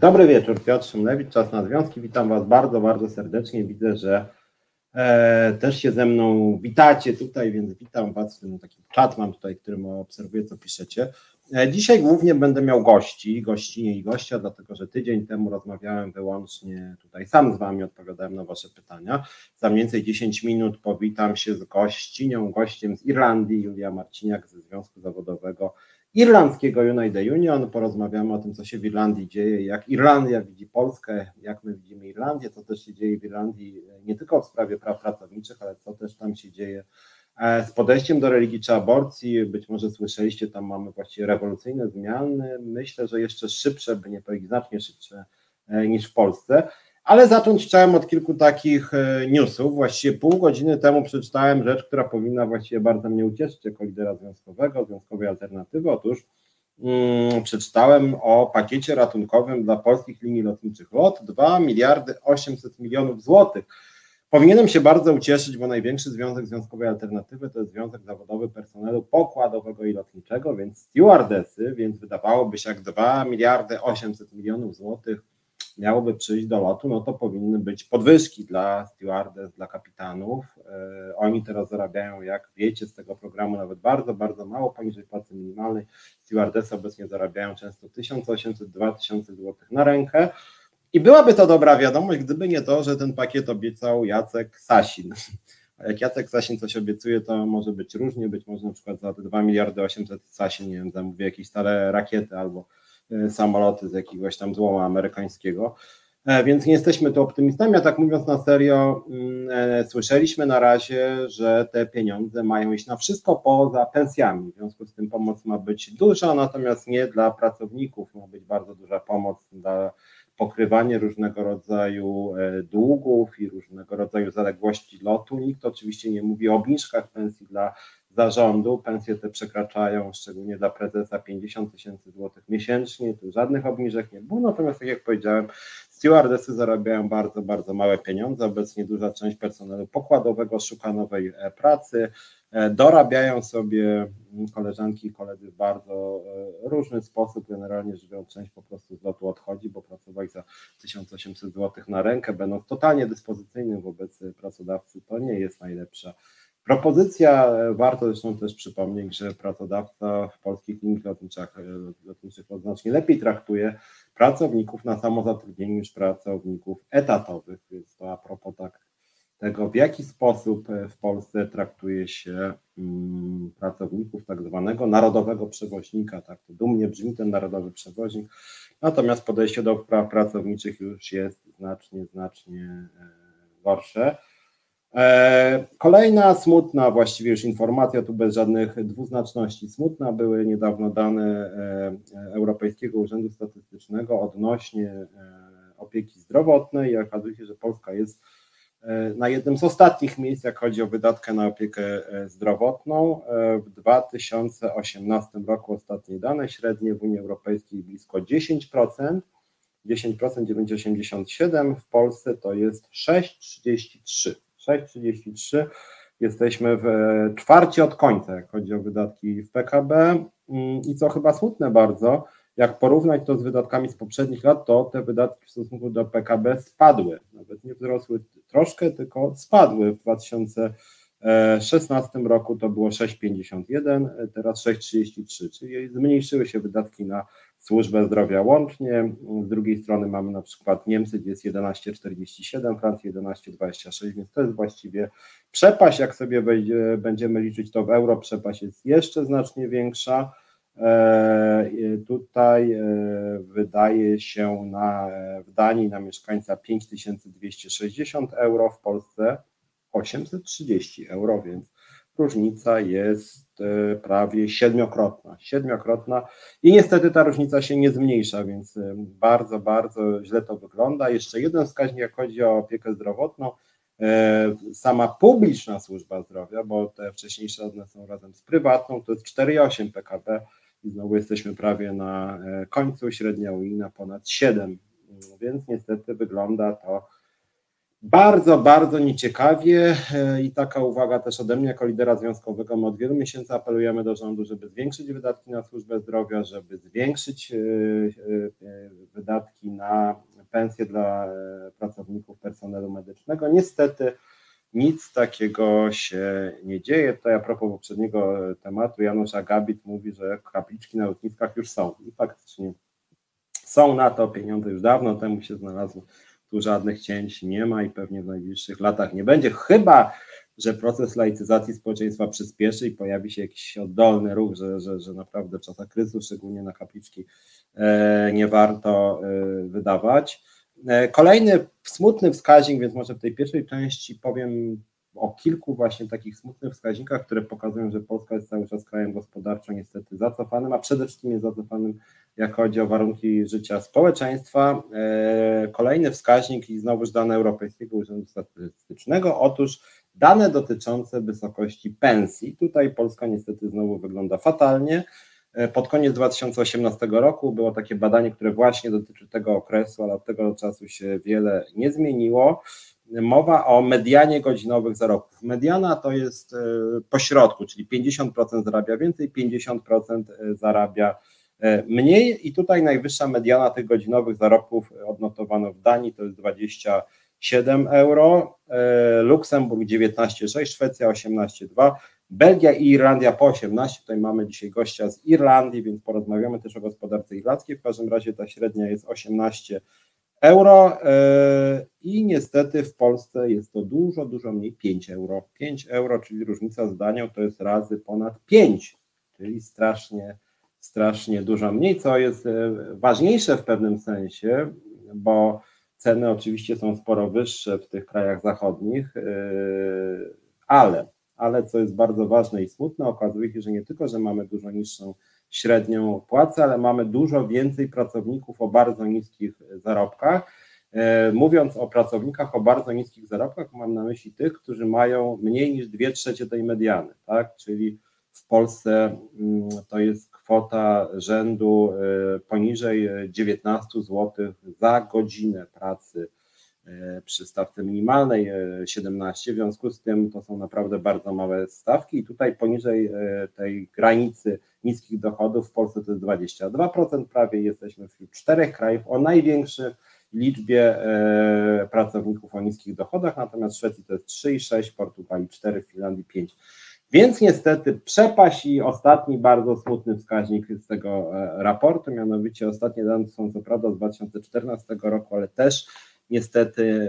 Dobry wieczór, Piotr Szymlewicz, Czas na Związki. Witam Was bardzo, bardzo serdecznie. Widzę, że e, też się ze mną witacie tutaj, więc witam Was w tym takim czat mam tutaj, którym obserwuję, co piszecie. E, dzisiaj głównie będę miał gości, gościnie i gościa, dlatego że tydzień temu rozmawiałem wyłącznie tutaj sam z Wami, odpowiadałem na Wasze pytania. Za mniej więcej 10 minut powitam się z gościnią, gościem z Irlandii, Julia Marciniak ze Związku Zawodowego irlandzkiego United Union. Porozmawiamy o tym, co się w Irlandii dzieje, jak Irlandia widzi Polskę, jak my widzimy Irlandię, co też się dzieje w Irlandii, nie tylko w sprawie praw pracowniczych, ale co też tam się dzieje e, z podejściem do religii czy aborcji. Być może słyszeliście, tam mamy właściwie rewolucyjne zmiany. Myślę, że jeszcze szybsze, by nie powiedzieć znacznie szybsze e, niż w Polsce. Ale zacząć chciałem od kilku takich e, newsów. Właściwie pół godziny temu przeczytałem rzecz, która powinna właściwie bardzo mnie ucieszyć jako lidera związkowego, związkowej alternatywy. Otóż hmm, przeczytałem o pakiecie ratunkowym dla polskich linii lotniczych LOT 2 miliardy 800 milionów złotych. Powinienem się bardzo ucieszyć, bo największy związek związkowej alternatywy to jest związek zawodowy personelu pokładowego i lotniczego, więc stewardesy, więc wydawałoby się jak 2 miliardy 800 milionów złotych miałoby przyjść do lotu, no to powinny być podwyżki dla stewardes, dla kapitanów. E, oni teraz zarabiają, jak wiecie, z tego programu nawet bardzo, bardzo mało, poniżej płacy minimalnej. Stewardesy obecnie zarabiają często 1800-2000 zł na rękę. I byłaby to dobra wiadomość, gdyby nie to, że ten pakiet obiecał Jacek Sasin. A jak Jacek Sasin coś obiecuje, to może być różnie, być może na przykład za te 2 miliardy 800 Sasin, nie wiem, zamówi jakieś stare rakiety albo samoloty z jakiegoś tam złoma amerykańskiego. E, więc nie jesteśmy tu optymistami, a tak mówiąc na serio, mm, e, słyszeliśmy na razie, że te pieniądze mają iść na wszystko poza pensjami. W związku z tym pomoc ma być duża, natomiast nie dla pracowników, ma być bardzo duża pomoc dla pokrywania różnego rodzaju długów i różnego rodzaju zaległości lotu. Nikt oczywiście nie mówi o obniżkach pensji dla zarządu. Pensje te przekraczają, szczególnie dla prezesa, 50 tysięcy złotych miesięcznie. Tu żadnych obniżek nie było. Natomiast, tak jak powiedziałem, stewardesy zarabiają bardzo, bardzo małe pieniądze. Obecnie duża część personelu pokładowego szuka nowej e, pracy. E, dorabiają sobie koleżanki i koledzy w bardzo e, różny sposób. Generalnie rzecz biorąc, część po prostu z lotu odchodzi, bo pracowali za 1800 zł na rękę, będąc totalnie dyspozycyjnym wobec pracodawcy. To nie jest najlepsza Propozycja, e, warto zresztą też przypomnieć, że pracodawca w polskich liniach lotniczych, e, lotniczych znacznie lepiej traktuje pracowników na samozatrudnieniu niż pracowników etatowych, więc to a propos tak tego, w jaki sposób e, w Polsce traktuje się mm, pracowników tak zwanego narodowego przewoźnika, tak to dumnie brzmi ten narodowy przewoźnik, natomiast podejście do praw pracowniczych już jest znacznie, znacznie gorsze. E, kolejna smutna właściwie już informacja, tu bez żadnych dwuznaczności, smutna były niedawno dane e, Europejskiego Urzędu Statystycznego odnośnie e, opieki zdrowotnej i okazuje się, że Polska jest na jednym z ostatnich miejsc, jak chodzi o wydatkę na opiekę zdrowotną. W 2018 roku ostatnie dane średnie w Unii Europejskiej blisko 10%, 10% 9,87, w Polsce to jest 6,33. 6,33. Jesteśmy w czwarcie od końca, jak chodzi o wydatki w PKB. Mm, I co chyba smutne bardzo, jak porównać to z wydatkami z poprzednich lat, to te wydatki w stosunku do PKB spadły. Nawet nie wzrosły troszkę, tylko spadły. W 2016 roku to było 6,51, teraz 6,33, czyli zmniejszyły się wydatki na służbę zdrowia łącznie. Z drugiej strony mamy na przykład Niemcy, gdzie jest 11,47, Francja 11,26, więc to jest właściwie przepaść. Jak sobie będziemy liczyć to w euro, przepaść jest jeszcze znacznie większa. E, tutaj e, wydaje się na, w Danii na mieszkańca 5260 euro, w Polsce 830 euro, więc różnica jest e, prawie siedmiokrotna. Siedmiokrotna i niestety ta różnica się nie zmniejsza, więc e, bardzo, bardzo źle to wygląda. Jeszcze jeden wskaźnik, jak chodzi o opiekę zdrowotną, e, sama publiczna służba zdrowia, bo te wcześniejsze one są razem z prywatną, to jest 4,8 PKB i znowu jesteśmy prawie na końcu, średnia unijna ponad 7, więc niestety wygląda to bardzo, bardzo nieciekawie e, i taka uwaga też ode mnie jako lidera związkowego. My od wielu miesięcy apelujemy do rządu, żeby zwiększyć wydatki na służbę zdrowia, żeby zwiększyć e, e, wydatki na pensje dla pracowników personelu medycznego. Niestety nic takiego się nie dzieje. Tutaj a propos poprzedniego tematu, Janusz Agabit mówi, że kapliczki na lotniskach już są i faktycznie są na to, pieniądze już dawno temu się znalazły, tu żadnych cięć nie ma i pewnie w najbliższych latach nie będzie, chyba że proces laicyzacji społeczeństwa przyspieszy i pojawi się jakiś oddolny ruch, że, że, że naprawdę w czasach kryzysu, szczególnie na kapliczki, e, nie warto e, wydawać. E, kolejny smutny wskaźnik, więc może w tej pierwszej części powiem o kilku właśnie takich smutnych wskaźnikach, które pokazują, że Polska jest cały czas krajem gospodarczo niestety zacofanym, a przede wszystkim jest zacofanym, jak chodzi o warunki życia społeczeństwa. E, kolejny wskaźnik i znowuż dane Europejskiego Urzędu Statystycznego, otóż dane dotyczące wysokości pensji. Tutaj Polska niestety znowu wygląda fatalnie. E, pod koniec 2018 roku było takie badanie, które właśnie dotyczy tego okresu, ale od tego czasu się wiele nie zmieniło. Mowa o medianie godzinowych zarobków. Mediana to jest e, pośrodku, czyli 50% zarabia więcej, 50% e, zarabia mniej i tutaj najwyższa mediana tych godzinowych zarobków odnotowano w Danii to jest 27 euro, Luksemburg 19,6, Szwecja 18,2, Belgia i Irlandia po 18. Tutaj mamy dzisiaj gościa z Irlandii, więc porozmawiamy też o gospodarce irlandzkiej. W każdym razie ta średnia jest 18 euro e, i niestety w Polsce jest to dużo, dużo mniej 5 euro. 5 euro, czyli różnica z Danią to jest razy ponad 5, czyli strasznie, strasznie dużo mniej, co jest e, ważniejsze w pewnym sensie, bo ceny oczywiście są sporo wyższe w tych krajach zachodnich, e, ale ale co jest bardzo ważne i smutne, okazuje się, że nie tylko, że mamy dużo niższą średnią płacę, ale mamy dużo więcej pracowników o bardzo niskich zarobkach. E, mówiąc o pracownikach o bardzo niskich zarobkach, mam na myśli tych, którzy mają mniej niż 2 trzecie tej mediany, tak? Czyli w Polsce mm, to jest kwota rzędu e, poniżej 19 zł za godzinę pracy E, przy stawce minimalnej 17, e, w związku z tym to są naprawdę bardzo małe stawki i tutaj poniżej e, tej granicy niskich dochodów w Polsce to jest 22%, prawie jesteśmy wśród czterech krajów o największej liczbie pracowników o niskich dochodach, natomiast w Szwecji to jest 3,6, Portugalii 4, Finlandii 5. Więc niestety przepaść i ostatni bardzo smutny wskaźnik z tego raportu, mianowicie ostatnie dane są co prawda z 2014 roku, ale też Niestety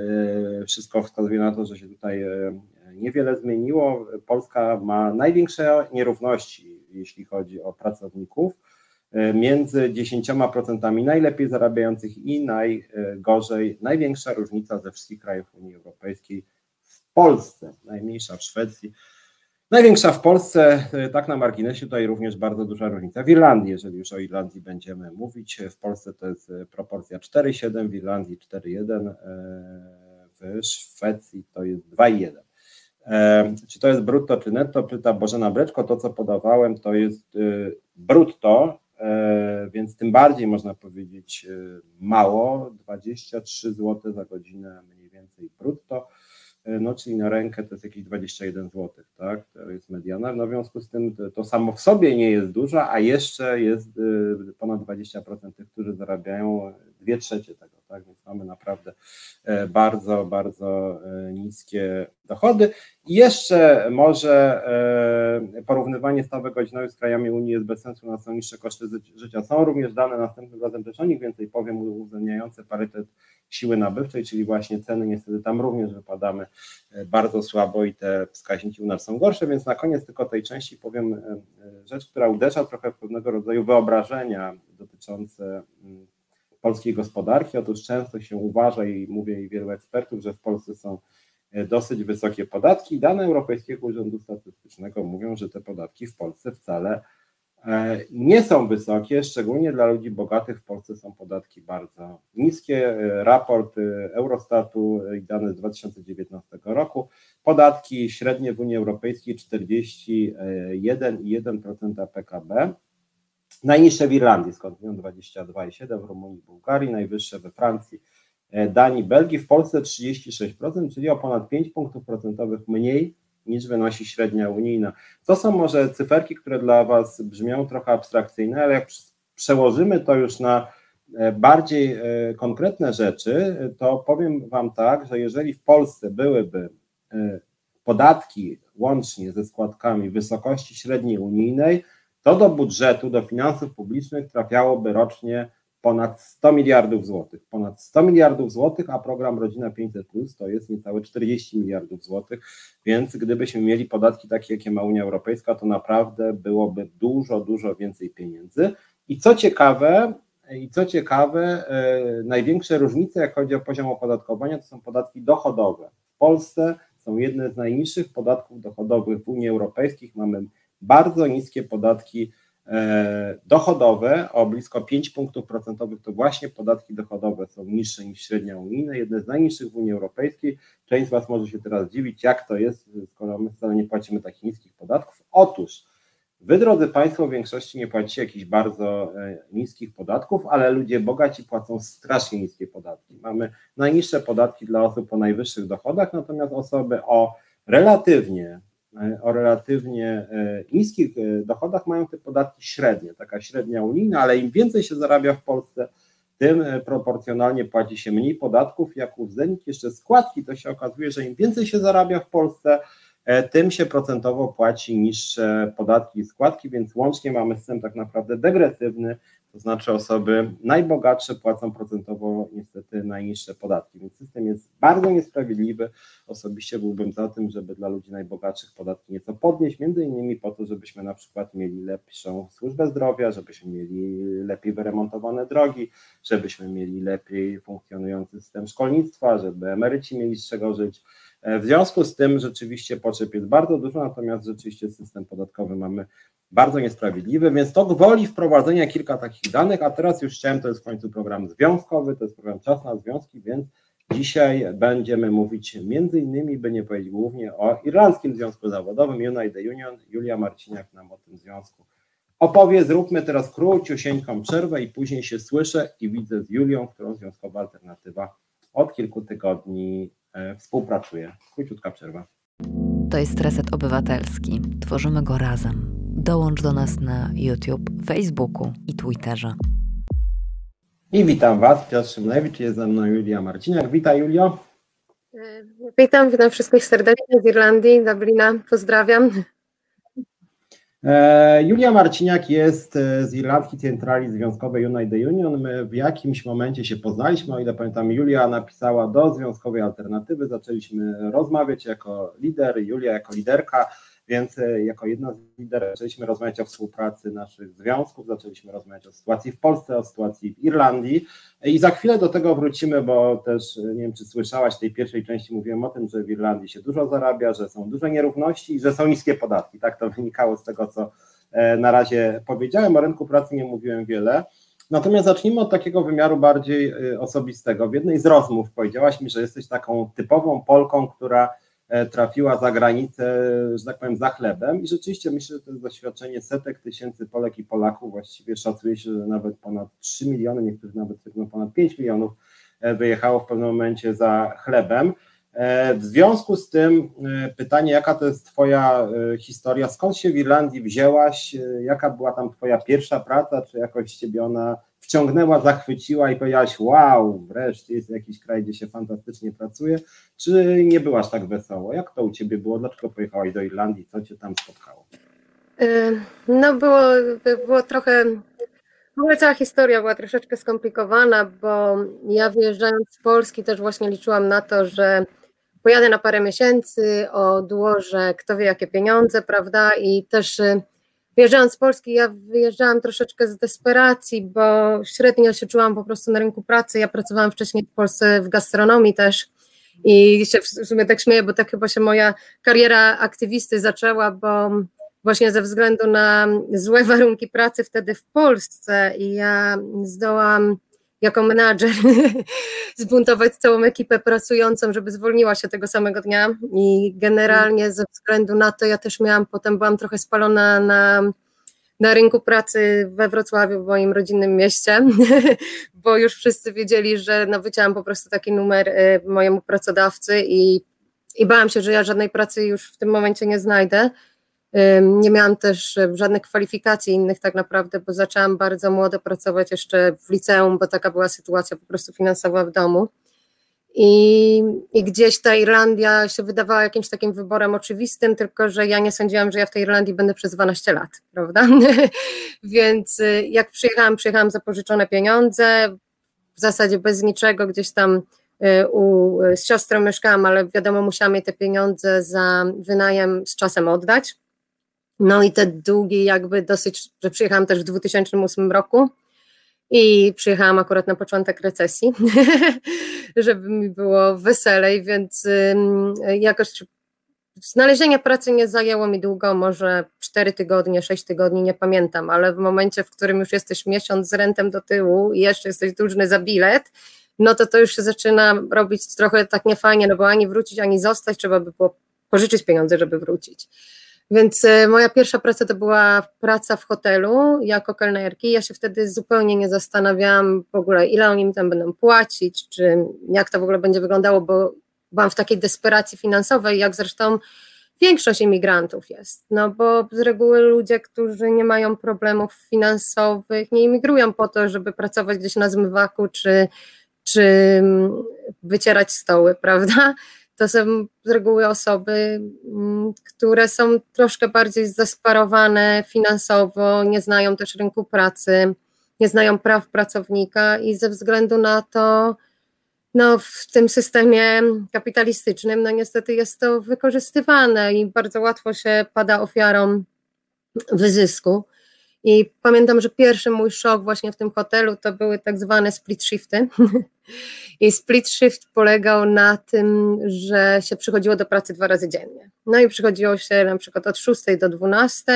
e, wszystko wskazuje na to, że się tutaj e, niewiele zmieniło. Polska ma największe nierówności, jeśli chodzi o pracowników, e, między 10% najlepiej zarabiających i najgorzej, największa różnica ze wszystkich krajów Unii Europejskiej w Polsce, najmniejsza w Szwecji. Największa w Polsce, e, tak na marginesie, tutaj również bardzo duża różnica. W Irlandii, jeżeli już o Irlandii będziemy mówić, w Polsce to jest e, proporcja 4,7, w Irlandii 4,1, e, w Szwecji to jest 2,1. Czy to jest brutto czy netto? Pyta Bożena Breczko. To, co podawałem, to jest brutto, więc tym bardziej można powiedzieć mało, 23 zł za godzinę mniej więcej brutto. No czyli na rękę to jest jakieś 21 zł, tak? To jest mediana. No w związku z tym to, to samo w sobie nie jest dużo, a jeszcze jest y, ponad 20% tych, którzy zarabiają dwie trzecie tego, tak? Więc mamy naprawdę e, bardzo, bardzo e, niskie dochody. I jeszcze może porównywanie stawek godzinowych z krajami Unii jest bez sensu, na są niższe koszty życia. Są również dane następnym razem też o nich więcej powiem, uwzględniające parytet siły nabywczej, czyli właśnie ceny, niestety tam również wypadamy e, bardzo słabo i te wskaźniki u nas są gorsze, więc na koniec tylko tej części powiem e, e, rzecz, która uderza trochę w pewnego rodzaju wyobrażenia dotyczące mm, polskiej gospodarki. Otóż często się uważa i mówię i wielu ekspertów, że w Polsce są dosyć wysokie podatki. Dane Europejskiego Urzędu Statystycznego mówią, że te podatki w Polsce wcale E, nie są wysokie, szczególnie dla ludzi bogatych w Polsce są podatki bardzo niskie. E, raport e, Eurostatu i dane z 2019 roku. Podatki średnie w Unii Europejskiej 41,1% PKB. Najniższe w Irlandii, skąd 22,7% w Rumunii, Bułgarii, najwyższe we Francji, Danii, Belgii, w Polsce 36%, czyli o ponad 5 punktów procentowych mniej niż wynosi średnia unijna. To są może cyferki, które dla Was brzmią trochę abstrakcyjne, ale jak przełożymy to już na bardziej konkretne rzeczy, to powiem Wam tak, że jeżeli w Polsce byłyby podatki łącznie ze składkami wysokości średniej unijnej, to do budżetu, do finansów publicznych trafiałoby rocznie ponad 100 miliardów złotych. Ponad 100 miliardów złotych, a program Rodzina 500 Plus to jest niecałe 40 miliardów złotych, więc gdybyśmy mieli podatki takie, jakie ma Unia Europejska, to naprawdę byłoby dużo, dużo więcej pieniędzy. I co ciekawe, i co ciekawe, e, największe różnice, jak chodzi o poziom opodatkowania, to są podatki dochodowe. W Polsce są jedne z najniższych podatków dochodowych w Unii Europejskiej. Mamy bardzo niskie podatki e, dochodowe, o blisko 5 punktów procentowych to właśnie podatki dochodowe są niższe niż średnia unijna, jedne z najniższych w Unii Europejskiej. Część z Was może się teraz dziwić, jak to jest, skoro my wcale nie płacimy takich niskich podatków. Otóż Wy, drodzy Państwo, w większości nie płacicie jakichś bardzo e, niskich podatków, ale ludzie bogaci płacą strasznie niskie podatki. Mamy najniższe podatki dla osób o najwyższych dochodach, natomiast osoby o relatywnie o relatywnie e, niskich e, dochodach mają te podatki średnie, taka średnia unijna, ale im więcej się zarabia w Polsce, tym proporcjonalnie płaci się mniej podatków. Jak uwzględnić jeszcze składki, to się okazuje, że im więcej się zarabia w Polsce, tym się procentowo płaci niższe podatki i składki, więc łącznie mamy system tak naprawdę degresywny, to znaczy osoby najbogatsze płacą procentowo niestety najniższe podatki, więc system jest bardzo niesprawiedliwy. Osobiście byłbym za tym, żeby dla ludzi najbogatszych podatki nieco podnieść, między innymi po to, żebyśmy na przykład mieli lepszą służbę zdrowia, żebyśmy mieli lepiej wyremontowane drogi, żebyśmy mieli lepiej funkcjonujący system szkolnictwa, żeby emeryci mieli z czego żyć. W związku z tym rzeczywiście potrzeb jest bardzo dużo, natomiast rzeczywiście system podatkowy mamy bardzo niesprawiedliwy, więc to gwoli wprowadzenia kilka takich danych, a teraz już chciałem, to jest w końcu program związkowy, to jest program Czas na Związki, więc dzisiaj będziemy mówić między innymi, by nie powiedzieć głównie o Irlandzkim Związku Zawodowym United Union. Julia Marciniak nam o tym związku opowie. Zróbmy teraz króciusieńką przerwę i później się słyszę i widzę z Julią, którą Związkowa Alternatywa od kilku tygodni e, współpracuje. Króciutka przerwa. To jest Reset Obywatelski. Tworzymy go razem. Dołącz do nas na YouTube, Facebooku i Twitterze. I witam Was, Piotr Szymlewicz, jest ze mną Julia Marciniak. Witaj Julio. Witam, witam wszystkich serdecznie z Irlandii, Dublina, pozdrawiam. E, Julia Marciniak jest e, z Irlandii Centrali Związkowej United Union. My w jakimś momencie się poznaliśmy, o ile pamiętam, Julia napisała do Związkowej Alternatywy, zaczęliśmy rozmawiać jako lider, Julia jako liderka więc e, jako jedna z liderów zaczęliśmy rozmawiać o współpracy naszych związków, zaczęliśmy rozmawiać o sytuacji w Polsce, o sytuacji w Irlandii i za chwilę do tego wrócimy, bo też e, nie wiem, czy słyszałaś, w tej pierwszej części mówiłem o tym, że w Irlandii się dużo zarabia, że są duże nierówności i że są niskie podatki. Tak to wynikało z tego, co e, na razie powiedziałem. O rynku pracy nie mówiłem wiele. Natomiast zacznijmy od takiego wymiaru bardziej osobistego. W jednej z rozmów powiedziałaś mi, że jesteś taką typową Polką, która trafiła za granicę, że tak powiem, za chlebem. I rzeczywiście myślę, że to jest doświadczenie setek tysięcy Polek i Polaków. Właściwie szacuje się, że nawet ponad 3 miliony, niektórzy nawet twierdzono ponad 5 milionów e, wyjechało w pewnym momencie za chlebem. E, w związku z tym pytanie, jaka to jest Twoja historia, skąd się w Irlandii wzięłaś, jaka była tam Twoja pierwsza praca, czy jakoś Ciebie ona wciągnęła, zachwyciła i powiedziałaś, wow, wreszcie jest jakiś kraj, gdzie się fantastycznie pracuje, czy nie byłaś tak wesoło? Jak to u Ciebie było? Dlaczego pojechałaś do Irlandii? Co Cię tam spotkało? Y, no było, było trochę, w ogóle cała historia była troszeczkę skomplikowana, bo ja wyjeżdżając z Polski też właśnie liczyłam na to, że pojadę na parę miesięcy, odłożę kto wie jakie pieniądze, prawda, i też y, Wyjeżdżając z Polski, ja wyjeżdżałam troszeczkę z desperacji, bo średnio się czułam po prostu na rynku pracy. Ja pracowałam wcześniej w Polsce w gastronomii też i się w sumie tak śmieję, bo tak chyba się moja kariera aktywisty zaczęła, bo właśnie ze względu na złe warunki pracy wtedy w Polsce i ja zdołam jako menadżer zbuntować całą ekipę pracującą, żeby zwolniła się tego samego dnia i generalnie ze względu na to ja też miałam, potem byłam trochę spalona na, na rynku pracy we Wrocławiu, w moim rodzinnym mieście, bo już wszyscy wiedzieli, że no, po prostu taki numer y, mojemu pracodawcy i, i bałam się, że ja żadnej pracy już w tym momencie nie znajdę. Nie miałam też żadnych kwalifikacji innych tak naprawdę, bo zaczęłam bardzo młodo pracować jeszcze w liceum, bo taka była sytuacja po prostu finansowa w domu. I, I, gdzieś ta Irlandia się wydawała jakimś takim wyborem oczywistym, tylko że ja nie sądziłam, że ja w tej Irlandii będę przez 12 lat, prawda? Więc y, jak przyjechałam, przyjechałam za pożyczone pieniądze, w zasadzie bez niczego, gdzieś tam y, u, z siostrą mieszkałam, ale wiadomo, musiałam jej te pieniądze za wynajem z czasem oddać. No i te długi jakby dosyć, że przyjechałam też w 2008 roku, i przyjechałam akurat na początek recesji, żeby mi było weselej, więc jakoś znalezienie pracy nie zajęło mi długo, może 4 tygodnie, 6 tygodni, nie pamiętam, ale w momencie, w którym już jesteś miesiąc z rentem do tyłu i jeszcze jesteś dłużny za bilet, no to to już się zaczyna robić trochę tak niefajnie, no bo ani wrócić, ani zostać, trzeba by było pożyczyć pieniądze, żeby wrócić. Więc e, moja pierwsza praca to była praca w hotelu jako kelnerki. Ja się wtedy zupełnie nie zastanawiałam w ogóle, ile oni mi tam będą płacić, czy jak to w ogóle będzie wyglądało, bo byłam w takiej desperacji finansowej, jak zresztą większość imigrantów jest. No bo z reguły ludzie, którzy nie mają problemów finansowych, nie imigrują po to, żeby pracować gdzieś na zmywaku, czy, czy wycierać stoły, prawda? To są z reguły osoby, mm, które są troszkę bardziej zdesperowane finansowo, nie znają też rynku pracy, nie znają praw pracownika i ze względu na to, no, w tym systemie kapitalistycznym, no niestety jest to wykorzystywane i bardzo łatwo się pada ofiarą wyzysku. I pamiętam, że pierwszy mój szok właśnie w tym hotelu to były tak zwane split shifty. I split shift polegał na tym, że się przychodziło do pracy dwa razy dziennie. No i przychodziło się na przykład od 6 do 12,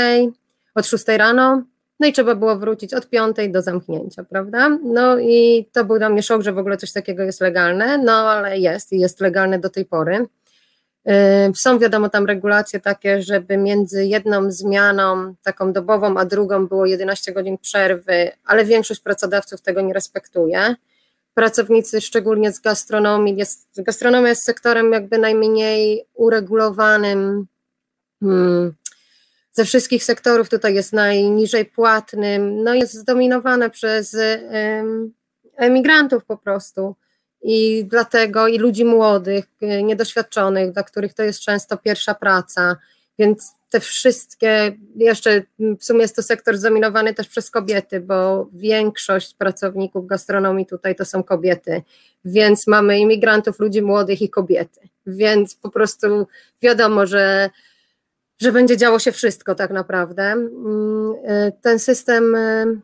od 6 rano, no i trzeba było wrócić od 5 do zamknięcia, prawda? No i to był dla mnie szok, że w ogóle coś takiego jest legalne, no ale jest i jest legalne do tej pory. Są wiadomo tam regulacje takie, żeby między jedną zmianą taką dobową, a drugą było 11 godzin przerwy, ale większość pracodawców tego nie respektuje. Pracownicy, szczególnie z gastronomii, jest, gastronomia jest sektorem jakby najmniej uregulowanym. Hmm, ze wszystkich sektorów tutaj jest najniżej płatnym, no jest zdominowane przez emigrantów po prostu i dlatego i ludzi młodych, y, niedoświadczonych, dla których to jest często pierwsza praca, więc te wszystkie, jeszcze w sumie jest to sektor zdominowany też przez kobiety, bo większość pracowników gastronomii tutaj to są kobiety, więc mamy imigrantów, ludzi młodych i kobiety, więc po prostu wiadomo, że że będzie działo się wszystko tak naprawdę. Mm, y, ten system y,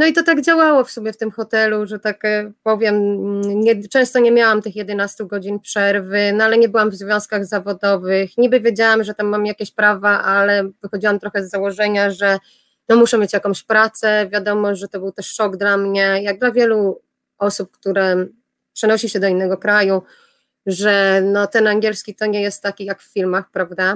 no i to tak działało w sobie w tym hotelu, że tak e, powiem, nie, często nie miałam tych 11 godzin przerwy, no ale nie byłam w związkach zawodowych. Niby wiedziałam, że tam mam jakieś prawa, ale wychodziłam trochę z założenia, że no muszę mieć jakąś pracę. Wiadomo, że to był też szok dla mnie, jak dla wielu osób, które przenosi się do innego kraju, że no, ten angielski to nie jest taki jak w filmach, prawda?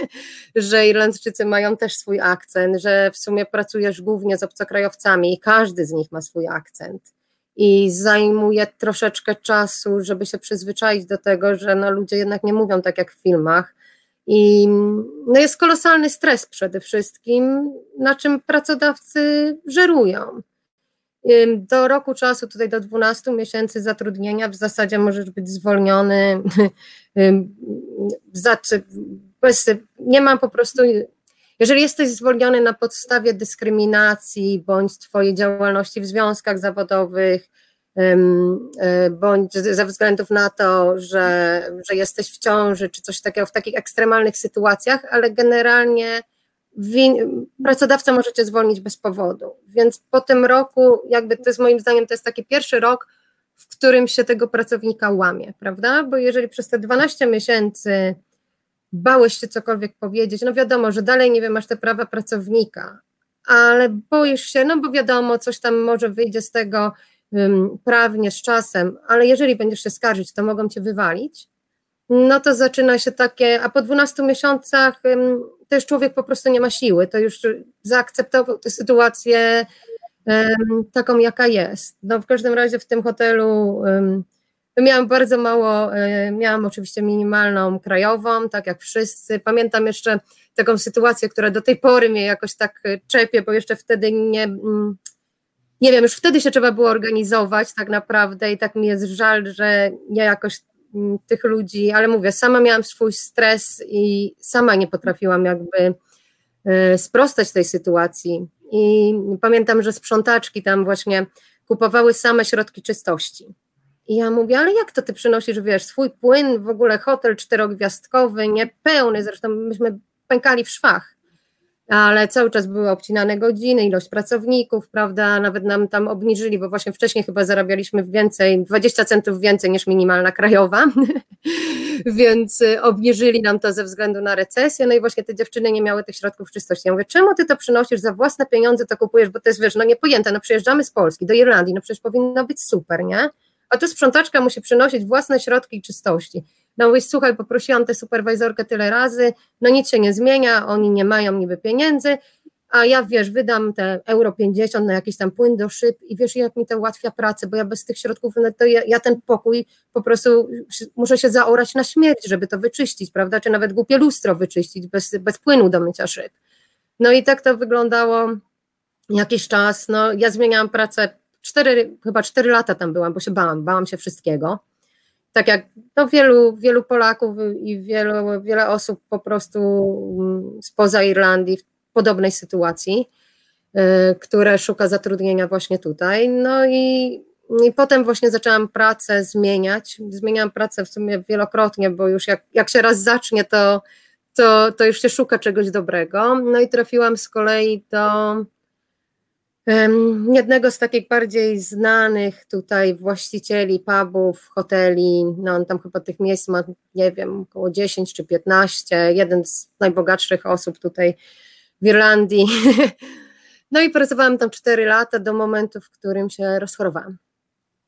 że Irlandczycy mają też swój akcent, że w sumie pracujesz głównie z obcokrajowcami i każdy z nich ma swój akcent. I zajmuje troszeczkę czasu, żeby się przyzwyczaić do tego, że no, ludzie jednak nie mówią tak jak w filmach. I no, jest kolosalny stres przede wszystkim, na czym pracodawcy żerują do roku czasu, tutaj do 12 miesięcy zatrudnienia, w zasadzie możesz być zwolniony. Bez, nie ma po prostu. Jeżeli jesteś zwolniony na podstawie dyskryminacji bądź Twojej działalności w związkach zawodowych, e, bądź ze względów na to, że, że jesteś w ciąży, czy coś takiego w takich ekstremalnych sytuacjach, ale generalnie pracodawca możecie zwolnić bez powodu. Więc po tym roku, jakby to jest moim zdaniem, to jest taki pierwszy rok, w którym się tego pracownika łamie, prawda? Bo jeżeli przez te 12 miesięcy bałeś się cokolwiek powiedzieć, no wiadomo, że dalej nie wiem, masz te prawa pracownika, ale boisz się, no bo wiadomo, coś tam może wyjdzie z tego um, prawnie z czasem, ale jeżeli będziesz się skarżyć, to mogą cię wywalić, no to zaczyna się takie, a po 12 miesiącach już człowiek po prostu nie ma siły, to już zaakceptował tę sytuację taką, jaka jest. No w każdym razie w tym hotelu miałam bardzo mało, e, miałam oczywiście minimalną krajową, tak jak wszyscy. Pamiętam jeszcze taką sytuację, która do tej pory mnie jakoś tak e, czepie, bo jeszcze wtedy nie, mm, nie wiem, już wtedy się trzeba było organizować tak naprawdę i tak mi jest żal, że ja jakoś tych ludzi, ale mówię, sama miałam swój stres i sama nie potrafiłam jakby e, sprostać tej sytuacji. I pamiętam, że sprzątaczki tam właśnie kupowały same środki czystości. I ja mówię, ale jak to ty przynosisz, wiesz, swój płyn, w ogóle hotel czterogwiazdkowy, niepełny, zresztą myśmy pękali w szwach, ale cały czas były obcinane godziny, ilość pracowników, prawda, nawet nam tam obniżyli, bo właśnie wcześniej chyba zarabialiśmy więcej, 20 centów więcej niż minimalna krajowa, więc y, obniżyli nam to ze względu na recesję, no i właśnie te dziewczyny nie miały tych środków czystości. Ja mówię, czemu ty to przynosisz za własne pieniądze, to kupujesz, bo to jest, wiesz, no niepojęte, no przyjeżdżamy z Polski do Irlandii, no przecież powinno być super, nie? A tu sprzątaczka musi przynosić własne środki czystości. No mówisz, słuchaj, poprosiłam tę superwajzorkę tyle razy, no nic się nie zmienia, oni nie mają niby pieniędzy, a ja wiesz, wydam te euro 50 na jakiś tam płyn do szyb i wiesz, jak mi to ułatwia pracę, bo ja bez tych środków, no to ja, ja, ten pokój po prostu muszę się zaorać na śmierć, żeby to wyczyścić, prawda, czy nawet głupie lustro wyczyścić bez, bez płynu do mycia szyb. No i tak to wyglądało jakiś czas, no ja zmieniałam pracę, cztery, chyba cztery lata tam byłam, bo się bałam, bałam się wszystkiego, tak jak no wielu, wielu Polaków i wielu, wiele osób po prostu mm, spoza Irlandii w podobnej sytuacji, y, które szuka zatrudnienia właśnie tutaj. No i, i potem właśnie zaczęłam pracę zmieniać. Zmieniałam pracę w sumie wielokrotnie, bo już jak, jak się raz zacznie, to, to, to już się szuka czegoś dobrego. No i trafiłam z kolei do jednego z takich bardziej znanych tutaj właścicieli pubów, hoteli, no on tam chyba tych miejsc ma, nie wiem, około 10 czy 15, jeden z najbogatszych osób tutaj w Irlandii. No i pracowałam tam 4 lata do momentu, w którym się rozchorowałam.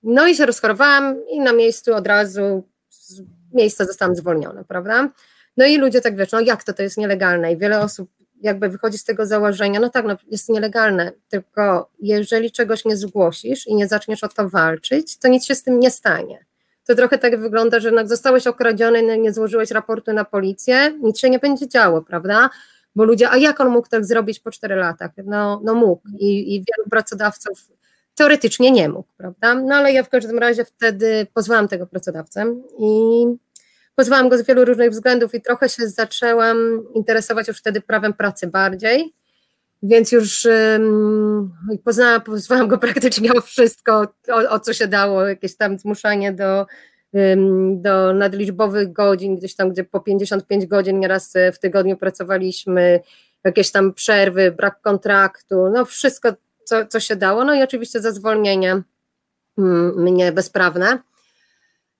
No i się rozchorowałam i na miejscu od razu z miejsca zostałam zwolniona, prawda? No i ludzie tak wiesz, no jak to, to jest nielegalne i wiele osób jakby wychodzi z tego założenia, no tak, no jest nielegalne, tylko jeżeli czegoś nie zgłosisz i nie zaczniesz o to walczyć, to nic się z tym nie stanie. To trochę tak wygląda, że no, zostałeś okradziony, nie złożyłeś raportu na policję, nic się nie będzie działo, prawda? Bo ludzie, a jak on mógł tak zrobić po cztery latach? No, no mógł i, i wielu pracodawców teoretycznie nie mógł, prawda? No ale ja w każdym razie wtedy pozwałam tego pracodawcę i Pozwałam go z wielu różnych względów i trochę się zaczęłam interesować już wtedy prawem pracy bardziej, więc już um, poznałam, go praktycznie o wszystko, o, o, co się dało, jakieś tam zmuszanie do, um, do nadliczbowych godzin, gdzieś tam, gdzie po 55 godzin nieraz w tygodniu pracowaliśmy, jakieś tam przerwy, brak kontraktu, no wszystko, co, co się dało, no i oczywiście za zwolnienie um, mnie bezprawne.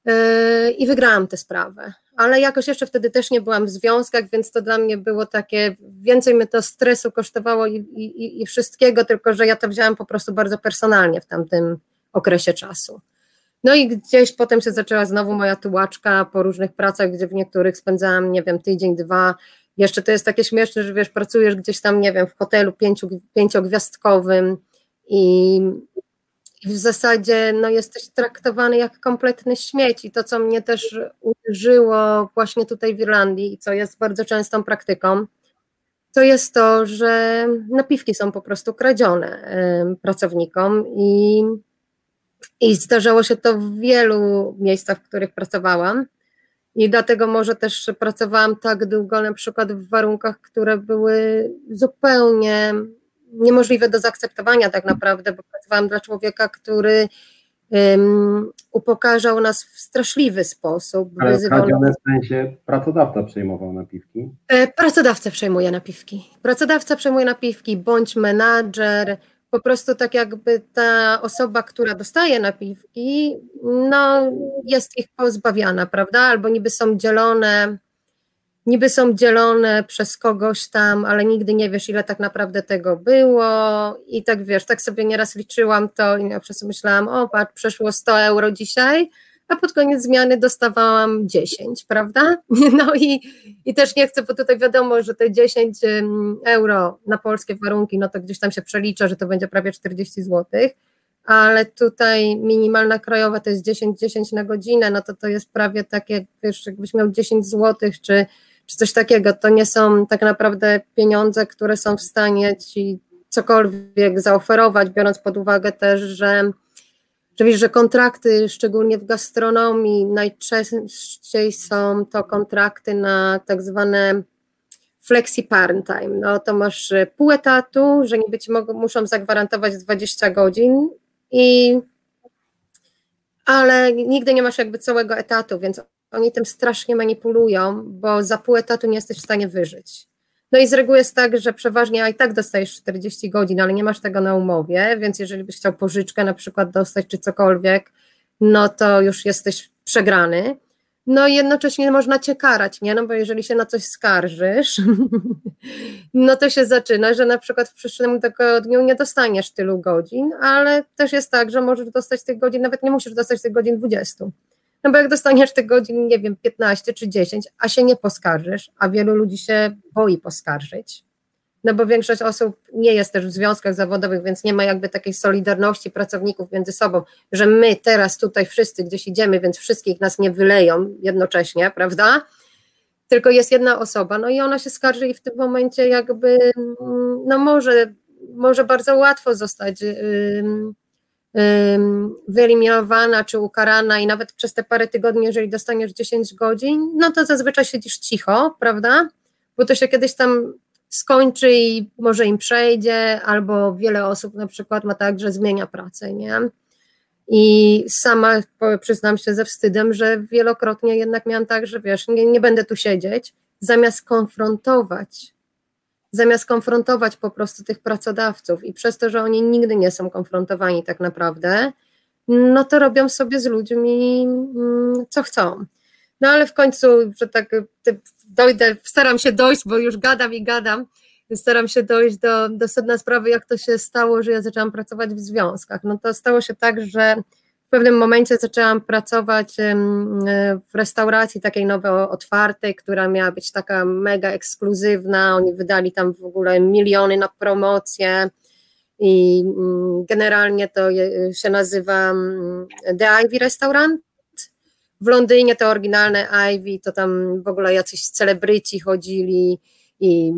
Yy, i wygrałam tę sprawę. Ale jakoś jeszcze wtedy też nie byłam w związkach, więc to dla mnie było takie, więcej mnie to stresu kosztowało i, i, i wszystkiego, tylko że ja to wzięłam po prostu bardzo personalnie w tamtym okresie czasu. No i gdzieś potem się zaczęła znowu moja tułaczka po różnych pracach, gdzie w niektórych spędzałam, nie wiem, tydzień, dwa. Jeszcze to jest takie śmieszne, że wiesz, pracujesz gdzieś tam, nie wiem, w hotelu pięciu, pięciogwiazdkowym i i w zasadzie no, jesteś traktowany jak kompletny śmieć i to, co mnie też uderzyło właśnie tutaj w Irlandii i co jest bardzo częstą praktyką, to jest to, że napiwki są po prostu kradzione y, pracownikom i, i zdarzało się to w wielu miejscach, w których pracowałam. I dlatego może też pracowałam tak długo na przykład w warunkach, które były zupełnie niemożliwe do zaakceptowania tak naprawdę, bo pracowałam dla człowieka, który um, upokarzał nas w straszliwy sposób. Ale wyzywał... w sensie pracodawca przejmował napiwki? E, pracodawca przejmuje napiwki. Pracodawca przejmuje napiwki, bądź menadżer, po prostu tak jakby ta osoba, która dostaje napiwki, no jest ich pozbawiana, prawda? Albo niby są dzielone niby są dzielone przez kogoś tam, ale nigdy nie wiesz, ile tak naprawdę tego było. I tak wiesz, tak sobie nieraz liczyłam to i ja przez myślałam, o patrz, przeszło 100 euro dzisiaj, a pod koniec zmiany dostawałam 10, prawda? No i, i też nie chcę, bo tutaj wiadomo, że te 10 euro na polskie warunki, no to gdzieś tam się przelicza, że to będzie prawie 40 zł, ale tutaj minimalna krajowa to jest 10-10 na godzinę, no to to jest prawie tak jak, wiesz, jakbyś miał 10 zł, czy, czy coś takiego, to nie są tak naprawdę pieniądze, które są w stanie ci cokolwiek zaoferować, biorąc pod uwagę też, że że wiesz, że kontrakty, szczególnie w gastronomii, najczęściej są to kontrakty na tak zwane flexi parent time. No to masz pół etatu, że niby ci mogą, muszą zagwarantować 20 godzin i ale nigdy nie masz jakby całego etatu, więc oni tym strasznie manipulują, bo za pół etatu nie jesteś w stanie wyżyć. No i z reguły jest tak, że przeważnie a i tak dostajesz 40 godzin, ale nie masz tego na umowie, więc jeżeli byś chciał pożyczkę na przykład dostać czy cokolwiek, no to już jesteś przegrany. No i jednocześnie można cię karać, nie? No bo jeżeli się na coś skarżysz, no to się zaczyna, że na przykład w przyszłym tygodniu nie dostaniesz tylu godzin, ale też jest tak, że możesz dostać tych godzin, nawet nie musisz dostać tych godzin 20. No bo jak dostaniesz tych godzin, nie wiem, 15 czy 10, a się nie poskarżysz, a wielu ludzi się boi poskarżyć, no bo większość osób nie jest też w związkach zawodowych, więc nie ma jakby takiej solidarności pracowników między sobą, że my teraz tutaj wszyscy gdzieś idziemy, więc wszystkich nas nie wyleją jednocześnie, prawda? Tylko jest jedna osoba, no i ona się skarży i w tym momencie jakby, no może, może bardzo łatwo zostać yy, wyeliminowana czy ukarana i nawet przez te parę tygodni, jeżeli dostaniesz 10 godzin, no to zazwyczaj siedzisz cicho, prawda? Bo to się kiedyś tam skończy i może im przejdzie, albo wiele osób na przykład ma tak, że zmienia pracę, nie? I sama przyznam się ze wstydem, że wielokrotnie jednak miałam tak, że wiesz, nie, nie będę tu siedzieć, zamiast konfrontować zamiast konfrontować po prostu tych pracodawców i przez to, że oni nigdy nie są konfrontowani tak naprawdę, no to robią sobie z ludźmi mm, co chcą. No ale w końcu, że tak dojdę, staram się dojść, bo już gadam i gadam, staram się dojść do, do sedna sprawy, jak to się stało, że ja zaczęłam pracować w związkach. No to stało się tak, że w pewnym momencie zaczęłam pracować w restauracji takiej nowo otwartej, która miała być taka mega ekskluzywna. Oni wydali tam w ogóle miliony na promocję i mm, generalnie to się nazywa mm, The Ivy Restaurant. W Londynie to oryginalne Ivy, to tam w ogóle jacyś celebryci chodzili i,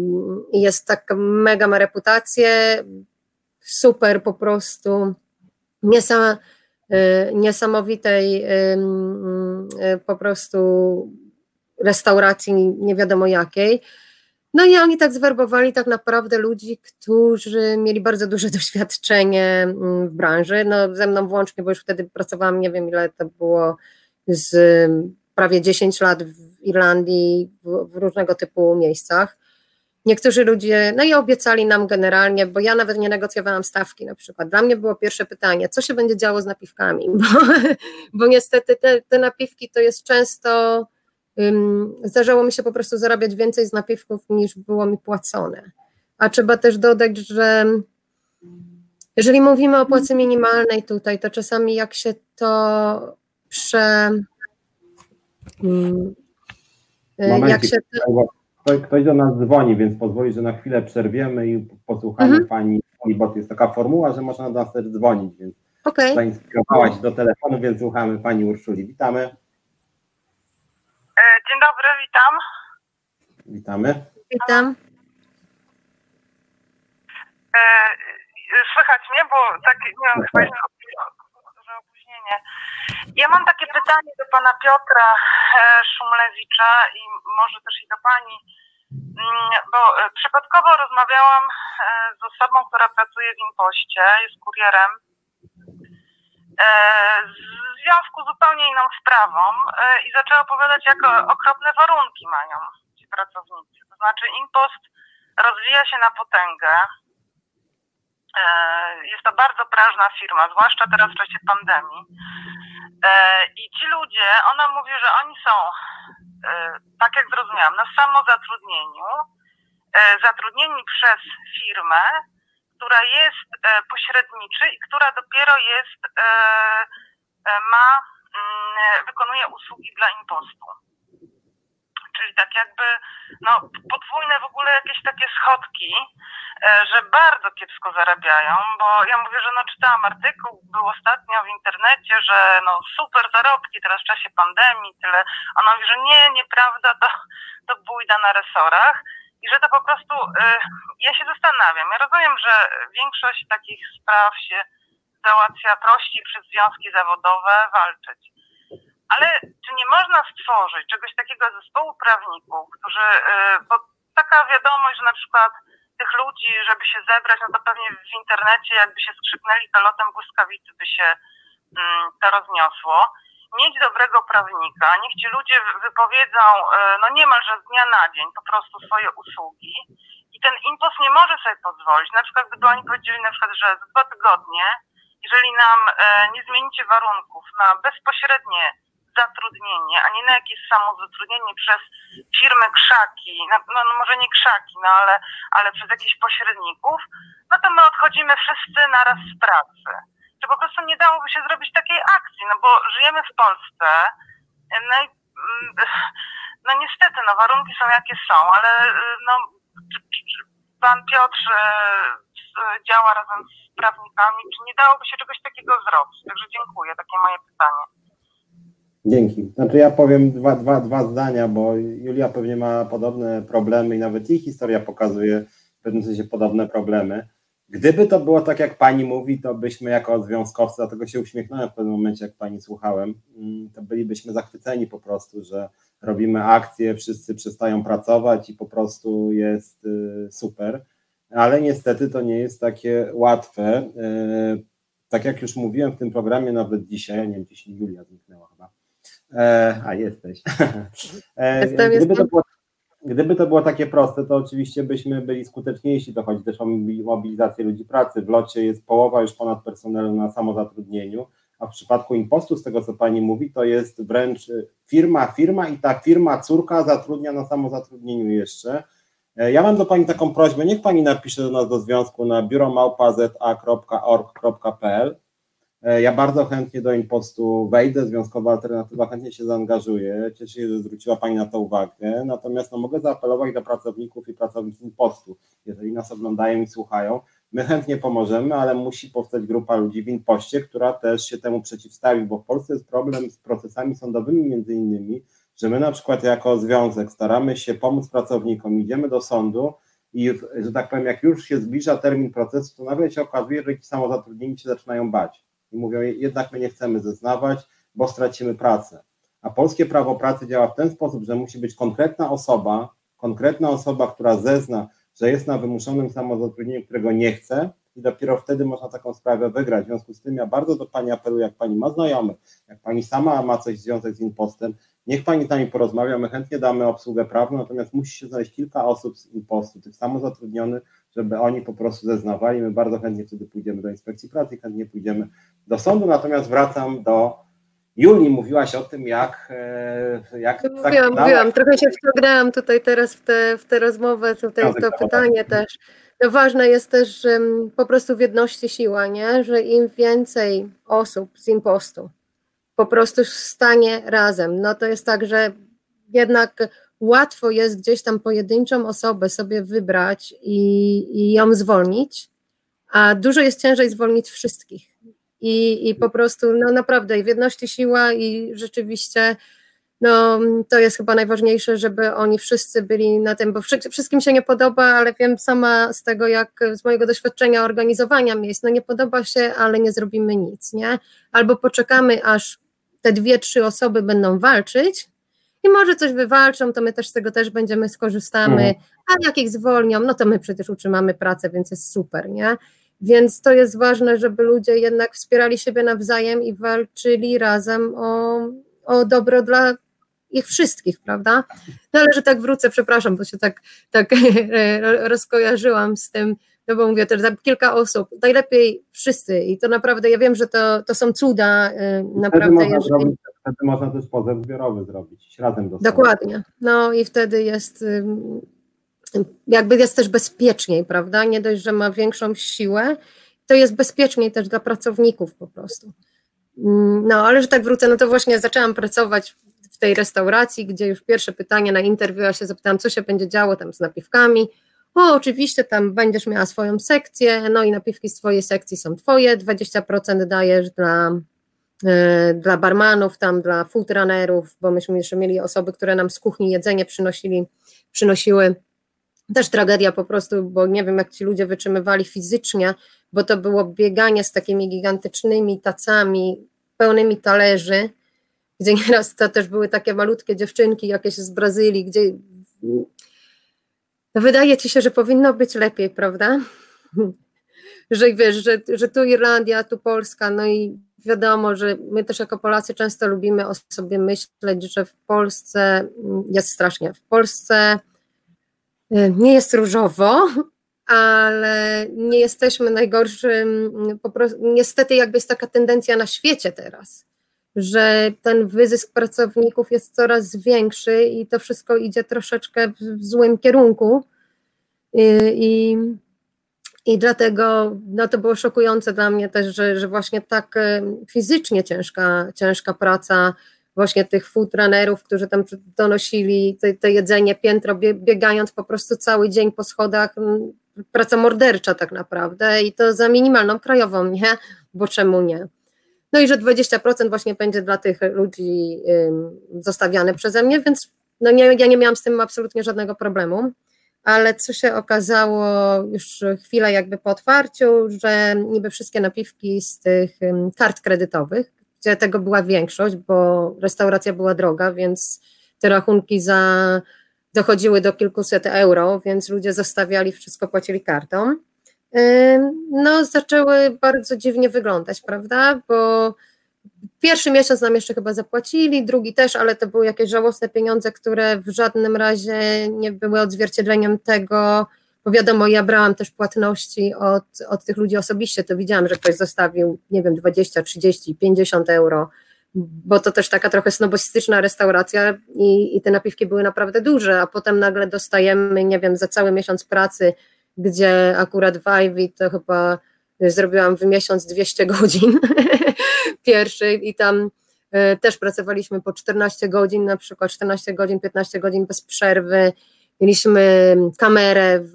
jest tak mega ma reputację, super po prostu. Niesam, Y, niesamowitej y, po prostu restauracji, nie wiadomo jakiej. No i oni tak zwerbowali tak naprawdę ludzi, którzy mieli bardzo duże doświadczenie w branży, no ze mną włącznie, bo już wtedy pracowałam, nie wiem ile to było, z prawie 10 lat w Irlandii, w, w różnego typu miejscach. Niektórzy ludzie, no i obiecali nam generalnie, bo ja nawet nie negocjowałam stawki na przykład. Dla mnie było pierwsze pytanie, co się będzie działo z napiwkami, bo, bo niestety te, te napiwki to jest często, um, zdarzało mi się po prostu zarabiać więcej z napiwków niż było mi płacone. A trzeba też dodać, że jeżeli mówimy o płacy minimalnej tutaj, to czasami jak się to prze... Um, jak się to, ktoś do nas dzwoni, więc pozwoli, że na chwilę przerwiemy i posłuchamy mhm. pani, bo to jest taka formuła, że można do nas też dzwonić, więc okay. zainspirowałaś do telefonu, więc słuchamy pani Urszuli. Witamy. E, dzień dobry, witam. Witamy. Witam. E, słychać mnie, bo tak nie wiem, chyba jest duże Ja mam takie pytanie do pana Piotra e, Szumlewicza i może też i do pani, mm, bo e, przypadkowo rozmawiałam e, z osobą, która pracuje w impoście, jest kurierem, w związku z zupełnie inną sprawą i zaczęła opowiadać, jak okropne warunki mają ci pracownicy. To znaczy impost rozwija się na potęgę, jest to bardzo prażna firma, zwłaszcza teraz w czasie pandemii. E, I ci ludzie, ona mówi, że oni są, e, tak jak zrozumiałam, na samozatrudnieniu, e, zatrudnieni przez firmę, która jest pośredniczy i która dopiero jest, ma, mm, wykonuje usługi dla impostu. Czyli tak jakby no, podwójne w ogóle jakieś takie schodki, e, że bardzo kiepsko zarabiają, bo ja mówię, że no czytałam artykuł, był ostatnio w internecie, że no super zarobki teraz w czasie pandemii, tyle. Ona mówi, że nie, nieprawda, to, to bójda na resorach i że to po prostu, e, ja się zastanawiam, ja rozumiem, że większość takich spraw się załatwia prościej przez związki zawodowe walczyć. Ale czy nie można stworzyć czegoś takiego zespołu prawników, którzy, y, bo taka wiadomość, że na przykład tych ludzi, żeby się zebrać, no to pewnie w internecie jakby się skrzyknęli lotem błyskawicy by się mm, to rozniosło. Mieć dobrego prawnika, niech ci ludzie wypowiedzą y, no niemalże z dnia na dzień po prostu swoje usługi i ten impost nie może sobie pozwolić. Na przykład gdyby oni powiedzieli na przykład, że za dwa tygodnie, jeżeli nam e, nie zmienicie warunków na bezpośrednie zatrudnienie, a nie na jakieś samozatrudnienie przez firmy krzaki, no, no, może nie krzaki, no ale, ale przez jakichś pośredników, no to my odchodzimy wszyscy naraz z pracy. Czy po prostu nie dałoby się zrobić takiej akcji, no bo żyjemy w Polsce, no i mm, no niestety, no warunki są jakie są, ale no pan Piotr e, działa razem z prawnikami, czy nie dałoby się czegoś takiego zrobić? Także dziękuję, takie moje pytanie. Dzięki. Znaczy ja powiem dwa, dwa, dwa zdania, bo Julia pewnie ma podobne problemy i nawet jej historia pokazuje w pewnym sensie podobne problemy. Gdyby to było tak, jak pani mówi, to byśmy jako związkowcy, dlatego się uśmiechnąłem w pewnym momencie, jak pani słuchałem, mm, to bylibyśmy zachwyceni po prostu, że robimy akcje, wszyscy przestają pracować i po prostu jest y, super. Ale niestety to nie jest takie łatwe. Y, tak jak już mówiłem w tym programie, nawet dzisiaj, nie wiem, gdzieś Julia zniknęła chyba E, a jesteś. E, jestem, gdyby, jestem. To było, gdyby to było takie proste, to oczywiście byśmy byli skuteczniejsi. To chodzi też o mobilizację ludzi pracy. W locie jest połowa już ponad personelu na samozatrudnieniu, a w przypadku impostu, z tego co pani mówi, to jest wręcz firma, firma i ta firma córka zatrudnia na samozatrudnieniu jeszcze. E, ja mam do Pani taką prośbę, niech Pani napisze do nas do związku na biuromałpa.za.org.pl ja bardzo chętnie do impostu wejdę, Związkowa Alternatywa chętnie się zaangażuje. Cieszę się, że zwróciła Pani na to uwagę. Natomiast no, mogę zaapelować do pracowników i pracownic impostu. Jeżeli nas oglądają i słuchają, my chętnie pomożemy, ale musi powstać grupa ludzi w impoście, która też się temu przeciwstawi, bo w Polsce jest problem z procesami sądowymi między innymi, że my na przykład jako związek staramy się pomóc pracownikom, idziemy do sądu, i że tak powiem, jak już się zbliża termin procesu, to nagle się okazuje, że ci samozatrudnieni się zaczynają bać i mówią, jednak my nie chcemy zeznawać, bo stracimy pracę. A polskie prawo pracy działa w ten sposób, że musi być konkretna osoba, konkretna osoba, która zezna, że jest na wymuszonym samozatrudnieniu, którego nie chce, i dopiero wtedy można taką sprawę wygrać. W związku z tym ja bardzo do Pani apeluję, jak Pani ma znajomych, jak Pani sama ma coś związek z impostem, niech Pani z nami porozmawia, my chętnie damy obsługę prawną, natomiast musi się znaleźć kilka osób z impostu, tych samozatrudnionych, żeby oni po prostu zeznawali. My bardzo chętnie wtedy pójdziemy do inspekcji pracy, chętnie pójdziemy do sądu. Natomiast wracam do Julii. Mówiłaś o tym, jak. e, jak No, Mówiłam, tak, mówiłam, trochę się wciągnęłam tutaj teraz w tę w te rozmowę, tutaj w to Tak, tak. pytanie też. No ważne jest też że mm, po prostu w jedności siła, nie? że im więcej osób z impostu po prostu stanie razem, no to jest tak, że jednak łatwo jest gdzieś tam pojedynczą osobę sobie wybrać i, i ją zwolnić, a dużo jest ciężej zwolnić wszystkich. I, I po prostu, no naprawdę, i w jedności siła, i rzeczywiście, no to jest chyba najważniejsze, żeby oni wszyscy byli na tym, bo wszy- wszystkim się nie podoba, ale wiem sama z tego, jak z mojego doświadczenia organizowania miejsc, no nie podoba się, ale nie zrobimy nic, nie? Albo poczekamy, aż te dwie, trzy osoby będą walczyć, i może coś wywalczą, to my też z tego też będziemy skorzystamy, Mhm. a jak ich zwolnią, no to my przecież utrzymamy pracę, więc jest super, nie? Więc to jest ważne, żeby ludzie jednak wspierali siebie nawzajem i walczyli razem o, o dobro dla ich wszystkich, prawda? No ale że tak wrócę, przepraszam, bo się tak, tak rozkojarzyłam z tym, no bo mówię też, za kilka osób, najlepiej wszyscy i to naprawdę, ja wiem, że to, to są cuda, y, Wtedy naprawdę, można, jeżeli... zrobić, wtedy można też pozew zbiorowy zrobić, razem do sądu. Dokładnie. No i wtedy jest jakby jest też bezpieczniej, prawda? Nie dość, że ma większą siłę, to jest bezpieczniej też dla pracowników po prostu. Mm, No, ale że tak wrócę, no to właśnie zaczęłam pracować w tej restauracji, gdzie już pierwsze pytanie na interwiu, ja się zapytałam, co się będzie działo tam z napiwkami. O, oczywiście tam będziesz miała swoją sekcję, no i napiwki z twojej sekcji są twoje, 20% dajesz dla, yy, dla barmanów, tam dla food runnerów, bo myśmy jeszcze mieli osoby, które nam z kuchni jedzenie przynosili, przynosiły. Też tragedia po prostu, bo nie wiem, jak ci ludzie wytrzymywali fizycznie, bo to było bieganie z takimi gigantycznymi tacami, pełnymi talerzy, gdzie nieraz to też były takie malutkie dziewczynki jakieś z Brazylii, gdzie wydaje ci się, że powinno być lepiej, prawda? Że wiesz, że, że tu Irlandia, tu Polska, no i wiadomo, że my też jako Polacy często lubimy o sobie myśleć, że w Polsce jest strasznie. W Polsce y, nie jest różowo, ale nie jesteśmy najgorszym, po prostu, niestety jakby jest taka tendencja na świecie teraz, że ten wyzysk pracowników jest coraz większy i to wszystko idzie troszeczkę w, w złym kierunku i, i, i dlatego no to było szokujące dla mnie też, że, że właśnie tak e, fizycznie ciężka, ciężka praca właśnie tych food runnerów, którzy tam donosili te, te jedzenie piętro, biegając po prostu cały dzień po schodach, praca mordercza tak naprawdę i to za minimalną krajową, nie? Bo czemu nie? No i że 20% właśnie będzie dla tych ludzi zostawiane przeze mnie, więc no nie, ja nie miałam z tym absolutnie żadnego problemu, ale co się okazało już chwilę jakby po otwarciu, że niby wszystkie napiwki z tych kart kredytowych, gdzie tego była większość, bo restauracja była droga, więc te rachunki za dochodziły do kilkuset euro, więc ludzie zostawiali, wszystko płacili kartą. No, zaczęły bardzo dziwnie wyglądać, prawda? Bo pierwszy miesiąc nam jeszcze chyba zapłacili, drugi też, ale to były jakieś żałosne pieniądze, które w żadnym razie nie były odzwierciedleniem tego, bo wiadomo, ja brałam też płatności od, od tych ludzi osobiście, to widziałam, że ktoś zostawił, nie wiem, 20, 30, 50 euro, bo to też taka trochę snobostyczna restauracja i, i te napiwki były naprawdę duże, a potem nagle dostajemy, nie wiem, za cały miesiąc pracy, gdzie akurat w Ivy to chyba zrobiłam w miesiąc 200 godzin pierwszy i tam e, też pracowaliśmy po 14 godzin, na przykład 14 godzin, 15 godzin bez przerwy, mieliśmy kamerę w,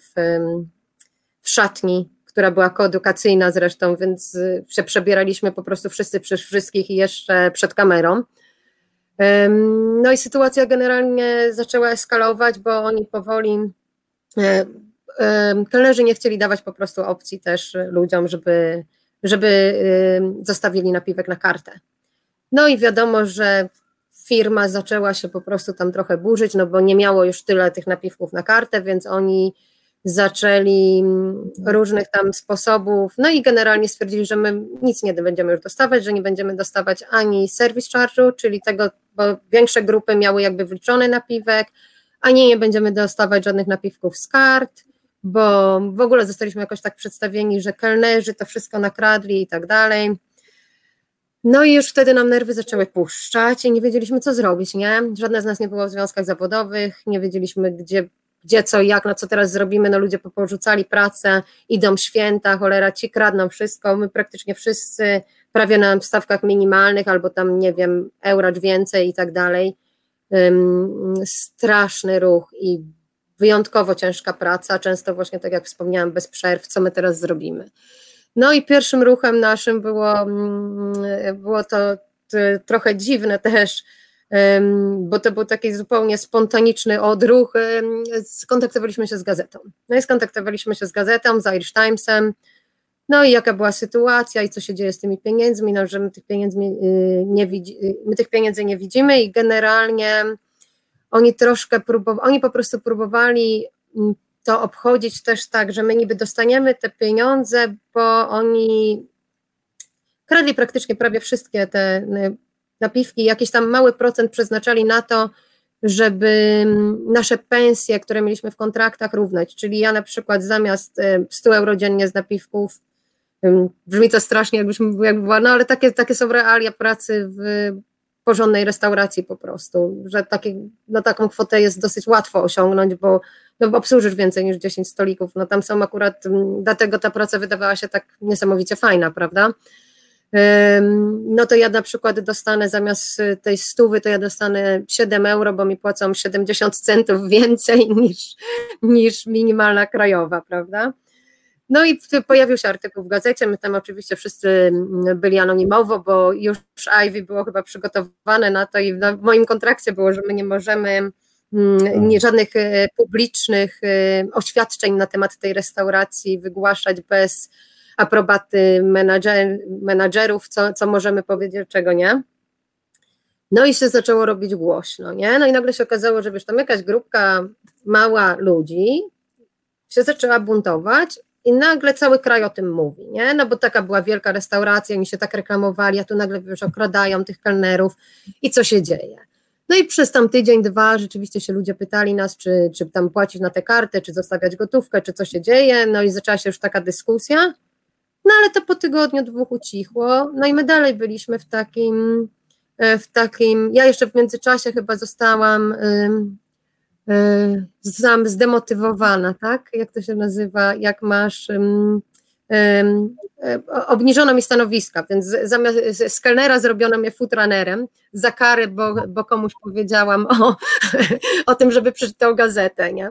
w, w szatni, która była koedukacyjna zresztą, więc się przebieraliśmy po prostu wszyscy przez wszystkich i jeszcze przed kamerą. No i sytuacja generalnie zaczęła eskalować, bo oni powoli, kelnerzy nie chcieli dawać po prostu opcji też ludziom, żeby, żeby zostawili napiwek na kartę. No i wiadomo, że firma zaczęła się po prostu tam trochę burzyć, no bo nie miało już tyle tych napiwków na kartę, więc oni zaczęli różnych tam sposobów, no i generalnie stwierdzili, że my nic nie będziemy już dostawać, że nie będziemy dostawać ani service charge'u, czyli tego, bo większe grupy miały jakby wliczony napiwek, ani nie będziemy dostawać żadnych napiwków z kart, bo w ogóle zostaliśmy jakoś tak przedstawieni, że kelnerzy to wszystko nakradli i tak dalej. No i już wtedy nam nerwy zaczęły puszczać i nie wiedzieliśmy, co zrobić, nie? Żadne z nas nie było w związkach zawodowych, nie wiedzieliśmy, gdzie gdzie co, jak, no co teraz zrobimy, no ludzie porzucali pracę, idą święta, cholera, ci kradną wszystko, my praktycznie wszyscy prawie na stawkach minimalnych, albo tam, nie wiem, euro więcej i tak dalej. Straszny ruch i wyjątkowo ciężka praca, często właśnie tak jak wspomniałam, bez przerw, co my teraz zrobimy. No i pierwszym ruchem naszym było, było to trochę dziwne też, bo to był taki zupełnie spontaniczny odruch. Skontaktowaliśmy się z gazetą. No i skontaktowaliśmy się z gazetą, z Irish Timesem. No i jaka była sytuacja i co się dzieje z tymi pieniędzmi, no, że my tych, pieniędzy y, nie widzi, y, my tych pieniędzy nie widzimy i generalnie oni troszkę próbowali, oni po prostu próbowali mm, to obchodzić też tak, że my niby dostaniemy te pieniądze, bo oni kradli praktycznie prawie wszystkie te napiwki, jakiś tam mały procent przeznaczali na to, żeby mm, nasze pensje, które mieliśmy w kontraktach, równać. Czyli ja na przykład zamiast 100 euro dziennie z napiwków, brzmi to strasznie, jakbyśmy jakby była, no ale takie, takie są realia pracy w porządnej restauracji po prostu, że takie, no taką kwotę jest dosyć łatwo osiągnąć, bo no, obsłużysz więcej niż 10 stolików, no tam są akurat, dlatego ta praca wydawała się tak niesamowicie fajna, prawda? no to ja na przykład dostanę zamiast tej stówy, to ja dostanę 7 euro, bo mi płacą 70 centów więcej niż, niż minimalna krajowa, prawda? No i pojawił się artykuł w gazecie, my tam oczywiście wszyscy byli anonimowo, bo już Ivy było chyba przygotowane na to i w moim kontrakcie było, że my nie możemy nie, żadnych e, publicznych e, oświadczeń na temat tej restauracji wygłaszać bez aprobaty menadżer, menadżerów, co, co możemy powiedzieć, czego nie. No i się zaczęło robić głośno, nie? No i nagle się okazało, że wiesz, tam jakaś grupka mała ludzi się zaczęła buntować i nagle cały kraj o tym mówi, nie? No bo taka była wielka restauracja, oni się tak reklamowali, a tu nagle wiesz, okradają tych kelnerów i co się dzieje? No i przez tam tydzień, dwa rzeczywiście się ludzie pytali nas, czy, czy tam płacić na tę kartę, czy zostawiać gotówkę, czy co się dzieje, no i zaczęła się już taka dyskusja, no ale to po tygodniu, dwóch ucichło, no i my dalej byliśmy w takim, e, w takim, ja jeszcze w międzyczasie chyba zostałam zostałam zdemotywowana, tak? Jak to się nazywa, jak masz um, um, obniżono mi stanowiska, więc zamiast z kelnera zrobiono mnie futranerem za karę, bo, bo komuś powiedziałam o, o tym, żeby przeczytał gazetę, nie?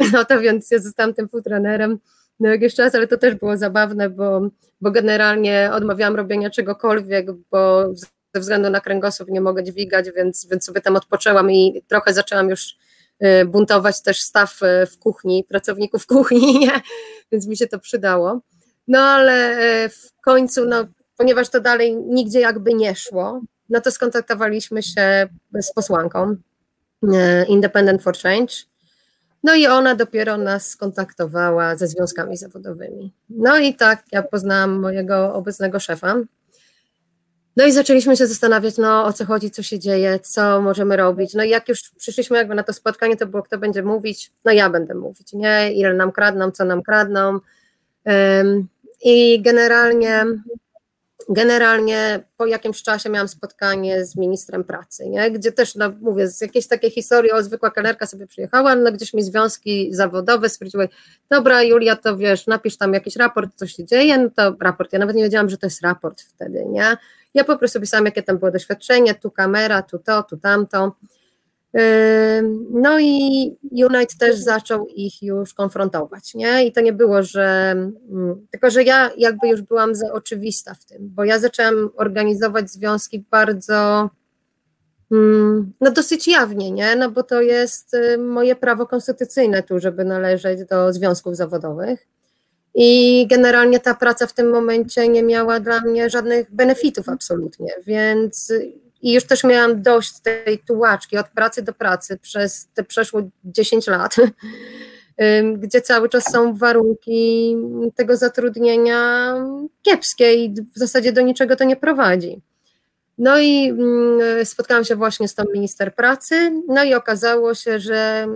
No to więc ja zostałam tym futranerem no jakiś czas, ale to też było zabawne, bo, bo generalnie odmawiałam robienia czegokolwiek, bo ze względu na kręgosłup nie mogę dźwigać, więc, więc sobie tam odpoczęłam i trochę zaczęłam już buntować też staw y, w kuchni, pracowników kuchni, nie? więc mi się to przydało. No ale y, w końcu, no, ponieważ to dalej nigdzie jakby nie szło, no to skontaktowaliśmy się z posłanką Independent for Change no i ona dopiero nas skontaktowała ze związkami zawodowymi. No i tak ja poznałam mojego obecnego szefa. No i zaczęliśmy się zastanawiać, no o co chodzi, co się dzieje, co możemy robić. No i jak już przyszliśmy jakby na to spotkanie, to było kto będzie mówić, no ja będę mówić, nie? Ile nam kradną, co nam kradną. Um, I generalnie generalnie po jakimś czasie miałam spotkanie z ministrem pracy, nie? gdzie też, no, mówię, z jakiejś takiej historii, o zwykła kelnerka sobie przyjechała, no gdzieś mi związki zawodowe stwierdziły, dobra Julia, to wiesz, napisz tam jakiś raport, co się dzieje, no to raport, ja nawet nie wiedziałam, że to jest raport wtedy, nie? Ja po prostu pisałam, jakie tam było doświadczenie, tu kamera, tu to, tu tamto, no i Unite też zaczął ich już konfrontować, nie? I to nie było, że mm, tylko, że ja jakby już byłam za oczywista w tym, bo ja zaczęłam organizować związki bardzo mm, no dosyć jawnie, nie? No bo to jest y, moje prawo konstytucyjne tu, żeby należeć do związków zawodowych. I generalnie ta praca w tym momencie nie miała dla mnie żadnych benefitów absolutnie, więc i już też miałam dość tej tułaczki od pracy do pracy przez te przeszło 10 lat, gdzie cały czas są warunki tego zatrudnienia kiepskie i w zasadzie do niczego to nie prowadzi. No i mm, spotkałam się właśnie z tą minister pracy, no i okazało się, że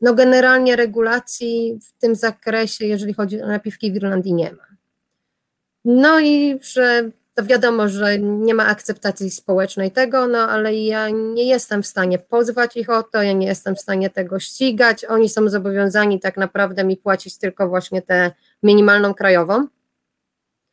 no generalnie regulacji w tym zakresie, jeżeli chodzi o napiwki w Irlandii, nie ma. No i że to wiadomo, że nie ma akceptacji społecznej tego, no ale ja nie jestem w stanie pozwać ich o to, ja nie jestem w stanie tego ścigać. Oni są zobowiązani tak naprawdę mi płacić tylko właśnie tę minimalną krajową,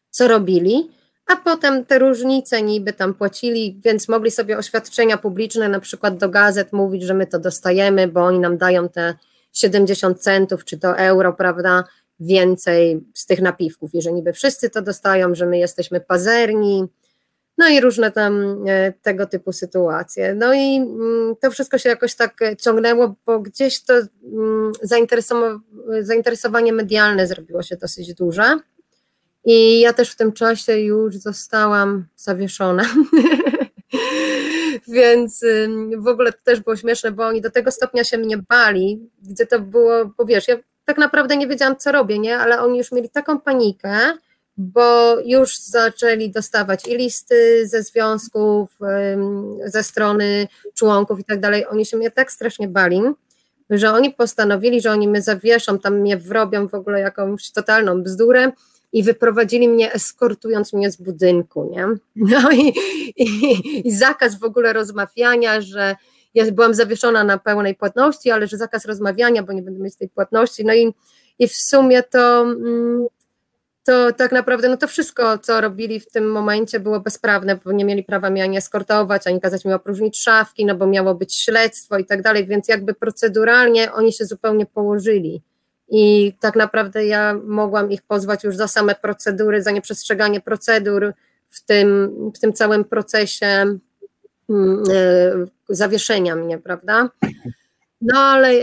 co robili, a potem te różnice niby tam płacili, więc mogli sobie oświadczenia publiczne, na przykład do gazet mówić, że my to dostajemy, bo oni nam dają te 70 centów czy to euro, prawda, więcej z tych napiwków i że niby wszyscy to dostają, że my jesteśmy pazerni, no i różne tam e, tego typu sytuacje. No i mm, to wszystko się jakoś tak ciągnęło, bo gdzieś to mm, zainteresowanie medialne zrobiło się dosyć duże. I ja też w tym czasie już zostałam zawieszona. Więc w ogóle to też było śmieszne, bo oni do tego stopnia się mnie bali, gdzie to było, bo wiesz, ja tak naprawdę nie wiedziałam, co robię, nie? Ale oni już mieli taką panikę, bo już zaczęli dostawać i listy ze związków, ze strony członków i tak dalej. Oni się mnie tak strasznie bali, że oni postanowili, że oni mnie zawieszą, tam mnie wrobią w ogóle jakąś totalną bzdurę i wyprowadzili mnie eskortując mnie z budynku, nie? No i, i, i zakaz w ogóle rozmawiania, że ja byłam zawieszona na pełnej płatności, ale że zakaz rozmawiania, bo nie będę mieć tej płatności. No i, i w sumie to, mm, to tak naprawdę no to wszystko, co robili w tym momencie było bezprawne, bo nie mieli prawa mnie ani eskortować, ani kazać mi opróżnić szafki, no bo miało być śledztwo i tak dalej, więc jakby proceduralnie oni się zupełnie położyli i tak naprawdę ja mogłam ich pozwać już za same procedury, za nieprzestrzeganie procedur w tym, w tym całym procesie zawieszenia mnie, prawda? No ale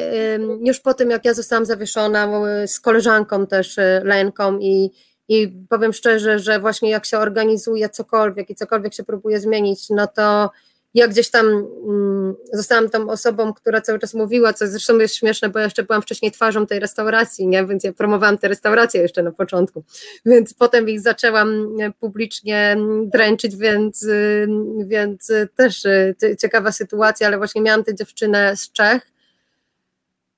już po tym, jak ja zostałam zawieszona z koleżanką też e, Lenką i, i powiem szczerze, że właśnie jak się organizuje cokolwiek i cokolwiek się próbuje zmienić, no to ja gdzieś tam mm, zostałam tą osobą, która cały czas mówiła, co zresztą jest śmieszne, bo ja jeszcze byłam wcześniej twarzą tej restauracji, nie? więc ja promowałam te restauracje jeszcze na początku, więc potem ich zaczęłam e, publicznie dręczyć, więc, y, więc też y, ciekawa sytuacja, ale właśnie miałam tę dziewczynę z Czech,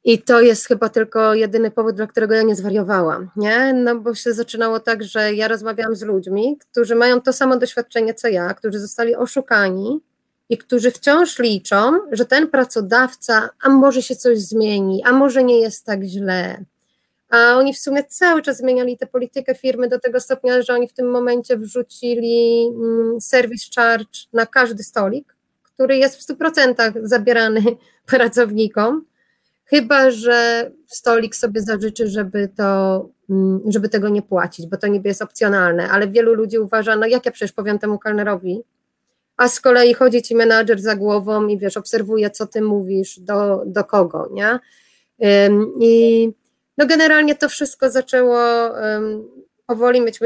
i to jest chyba tylko jedyny powód, dla którego ja nie zwariowałam, nie? No bo się zaczynało tak, że ja rozmawiałam z ludźmi, którzy mają to samo doświadczenie co ja, którzy zostali oszukani, i którzy wciąż liczą, że ten pracodawca, a może się coś zmieni, a może nie jest tak źle. A oni w sumie cały czas zmieniali tę politykę firmy do tego stopnia, że oni w tym momencie wrzucili mm, service charge na każdy stolik, który jest w 100% zabierany pracownikom, chyba że stolik sobie zażyczy, żeby, to, mm, żeby tego nie płacić, bo to niby jest opcjonalne, ale wielu ludzi uważa, no jak ja przecież powiem temu kelnerowi, a z kolei chodzi ci menadżer za głową i wiesz, obserwuje, co ty mówisz, do, do kogo, nie? I no generalnie to wszystko zaczęło powoli mieć,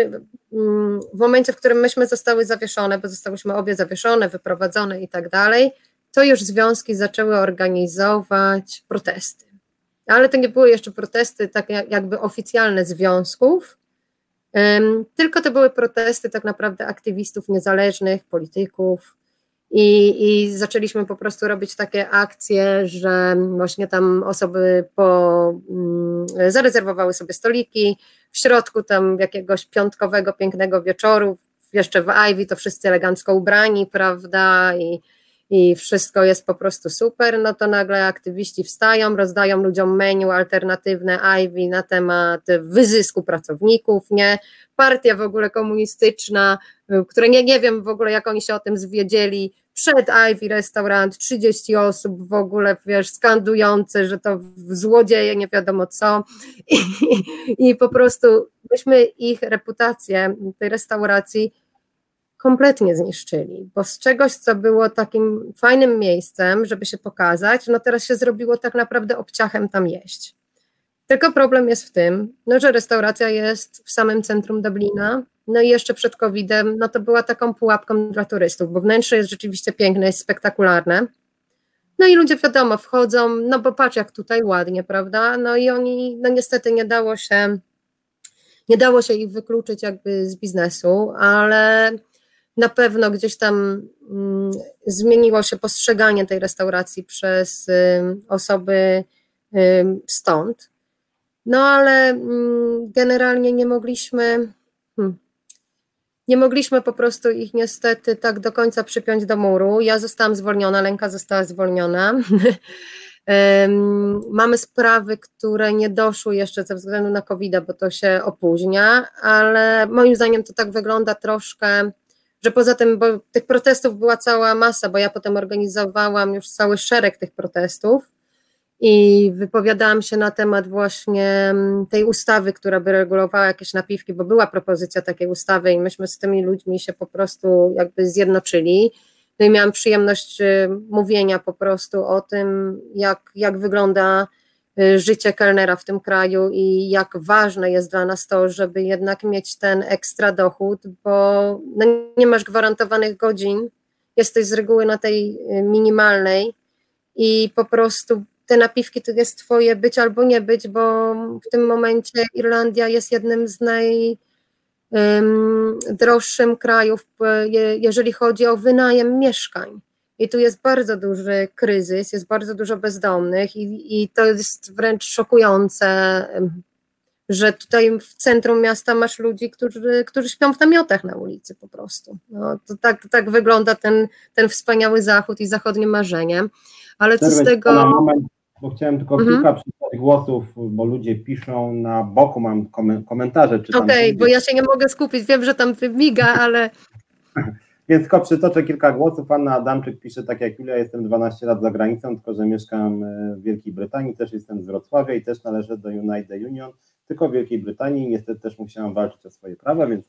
w momencie, w którym myśmy zostały zawieszone, bo zostałyśmy obie zawieszone, wyprowadzone i tak dalej, to już związki zaczęły organizować protesty. Ale to nie były jeszcze protesty tak jakby oficjalne związków, tylko to były protesty tak naprawdę aktywistów niezależnych, polityków. I, I zaczęliśmy po prostu robić takie akcje, że właśnie tam osoby po, mm, zarezerwowały sobie stoliki. W środku tam jakiegoś piątkowego, pięknego wieczoru, jeszcze w Ivy to wszyscy elegancko ubrani, prawda? I, i wszystko jest po prostu super, no to nagle aktywiści wstają, rozdają ludziom menu alternatywne Ivy na temat wyzysku pracowników, nie? Partia w ogóle komunistyczna, która nie, nie wiem w ogóle jak oni się o tym zwiedzieli, przed Ivy restaurant, 30 osób w ogóle, wiesz, skandujące, że to złodzieje, nie wiadomo co i, i po prostu myśmy ich reputację tej restauracji kompletnie zniszczyli, bo z czegoś, co było takim fajnym miejscem, żeby się pokazać, no teraz się zrobiło tak naprawdę obciachem tam jeść. Tylko problem jest w tym, no, że restauracja jest w samym centrum Dublina, no i jeszcze przed COVID-em, no to była taką pułapką dla turystów, bo wnętrze jest rzeczywiście piękne, jest spektakularne. No i ludzie wiadomo, wchodzą, no bo patrz jak tutaj ładnie, prawda? No i oni, no niestety nie dało się, nie dało się ich wykluczyć jakby z biznesu, ale na pewno gdzieś tam mm, zmieniło się postrzeganie tej restauracji przez osoby stąd. No ale mm, generalnie nie mogliśmy, hmm, nie mogliśmy po prostu ich niestety tak do końca przypiąć do muru. Ja zostałam zwolniona, Lenka została zwolniona. Mamy sprawy, które nie doszły jeszcze ze względu na COVID, bo to się opóźnia, ale moim zdaniem to tak wygląda troszkę że poza tym, bo tych protestów była cała masa, bo ja potem organizowałam już cały szereg tych protestów i wypowiadałam się na temat właśnie mm, tej ustawy, która by regulowała jakieś napiwki, bo była propozycja takiej ustawy i myśmy z tymi ludźmi się po prostu jakby zjednoczyli. No i miałam przyjemność y, mówienia po prostu o tym, jak, jak wygląda życie kelnera w tym kraju i jak ważne jest dla nas to, żeby jednak mieć ten ekstra dochód, bo no nie masz gwarantowanych godzin, jesteś z reguły na tej y, minimalnej i po prostu te napiwki to jest twoje być albo nie być, bo w tym momencie Irlandia jest jednym z najdroższym krajów, jeżeli chodzi o wynajem mieszkań. I tu jest bardzo duży kryzys, jest bardzo dużo bezdomnych, i, i to jest wręcz szokujące, że tutaj w centrum miasta masz ludzi, którzy, którzy śpią w namiotach na ulicy po prostu. No, to tak, tak wygląda ten, ten wspaniały zachód i zachodnie marzenie. Ale co z tego. Na moment. bo chciałem tylko Mhm. kilka przeczytać głosów, bo ludzie piszą na boku, mam komen- komentarze. Okej, ludzie. bo ja się nie mogę skupić, wiem, że tam miga, ale Więc tylko przytoczę kilka głosów. Anna Adamczyk pisze, tak jak Julia, jestem 12 lat za granicą, tylko że mieszkam e, w Wielkiej Brytanii, też jestem z Wrocławia i też należę do United Union, tylko w Wielkiej Brytanii. Niestety też musiałam walczyć o swoje prawa, więc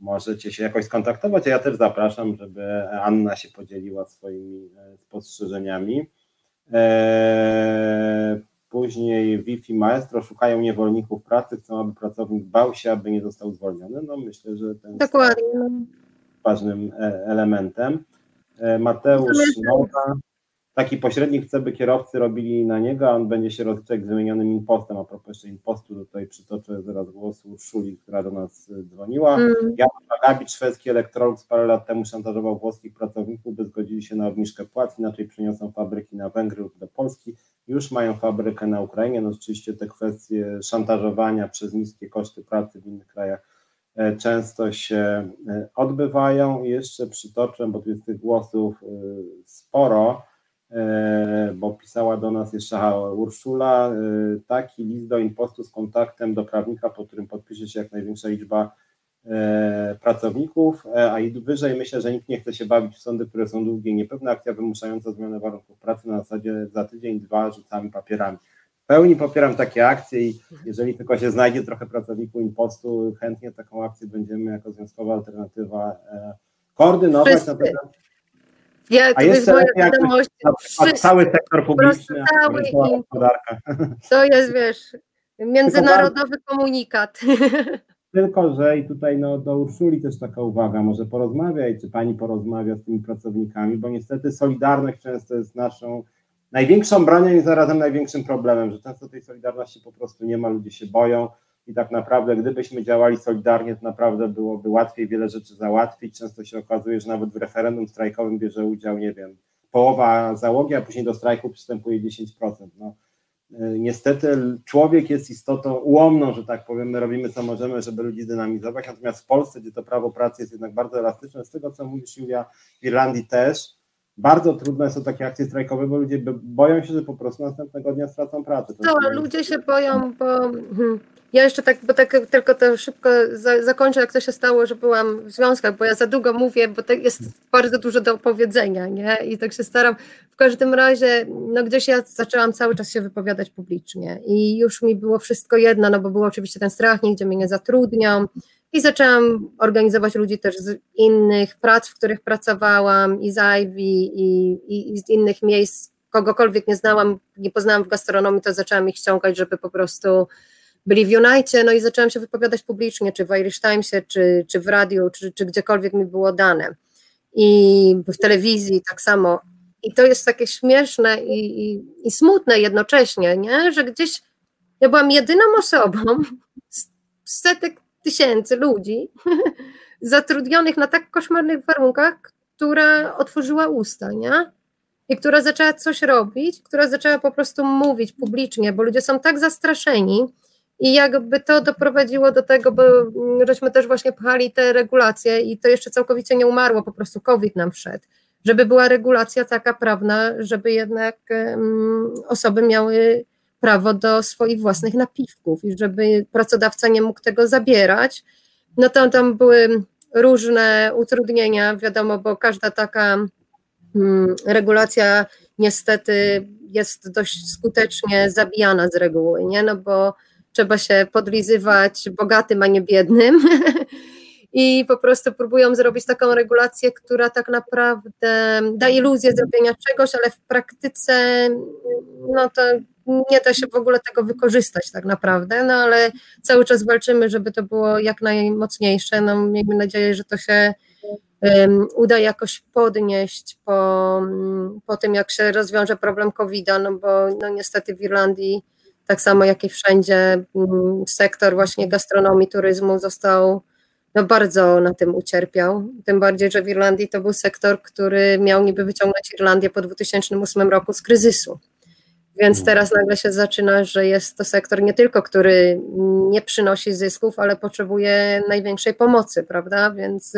możecie się jakoś skontaktować, a ja też zapraszam, żeby Anna się podzieliła swoimi e, spostrzeżeniami. Eee, Później Wi-Fi Maestro szukają niewolników pracy, chcą, aby pracownik bał się, aby nie został zwolniony. No myślę, że ten dokładnie. Ważnym e, elementem. E, Mateusz Nowa, taki pośrednik chce, by kierowcy robili na niego, a on będzie się rozliczać z wymienionym impostem. A propos jeszcze impostu, tutaj przytoczę zaraz głos Urszuli, która do nas e, dzwoniła. Mm. Jan Agabit, szwedzki Electrolux, parę lat temu szantażował włoskich pracowników, by zgodzili się na obniżkę płac, inaczej przeniosą fabryki na Węgry lub do Polski. Już mają fabrykę na Ukrainie. No rzeczywiście te kwestie szantażowania przez niskie koszty pracy w innych krajach często się e, odbywają. I jeszcze przytoczę, bo tu jest tych głosów e, sporo, e, bo pisała do nas jeszcze Urszula, e, taki list do impostu z kontaktem do prawnika, po którym podpisze się jak największa liczba e, pracowników, e, a i wyżej myślę, że nikt nie chce się bawić w sądy, które są długie i niepewne. Akcja wymuszająca zmianę warunków pracy na zasadzie za tydzień, dwa rzucamy papierami. Pełni popieram takie akcje i jeżeli tylko się znajdzie trochę pracowników impostu, chętnie taką akcję będziemy jako związkowa alternatywa e, koordynować. Ja, to jest moja wiadomość. cały sektor publiczny, cały gospodarka. To jest, wiesz, międzynarodowy komunikat. Tylko, że i tutaj no, do Urszuli też taka uwaga, może porozmawiaj, czy pani porozmawia z tymi pracownikami, bo niestety solidarność często jest naszą największą bronią i zarazem największym problemem, że często tej solidarności po prostu nie ma, ludzie się boją i tak naprawdę gdybyśmy działali solidarnie, to naprawdę byłoby łatwiej wiele rzeczy załatwić. Często się okazuje, że nawet w referendum strajkowym bierze udział, nie wiem, połowa załogi, a później do strajku przystępuje 10%. No, y, niestety człowiek jest istotą ułomną, że tak powiem, my robimy co możemy, żeby ludzi dynamizować, natomiast w Polsce, gdzie to prawo pracy jest jednak bardzo elastyczne, z tego co mówisz Julia, w Irlandii też, bardzo trudne są takie akcje strajkowe, bo ludzie bo- boją się, że po prostu następnego dnia stracą pracę. To ludzie się boją, bo hmm, ja jeszcze tak, bo tak tylko to szybko za, zakończę, jak to się stało, że byłam w związkach, bo ja za długo mówię, bo to jest bardzo dużo do opowiedzenia, nie? I tak się staram. W każdym razie, no gdzieś ja zaczęłam cały czas się wypowiadać publicznie i już mi było wszystko jedno, no bo był oczywiście ten strach, nigdzie mnie nie zatrudnią i zaczęłam organizować ludzi też z innych prac, w których pracowałam i z Ivy i, i, i z innych miejsc, kogokolwiek nie znałam, nie poznałam w gastronomii, to zaczęłam ich ściągać, żeby po prostu byli w United, no i zaczęłam się wypowiadać publicznie, czy w Irish Timesie, czy, czy w radiu, czy, czy gdziekolwiek mi było dane. I w telewizji tak samo. I to jest takie śmieszne i, i, i smutne jednocześnie, nie? że gdzieś ja byłam jedyną osobą z setek tysięcy ludzi zatrudnionych na tak koszmarnych warunkach, która otworzyła usta, nie? I która zaczęła coś robić, która zaczęła po prostu mówić publicznie, bo ludzie są tak zastraszeni i jakby to doprowadziło do tego, bo mm, żeśmy też właśnie pchali te regulacje i to jeszcze całkowicie nie umarło, po prostu COVID nam wszedł, żeby była regulacja taka prawna, żeby jednak um, osoby miały prawo do swoich własnych napiwków i żeby pracodawca nie mógł tego zabierać. No to tam były różne utrudnienia, wiadomo, bo każda taka mm, regulacja niestety jest dość skutecznie zabijana z reguły, nie? No bo trzeba się podlizywać bogatym, a nie biednym. I po prostu próbują zrobić taką regulację, która tak naprawdę da iluzję zrobienia czegoś, ale w praktyce no to nie da się w ogóle tego wykorzystać tak naprawdę, no ale cały czas walczymy, żeby to było jak najmocniejsze. No miejmy nadzieję, że to się um, uda jakoś podnieść po, po tym, jak się rozwiąże problem COVID-a, no bo no niestety w Irlandii, tak samo jak i wszędzie, um, sektor właśnie gastronomii, turyzmu został no bardzo na tym ucierpiał. Tym bardziej, że w Irlandii to był sektor, który miał niby wyciągnąć Irlandię po 2008 roku z kryzysu. Więc teraz nagle się zaczyna, że jest to sektor nie tylko, który nie przynosi zysków, ale potrzebuje największej pomocy, prawda? Więc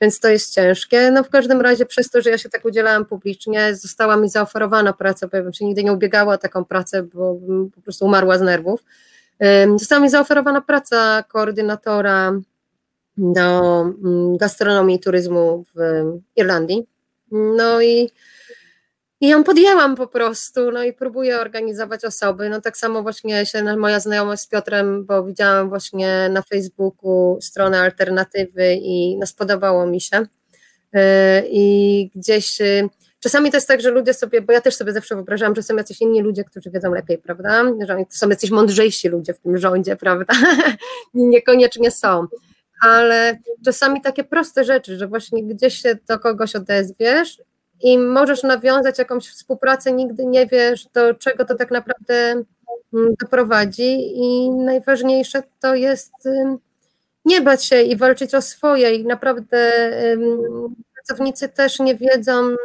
więc to jest ciężkie. No w każdym razie przez to, że ja się tak udzielałam publicznie, została mi zaoferowana praca, bo ja bym się nigdy nie ubiegała o taką pracę, bo po prostu umarła z nerwów. Została mi zaoferowana praca koordynatora do mm, gastronomii i turyzmu w Irlandii. No i i ją podjęłam po prostu, no i próbuję organizować osoby. No tak samo właśnie się moja znajomość z Piotrem, bo widziałam właśnie na Facebooku stronę alternatywy i no spodobało mi się. Y, I gdzieś y, czasami to jest tak, że ludzie sobie, bo ja też sobie zawsze wyobrażałam, że są jacyś inni ludzie, którzy wiedzą lepiej, prawda? Że są jacyś mądrzejsi ludzie w tym rządzie, prawda? Niekoniecznie są. Ale czasami takie proste rzeczy, że właśnie gdzieś się do kogoś odezwiesz i możesz nawiązać jakąś współpracę, nigdy nie wiesz, do czego to tak naprawdę mm, doprowadzi. I najważniejsze to jest nie bać się i walczyć o swoje. I naprawdę pracownicy też nie wiedzą,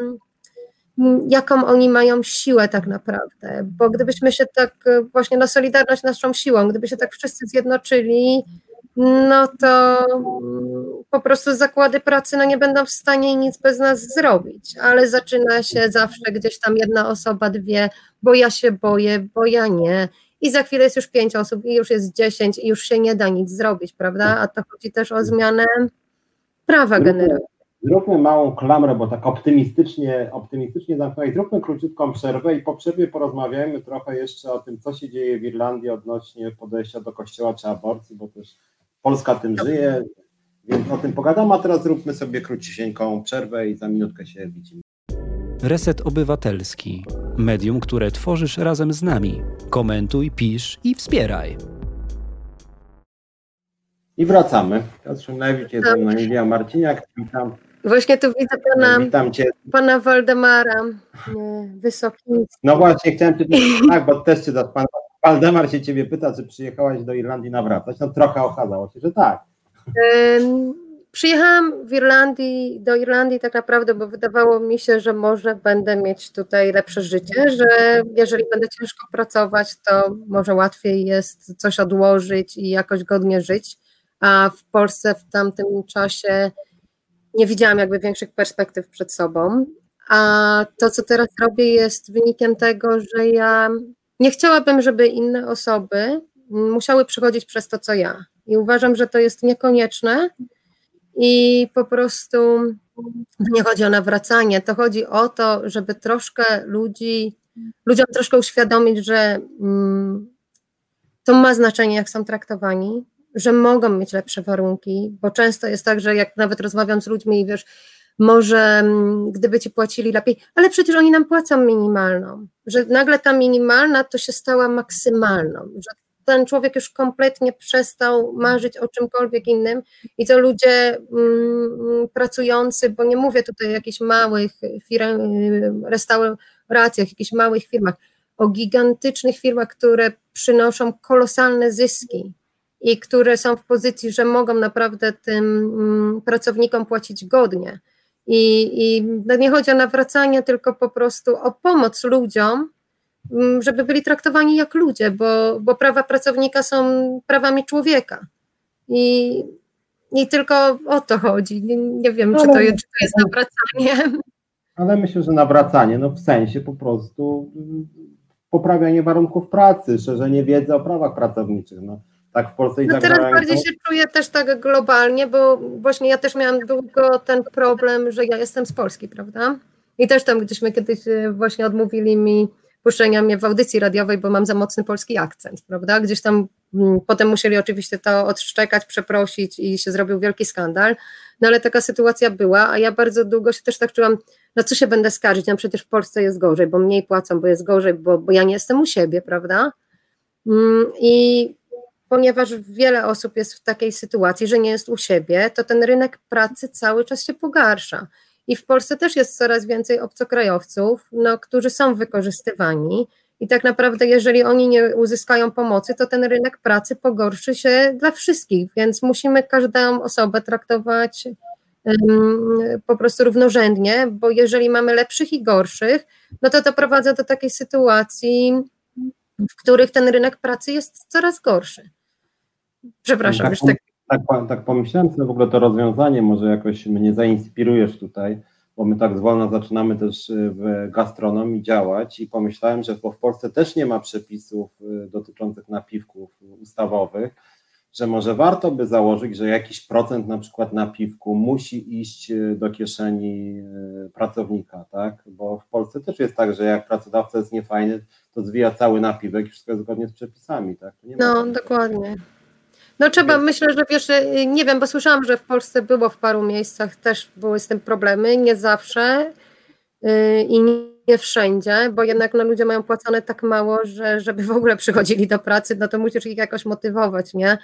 jaką oni mają siłę tak naprawdę, bo gdybyśmy się tak właśnie na solidarność naszą siłą, gdyby się tak wszyscy zjednoczyli, no to mm, po prostu zakłady pracy no nie będą w stanie nic bez nas zrobić, ale zaczyna się zawsze gdzieś tam jedna osoba, dwie, bo ja się boję, bo ja nie. I za chwilę jest już pięć osób, i już jest dziesięć, i już się nie da nic zrobić, prawda? A to chodzi też o zmianę prawa generalnie. Zróbmy małą klamrę, bo tak optymistycznie, optymistycznie zamknąłem. Zróbmy króciutką przerwę i po przerwie porozmawiajmy trochę jeszcze o tym, co się dzieje w Irlandii odnośnie podejścia do kościoła czy aborcji, bo też Polska tym żyje, więc o tym pogadam, a teraz zróbmy sobie króciusieńką przerwę i za minutkę się widzimy. Reset Obywatelski. Medium, które tworzysz razem z nami. Komentuj, pisz i wspieraj. I wracamy. Piotr Szymlewicz jest ze mną, Marciniak. Witam. Właśnie tu widzę pana, pana Waldemara Wysoki. No właśnie, chciałem cię, tak, bo też cię pan Waldemar się ciebie pyta, czy przyjechałaś do Irlandii nawracać. No trochę okazało się, że tak. Przyjechałam w Irlandii, do Irlandii tak naprawdę, bo wydawało mi się, że może będę mieć tutaj lepsze życie, że jeżeli będę ciężko pracować, to może łatwiej jest coś odłożyć i jakoś godnie żyć. A w Polsce w tamtym czasie nie widziałam jakby większych perspektyw przed sobą. A to, co teraz robię, jest wynikiem tego, że ja nie chciałabym, żeby inne osoby musiały przechodzić przez to, co ja. I uważam, że to jest niekonieczne i po prostu nie chodzi o nawracanie, to chodzi o to, żeby troszkę ludzi, ludziom troszkę uświadomić, że mm, to ma znaczenie, jak są traktowani, że mogą mieć lepsze warunki, bo często jest tak, że jak nawet rozmawiam z ludźmi i wiesz, może mm, gdyby ci płacili lepiej, ale przecież oni nam płacą minimalną, że nagle ta minimalna to się stała maksymalną, że ten człowiek już kompletnie przestał marzyć o czymkolwiek innym i to ludzie mm, pracujący, bo nie mówię tutaj o jakichś małych firm, restauracjach, jakichś małych firmach, o gigantycznych firmach, które przynoszą kolosalne zyski i które są w pozycji, że mogą naprawdę tym mm, pracownikom płacić godnie. I, I no nie chodzi o nawracanie, tylko po prostu o pomoc ludziom, mm, żeby byli traktowani jak ludzie, bo, bo prawa pracownika są prawami człowieka. I, i tylko o to chodzi. Nie, nie wiem, czy to, jest, czy to jest nawracanie. Ale myślę, że nawracanie, no w sensie po prostu poprawianie warunków pracy, szerzenie wiedzy o prawach pracowniczych. No tak w Polsce i no tak teraz bardziej się czuję też tak globalnie, bo właśnie ja też miałam długo ten problem, że ja jestem z Polski, prawda? I też tam gdzieśmy kiedyś e, właśnie odmówili mi puszczenia mnie w audycji radiowej, bo mam za mocny polski akcent, prawda? Gdzieś tam mm, potem musieli oczywiście to odszczekać, przeprosić i się zrobił wielki skandal, no ale taka sytuacja była, a ja bardzo długo się też tak czułam, no co się będę skarżyć, no przecież w Polsce jest gorzej, bo mniej płacą, bo jest gorzej, bo, bo ja nie jestem u siebie, prawda? Mm, I ponieważ wiele osób jest w takiej sytuacji, że nie jest u siebie, to ten rynek pracy cały czas się pogarsza. I w Polsce też jest coraz więcej obcokrajowców, no, którzy są wykorzystywani. I tak naprawdę, jeżeli oni nie uzyskają pomocy, to ten rynek pracy pogorszy się dla wszystkich, więc musimy każdą osobę traktować um, po prostu równorzędnie, bo jeżeli mamy lepszych i gorszych, no to doprowadza do takiej sytuacji, w których ten rynek pracy jest coraz gorszy. Przepraszam, już tak tak, tak pomyślałem sobie w ogóle to rozwiązanie, może jakoś mnie zainspirujesz tutaj, bo my tak zwolna zaczynamy też y, w gastronomii działać i pomyślałem, że w Polsce też nie ma przepisów y, dotyczących napiwków ustawowych, że może warto by założyć, że jakiś procent na przykład napiwku musi iść y, do kieszeni pracownika, tak? Bo w Polsce też jest tak, że jak pracodawca jest niefajny, to zwija cały napiwek i wszystko jest zgodnie z przepisami, tak? no, dokładnie. No trzeba, myślę, że wiesz, y, nie wiem, bo słyszałam, że w Polsce było w paru miejscach, też były z tym problemy, nie zawsze yy, i nie wszędzie, bo jednak no, ludzie mają płacone tak mało, że żeby w ogóle przychodzili do pracy, no to musisz ich jakoś motywować, nie?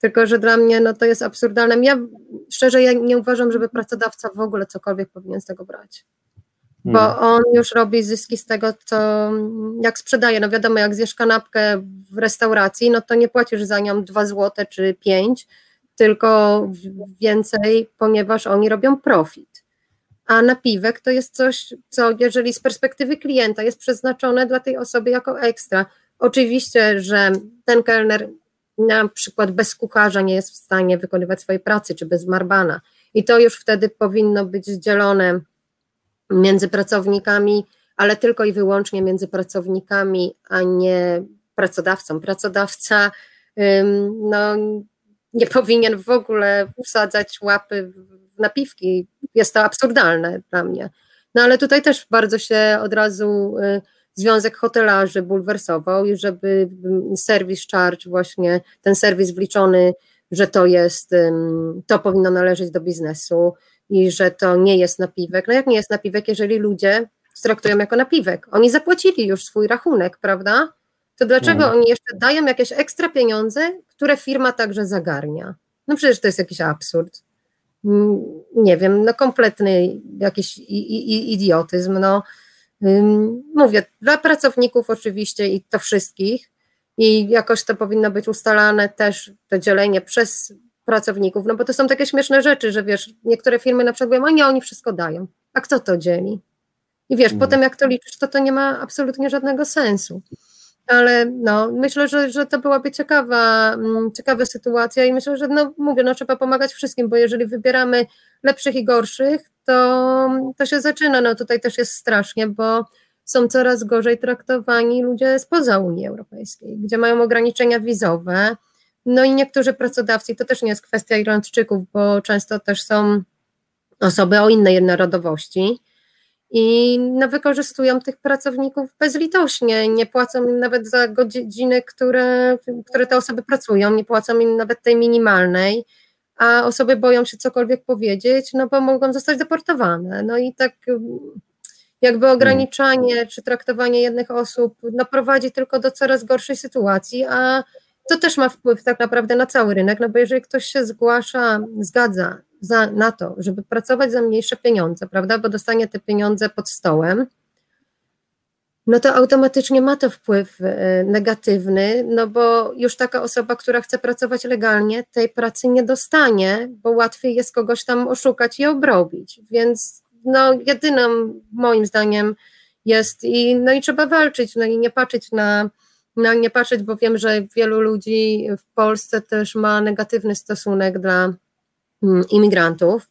Tylko, że dla mnie no, to jest absurdalne. Ja szczerze ja nie uważam, żeby pracodawca w ogóle cokolwiek powinien z tego brać bo hmm. on już robi zyski z tego, co jak sprzedaje. No wiadomo, jak zjesz kanapkę w restauracji, no to nie płacisz za nią 2 zł czy 5, tylko więcej, ponieważ oni robią profit. A napiwek to jest coś, co jeżeli z perspektywy klienta jest przeznaczone dla tej osoby jako ekstra. Oczywiście, że ten kelner na przykład bez kucharza nie jest w stanie wykonywać swojej pracy, czy bez marbana. I to już wtedy powinno być dzielone między pracownikami, ale tylko i wyłącznie między pracownikami, a nie pracodawcą. Pracodawca no, nie powinien w ogóle wsadzać łapy w napiwki. Jest to absurdalne dla mnie. No ale tutaj też bardzo się od razu y, Związek Hotelarzy bulwersował żeby serwis charge właśnie, ten serwis wliczony, że to jest, to powinno należeć do biznesu i że to nie jest napiwek. No jak nie jest napiwek, jeżeli ludzie traktują jako napiwek? Oni zapłacili już swój rachunek, prawda? To dlaczego no. oni jeszcze dają jakieś ekstra pieniądze, które firma także zagarnia? No przecież to jest jakiś absurd. Mm, nie wiem, no kompletny jakiś idiotyzm. No. Mówię, dla pracowników oczywiście i to wszystkich, i jakoś to powinno być ustalane też, to dzielenie przez pracowników, no bo to są takie śmieszne rzeczy, że wiesz, niektóre firmy na przykład mówią, a nie, oni wszystko dają, a kto to dzieli? I wiesz, mm. potem jak to liczysz, to to nie ma absolutnie żadnego sensu. Ale no, myślę, że, że to byłaby ciekawa, mm, ciekawa sytuacja i myślę, że no mówię, no trzeba pomagać wszystkim, bo jeżeli wybieramy lepszych i gorszych, to, to się zaczyna, no tutaj też jest strasznie, bo są coraz gorzej traktowani ludzie spoza Unii Europejskiej, gdzie mają ograniczenia wizowe, no i niektórzy pracodawcy, to też nie jest kwestia Irlandczyków, bo często też są osoby o innej narodowości i no, wykorzystują tych pracowników bezlitośnie, nie płacą im nawet za godziny, które, które te osoby pracują, nie płacą im nawet tej minimalnej, a osoby boją się cokolwiek powiedzieć, no bo mogą zostać deportowane. No i tak jakby ograniczanie czy traktowanie jednych osób no, prowadzi tylko do coraz gorszej sytuacji, a to też ma wpływ tak naprawdę na cały rynek, no bo jeżeli ktoś się zgłasza, zgadza za, na to, żeby pracować za mniejsze pieniądze, prawda, bo dostanie te pieniądze pod stołem, no to automatycznie ma to wpływ e, negatywny, no bo już taka osoba, która chce pracować legalnie, tej pracy nie dostanie, bo łatwiej jest kogoś tam oszukać i obrobić. Więc no jedyną moim zdaniem jest i no i trzeba walczyć, no i nie patrzeć na no, nie patrzeć, bo wiem, że wielu ludzi w Polsce też ma negatywny stosunek dla mm, imigrantów.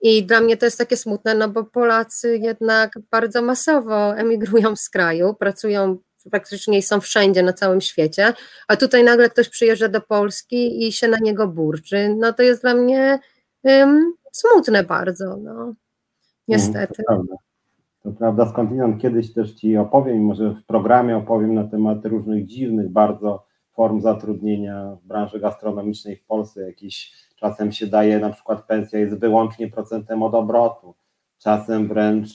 I dla mnie to jest takie smutne, no bo Polacy jednak bardzo masowo emigrują z kraju, pracują praktycznie są wszędzie na całym świecie, a tutaj nagle ktoś przyjeżdża do Polski i się na niego burczy. No to jest dla mnie um, smutne bardzo, no. Niestety. Mm, to prawda, skądinąd kiedyś też Ci opowiem, może w programie opowiem na temat różnych dziwnych bardzo form zatrudnienia w branży gastronomicznej w Polsce. Jakiś czasem się daje, na przykład pensja jest wyłącznie procentem od obrotu, czasem wręcz,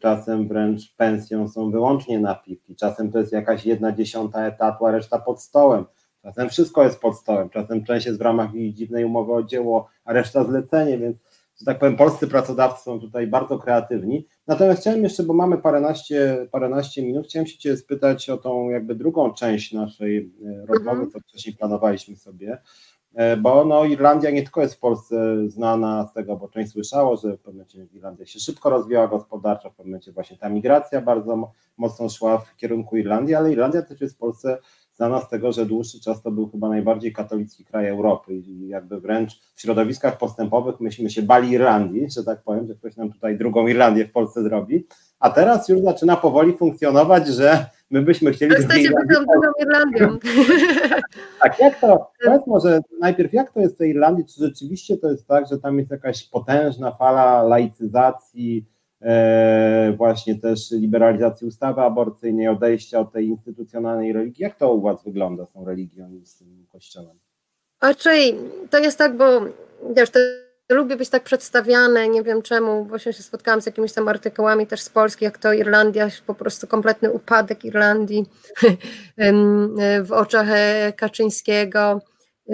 czasem wręcz pensją są wyłącznie napiwki, czasem to jest jakaś jedna dziesiąta etatu, a reszta pod stołem. Czasem wszystko jest pod stołem, czasem część jest w ramach dziwnej umowy o dzieło, a reszta zlecenie, więc że tak powiem, polscy pracodawcy są tutaj bardzo kreatywni. Natomiast chciałem jeszcze, bo mamy paręnaście, paręnaście minut, chciałem się Cię spytać o tą jakby drugą część naszej e, rozmowy, mhm. co wcześniej planowaliśmy sobie, e, bo no, Irlandia nie tylko jest w Polsce znana z tego, bo część słyszało, że w pewnym momencie Irlandia się szybko rozwijała gospodarczo, w pewnym momencie właśnie ta migracja bardzo mocno szła w kierunku Irlandii, ale Irlandia też jest w Polsce znana z tego, że dłuższy czas to był chyba najbardziej katolicki kraj Europy i jakby wręcz w środowiskach postępowych myśmy się bali Irlandii, że tak powiem, że ktoś nam tutaj drugą Irlandię w Polsce zrobi, a teraz już zaczyna powoli funkcjonować, że my byśmy chcieli... Jesteście drugą Irlandią. tak, jak to, powiedz może najpierw, jak to jest w tej Irlandii, czy rzeczywiście to jest tak, że tam jest jakaś potężna fala laicyzacji, właśnie też liberalizacji ustawy aborcyjnej, odejścia od tej instytucjonalnej religii. Jak to u Was wygląda z tą religią i z tym kościołem? Raczej to jest tak, bo wiesz, to lubię być tak przedstawiane, nie wiem czemu, właśnie się spotkałam z jakimiś tam artykułami też z Polski, jak to Irlandia, po prostu kompletny upadek Irlandii w oczach e, Kaczyńskiego,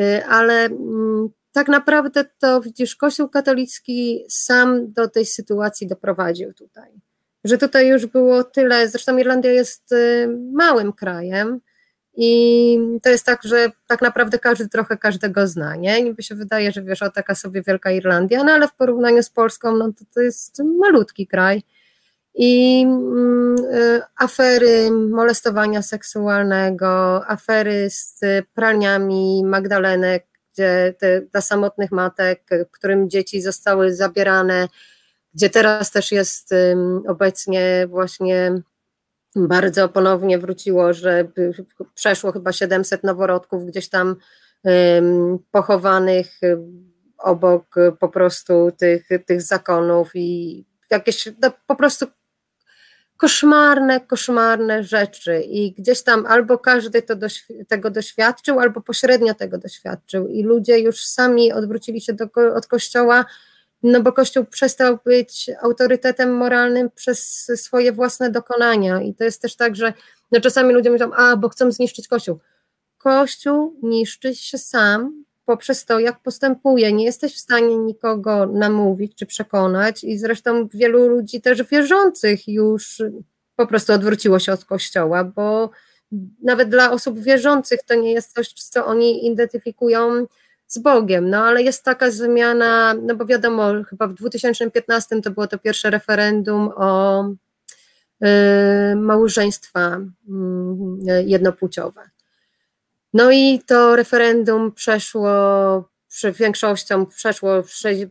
y, ale mm, tak naprawdę to widzisz, Kościół katolicki sam do tej sytuacji doprowadził tutaj. Że tutaj już było tyle, zresztą Irlandia jest y, małym krajem, i to jest tak, że tak naprawdę każdy trochę każdego zna, nie? Niby się wydaje, że wiesz, o taka sobie wielka Irlandia, no ale w porównaniu z Polską, no to, to jest malutki kraj. I mm, y, afery molestowania seksualnego, afery z pralniami Magdalenek, gdzie te, dla samotnych matek, którym dzieci zostały zabierane, gdzie teraz też jest obecnie właśnie bardzo ponownie wróciło, że przeszło chyba 700 noworodków gdzieś tam pochowanych obok po prostu tych, tych zakonów i jakieś no, po prostu koszmarne, koszmarne rzeczy i gdzieś tam albo każdy to doświ tego doświadczył, albo pośrednio tego doświadczył i ludzie już sami odwrócili się do, od kościoła no bo Kościół przestał być autorytetem moralnym przez swoje własne dokonania. I to jest też tak, że no czasami ludzie mówią, a bo chcą zniszczyć Kościół. Kościół niszczy się sam poprzez to, jak postępuje. Nie jesteś w stanie nikogo namówić czy przekonać, i zresztą wielu ludzi też wierzących już po prostu odwróciło się od Kościoła, bo nawet dla osób wierzących to nie jest coś, co oni identyfikują z Bogiem, no ale jest taka zmiana, no bo wiadomo, chyba w 2015 to było to pierwsze referendum o y, małżeństwa y, jednopłciowe. No i to referendum przeszło przy większością przeszło,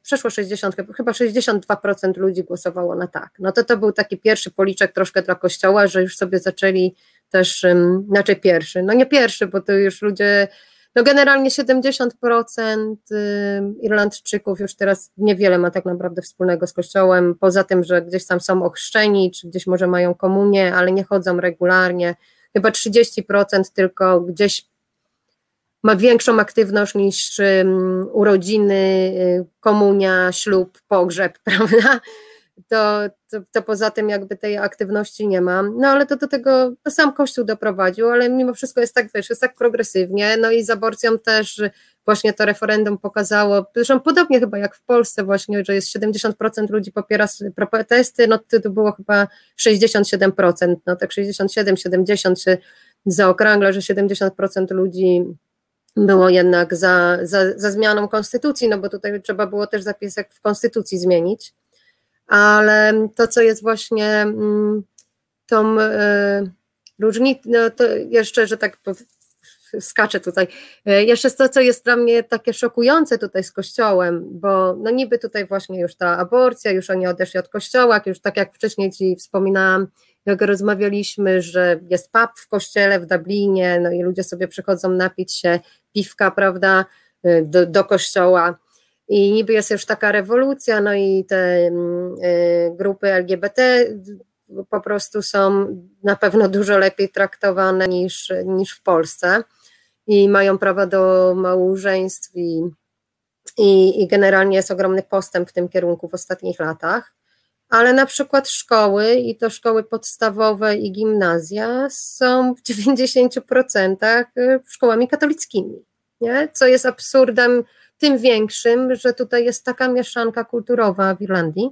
przeszło 60, chyba 62% ludzi głosowało na tak. No to to był taki pierwszy policzek troszkę dla kościoła, że już sobie zaczęli też, znaczy pierwszy, no nie pierwszy, bo to już ludzie no generalnie 70% Irlandczyków już teraz niewiele ma tak naprawdę wspólnego z kościołem, poza tym, że gdzieś tam są ochrzczeni, czy gdzieś może mają komunię, ale nie chodzą regularnie. Chyba 30% tylko gdzieś ma większą aktywność niż urodziny, y, komunia, ślub, pogrzeb, prawda? to, to, to, poza tym jakby tej aktywności nie ma. No ale to do tego to sam Kościół doprowadził, ale mimo wszystko jest tak, wiesz, jest tak progresywnie, no i z aborcją też właśnie to referendum pokazało, zresztą podobnie chyba jak w Polsce właśnie, że jest 70% ludzi popiera protesty, no to, to było chyba 67%, no tak 67, 70 się zaokrągla, że 70% ludzi było jednak za, za, za zmianą konstytucji, no bo tutaj trzeba było też zapisek w konstytucji zmienić ale to, co jest właśnie mm, tą e, różnicą, no to jeszcze, że tak skaczę tutaj. E, jeszcze to, co jest dla mnie takie szokujące tutaj z Kościołem, bo no niby tutaj właśnie już ta aborcja, już oni odeszli od Kościoła, już tak jak wcześniej Ci wspominałam, jak rozmawialiśmy, że jest pub w kościele w Dublinie, no i ludzie sobie przychodzą napić się piwka, prawda, e, do, do kościoła, i niby jest już taka rewolucja, no i te mm, y, grupy LGBT po prostu są na pewno dużo lepiej traktowane niż, niż w Polsce i mają prawo do małżeństw i, i, i generalnie jest ogromny postęp w tym kierunku w ostatnich latach. Ale na przykład szkoły, i to szkoły podstawowe i gimnazja, są w 90% szkołami katolickimi, nie? co jest absurdem tym większym, że tutaj jest taka mieszanka kulturowa w Irlandii,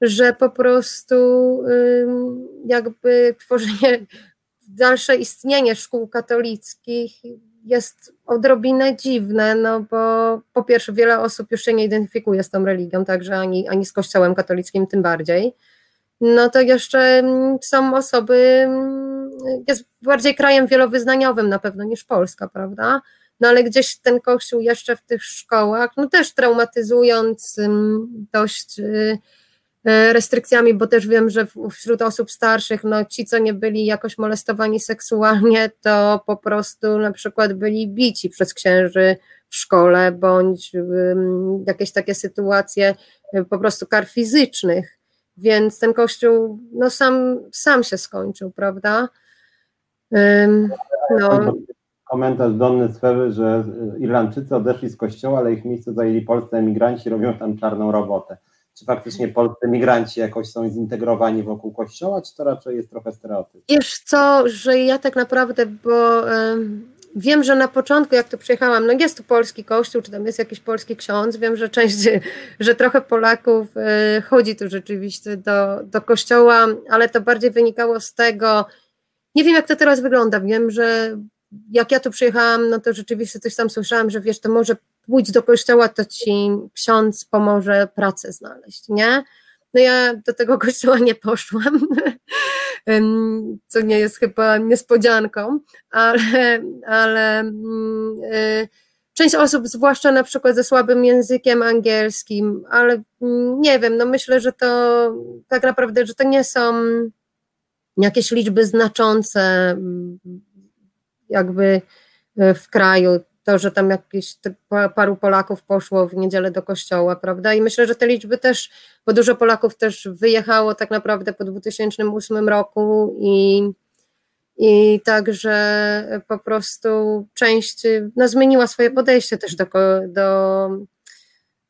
że po prostu jakby tworzenie, dalsze istnienie szkół katolickich jest odrobinę dziwne, no bo po pierwsze wiele osób już się nie identyfikuje z tą religią, także ani, ani z kościołem katolickim tym bardziej. No to jeszcze są osoby jest bardziej krajem wielowyznaniowym na pewno niż Polska, prawda? No ale gdzieś ten kościół jeszcze w tych szkołach, no też traumatyzując dość y, y, restrykcjami, bo też wiem, że wśród osób starszych, no ci, co nie byli jakoś molestowani seksualnie, to po prostu na przykład byli bici przez księży w szkole, bądź jakieś takie sytuacje y, po prostu kar fizycznych, więc ten kościół no sam, sam się skończył, prawda? No. Komentarz Donny Sfery, że Irlandczycy odeszli z kościoła, ale ich miejsce zajęli polscy emigranci, robią tam czarną robotę. Czy faktycznie polscy emigranci jakoś są zintegrowani wokół kościoła, czy to raczej jest trochę stereotyp? Wiesz co, że ja tak naprawdę, bo wiem, że na początku, jak tu przyjechałam, no jest tu polski kościół, czy tam jest jakiś polski ksiądz, wiem, że część, że trochę Polaków e, chodzi tu rzeczywiście do, do kościoła, ale to bardziej wynikało z tego, nie wiem jak to teraz wygląda, wiem, że jak ja tu przyjechałam, no to rzeczywiście coś tam słyszałam, że wiesz, to może pójdź do kościoła, to ci ksiądz pomoże pracę znaleźć, nie? No ja do tego kościoła nie poszłam, co nie jest chyba niespodzianką, ale, ale mm, y, część osób, zwłaszcza na przykład ze słabym językiem angielskim, ale nie wiem, no myślę, że to tak naprawdę, że to nie są jakieś liczby znaczące mm, jakby e, w kraju, to, że tam jakieś paru Polaków poszło w niedzielę do kościoła, prawda? I myślę, że te liczby też, bo dużo Polaków też wyjechało tak naprawdę po 2008 roku i, i także po prostu część no, zmieniła swoje podejście też do, do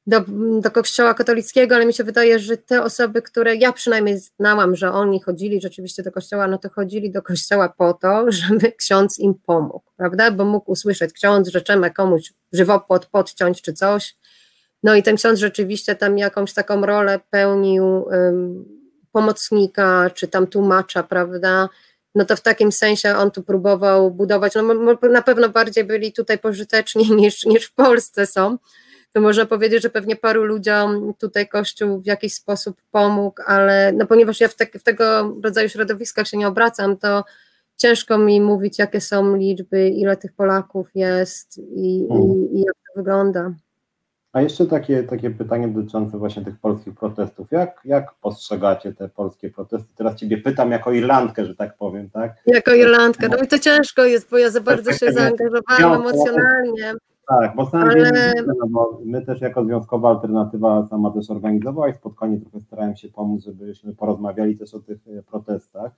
do, do kościoła katolickiego, ale mi się wydaje, że te osoby, które ja przynajmniej znałam, że oni chodzili rzeczywiście do kościoła, no to chodzili do kościoła po to, żeby ksiądz im pomógł, prawda? Bo mógł usłyszeć ksiądz, że komuś żywopłot podciąć czy coś. No i ten ksiądz rzeczywiście tam jakąś taką rolę pełnił um, pomocnika, czy tam tłumacza, prawda? No to w takim sensie on tu próbował budować, no na pewno bardziej byli tutaj pożyteczni niż, niż w Polsce są, to można powiedzieć, że pewnie paru ludziom tutaj Kościół w jakiś sposób pomógł, ale no ponieważ ja w, te, w tego rodzaju środowiskach się nie obracam, to ciężko mi mówić, jakie są liczby, ile tych Polaków jest i, hmm. i, i jak to wygląda. A jeszcze takie, takie pytanie dotyczące właśnie tych polskich protestów. Jak, jak postrzegacie te polskie protesty? Teraz Ciebie pytam jako Irlandkę, że tak powiem, tak? Jako Irlandka, no i to ciężko jest, bo ja za bardzo się zaangażowałam emocjonalnie. Tak, bo sam Ale... no bo my też jako Związkowa Alternatywa sama też organizowała i spokojnie trochę starałem się pomóc, żebyśmy porozmawiali też o tych e, protestach.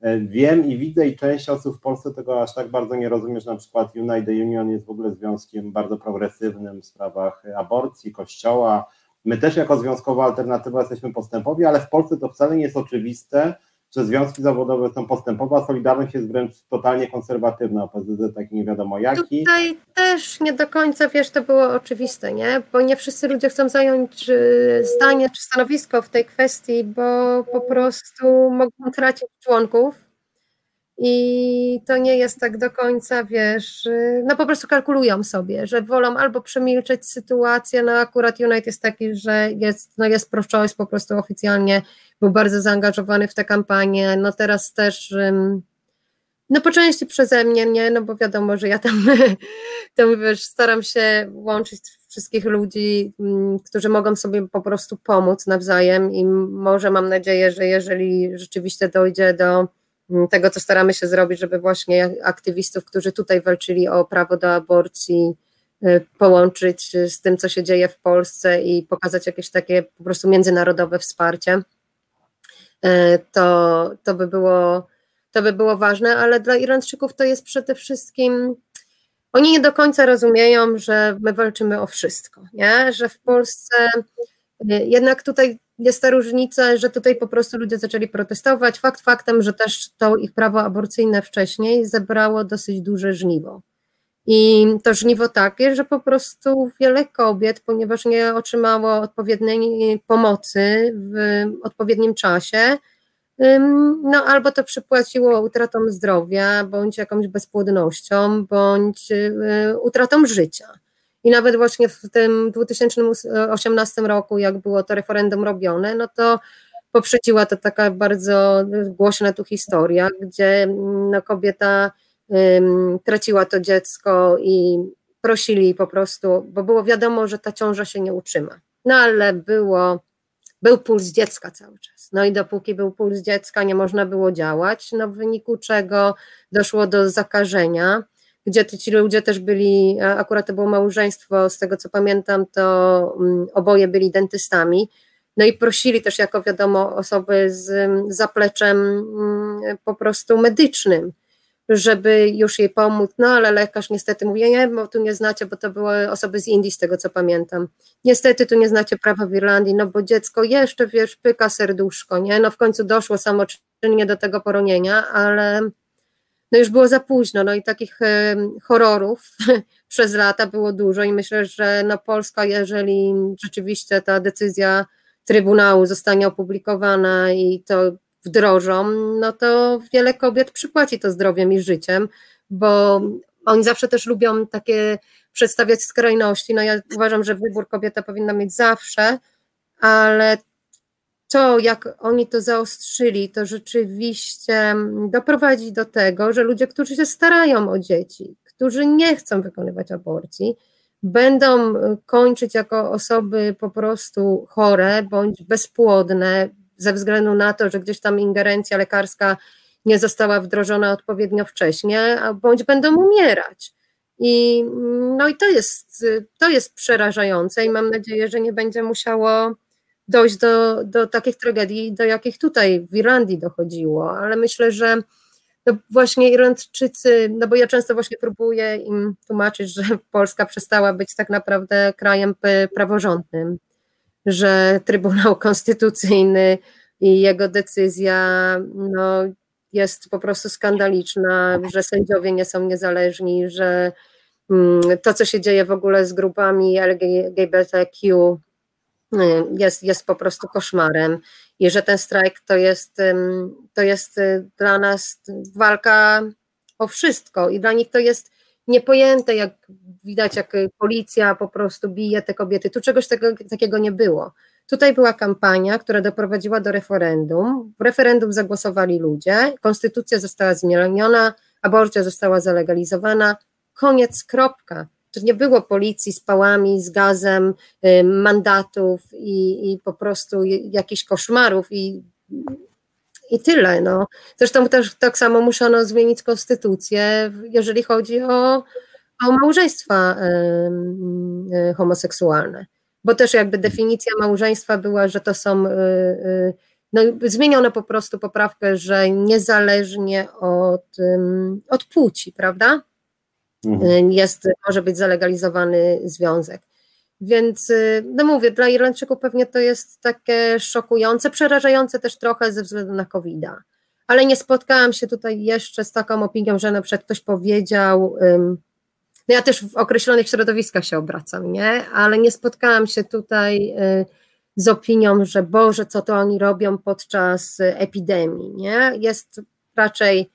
E, wiem i widzę i część osób w Polsce tego aż tak bardzo nie rozumie, że na przykład United Union jest w ogóle związkiem bardzo progresywnym w sprawach aborcji, kościoła. My też jako Związkowa Alternatywa jesteśmy postępowi, ale w Polsce to wcale nie jest oczywiste, że związki zawodowe są postępowe, a Solidarność jest wręcz totalnie konserwatywna, OPZZ taki nie wiadomo jaki. Tutaj też nie do końca, wiesz, to było oczywiste, nie? Bo nie wszyscy ludzie chcą zająć y, zdanie czy stanowisko w tej kwestii, bo po prostu mogą tracić członków i to nie jest tak do końca, wiesz, y, no po prostu kalkulują sobie, że wolą albo przemilczeć sytuację, no akurat United jest taki, że jest, no jest pro-choice po prostu oficjalnie, był bardzo zaangażowany w tę kampanię, no teraz też, no po części przeze mnie, nie, no bo wiadomo, że ja tam, tam wiesz, staram się łączyć wszystkich ludzi, którzy mogą sobie po prostu pomóc nawzajem i może mam nadzieję, że jeżeli rzeczywiście dojdzie do tego, co staramy się zrobić, żeby właśnie aktywistów, którzy tutaj walczyli o prawo do aborcji, y, połączyć z tym, co się dzieje w Polsce i pokazać jakieś takie po prostu międzynarodowe wsparcie, y, to, to, by, było, to by było ważne, ale dla Iranczyków to jest przede wszystkim. Oni nie do końca rozumieją, że my walczymy o wszystko, nie? że w Polsce y, jednak tutaj jest ta różnica, że tutaj po prostu ludzie zaczęli protestować. Fakt faktem, że też to ich prawo aborcyjne wcześniej zebrało dosyć duże żniwo. I to żniwo takie, że po prostu wiele kobiet, ponieważ nie otrzymało odpowiedniej pomocy w odpowiednim czasie, no albo to przypłaciło utratą zdrowia, bądź jakąś bezpłodnością, bądź y, utratą życia. I nawet właśnie w tym 2018 roku, jak było to referendum robione, no to poprzedziła to taka bardzo głośna tu historia, gdzie no, kobieta traciła to dziecko i prosili po prostu, bo było wiadomo, że ta ciąża się nie utrzyma. No ale było, był puls dziecka cały czas. No i dopóki był puls dziecka, nie można było działać, no w wyniku czego doszło do zakażenia, gdzie ci ludzie też byli, akurat to było małżeństwo, z tego co pamiętam, to um, oboje byli dentystami, no i prosili też, jako wiadomo, osoby z zapleczem um, po prostu medycznym, żeby już jej pomóc, no ale lekarz niestety mówi, nie, bo tu nie znacie, bo to były osoby z Indii, z tego co pamiętam. Niestety tu nie znacie prawa w Irlandii, no bo dziecko jeszcze, wiesz, pyka serduszko, nie, no w końcu doszło samoczynnie do tego poronienia, ale no już było za późno, no i takich horrorów przez lata było dużo i myślę, że no Polska, jeżeli rzeczywiście ta decyzja Trybunału zostanie opublikowana i to wdrożą, no to wiele kobiet przypłaci to zdrowiem i życiem, bo oni zawsze też lubią takie przedstawiać skrajności. No ja uważam, że wybór kobieta powinna mieć zawsze, ale to, jak oni to zaostrzyli, to rzeczywiście doprowadzi do tego, że ludzie, którzy się starają o dzieci, którzy nie chcą wykonywać aborcji, będą kończyć jako osoby po prostu chore bądź bezpłodne, ze względu na to, że gdzieś tam ingerencja lekarska nie została wdrożona odpowiednio wcześnie, bądź będą umierać. I, no i to jest, to jest przerażające i mam nadzieję, że nie będzie musiało dojść do, do takich tragedii, do jakich tutaj w Irlandii dochodziło, ale myślę, że no właśnie Irlandczycy, no bo ja często właśnie próbuję im tłumaczyć, że Polska przestała być tak naprawdę krajem praworządnym, że Trybunał Konstytucyjny i jego decyzja no, jest po prostu skandaliczna, że sędziowie nie są niezależni, że mm, to, co się dzieje w ogóle z grupami LGBTQ jest, jest po prostu koszmarem i że ten strajk to jest, to jest y, dla nas walka o wszystko i dla nich to jest niepojęte, jak widać, jak policja po prostu bije te kobiety. Tu czegoś tego, takiego nie było. Tutaj była kampania, która doprowadziła do referendum. W referendum zagłosowali ludzie, konstytucja została zmieniona, aborcja została zalegalizowana. Koniec, kropka. Tu nie było policji z pałami, z gazem, mandatów i, i po prostu jakichś koszmarów i i tyle. No. Zresztą też tak samo musiano zmienić konstytucję, jeżeli chodzi o, o małżeństwa y, y, homoseksualne. Bo też jakby definicja małżeństwa była, że to są. Y, no, zmieniono po prostu poprawkę, że niezależnie od, od płci, prawda? Mhm. Jest, może być zalegalizowany związek. Więc, y, no mówię, dla Irlandczyków pewnie to jest takie szokujące, przerażające też trochę ze względu na covid -a. Ale nie spotkałam się tutaj jeszcze z taką opinią, że na przykład ktoś powiedział, no ja też w określonych środowiskach się obracam, nie? Ale nie spotkałam się tutaj y, z opinią, że Boże, co to oni robią podczas epidemii, nie? Jest raczej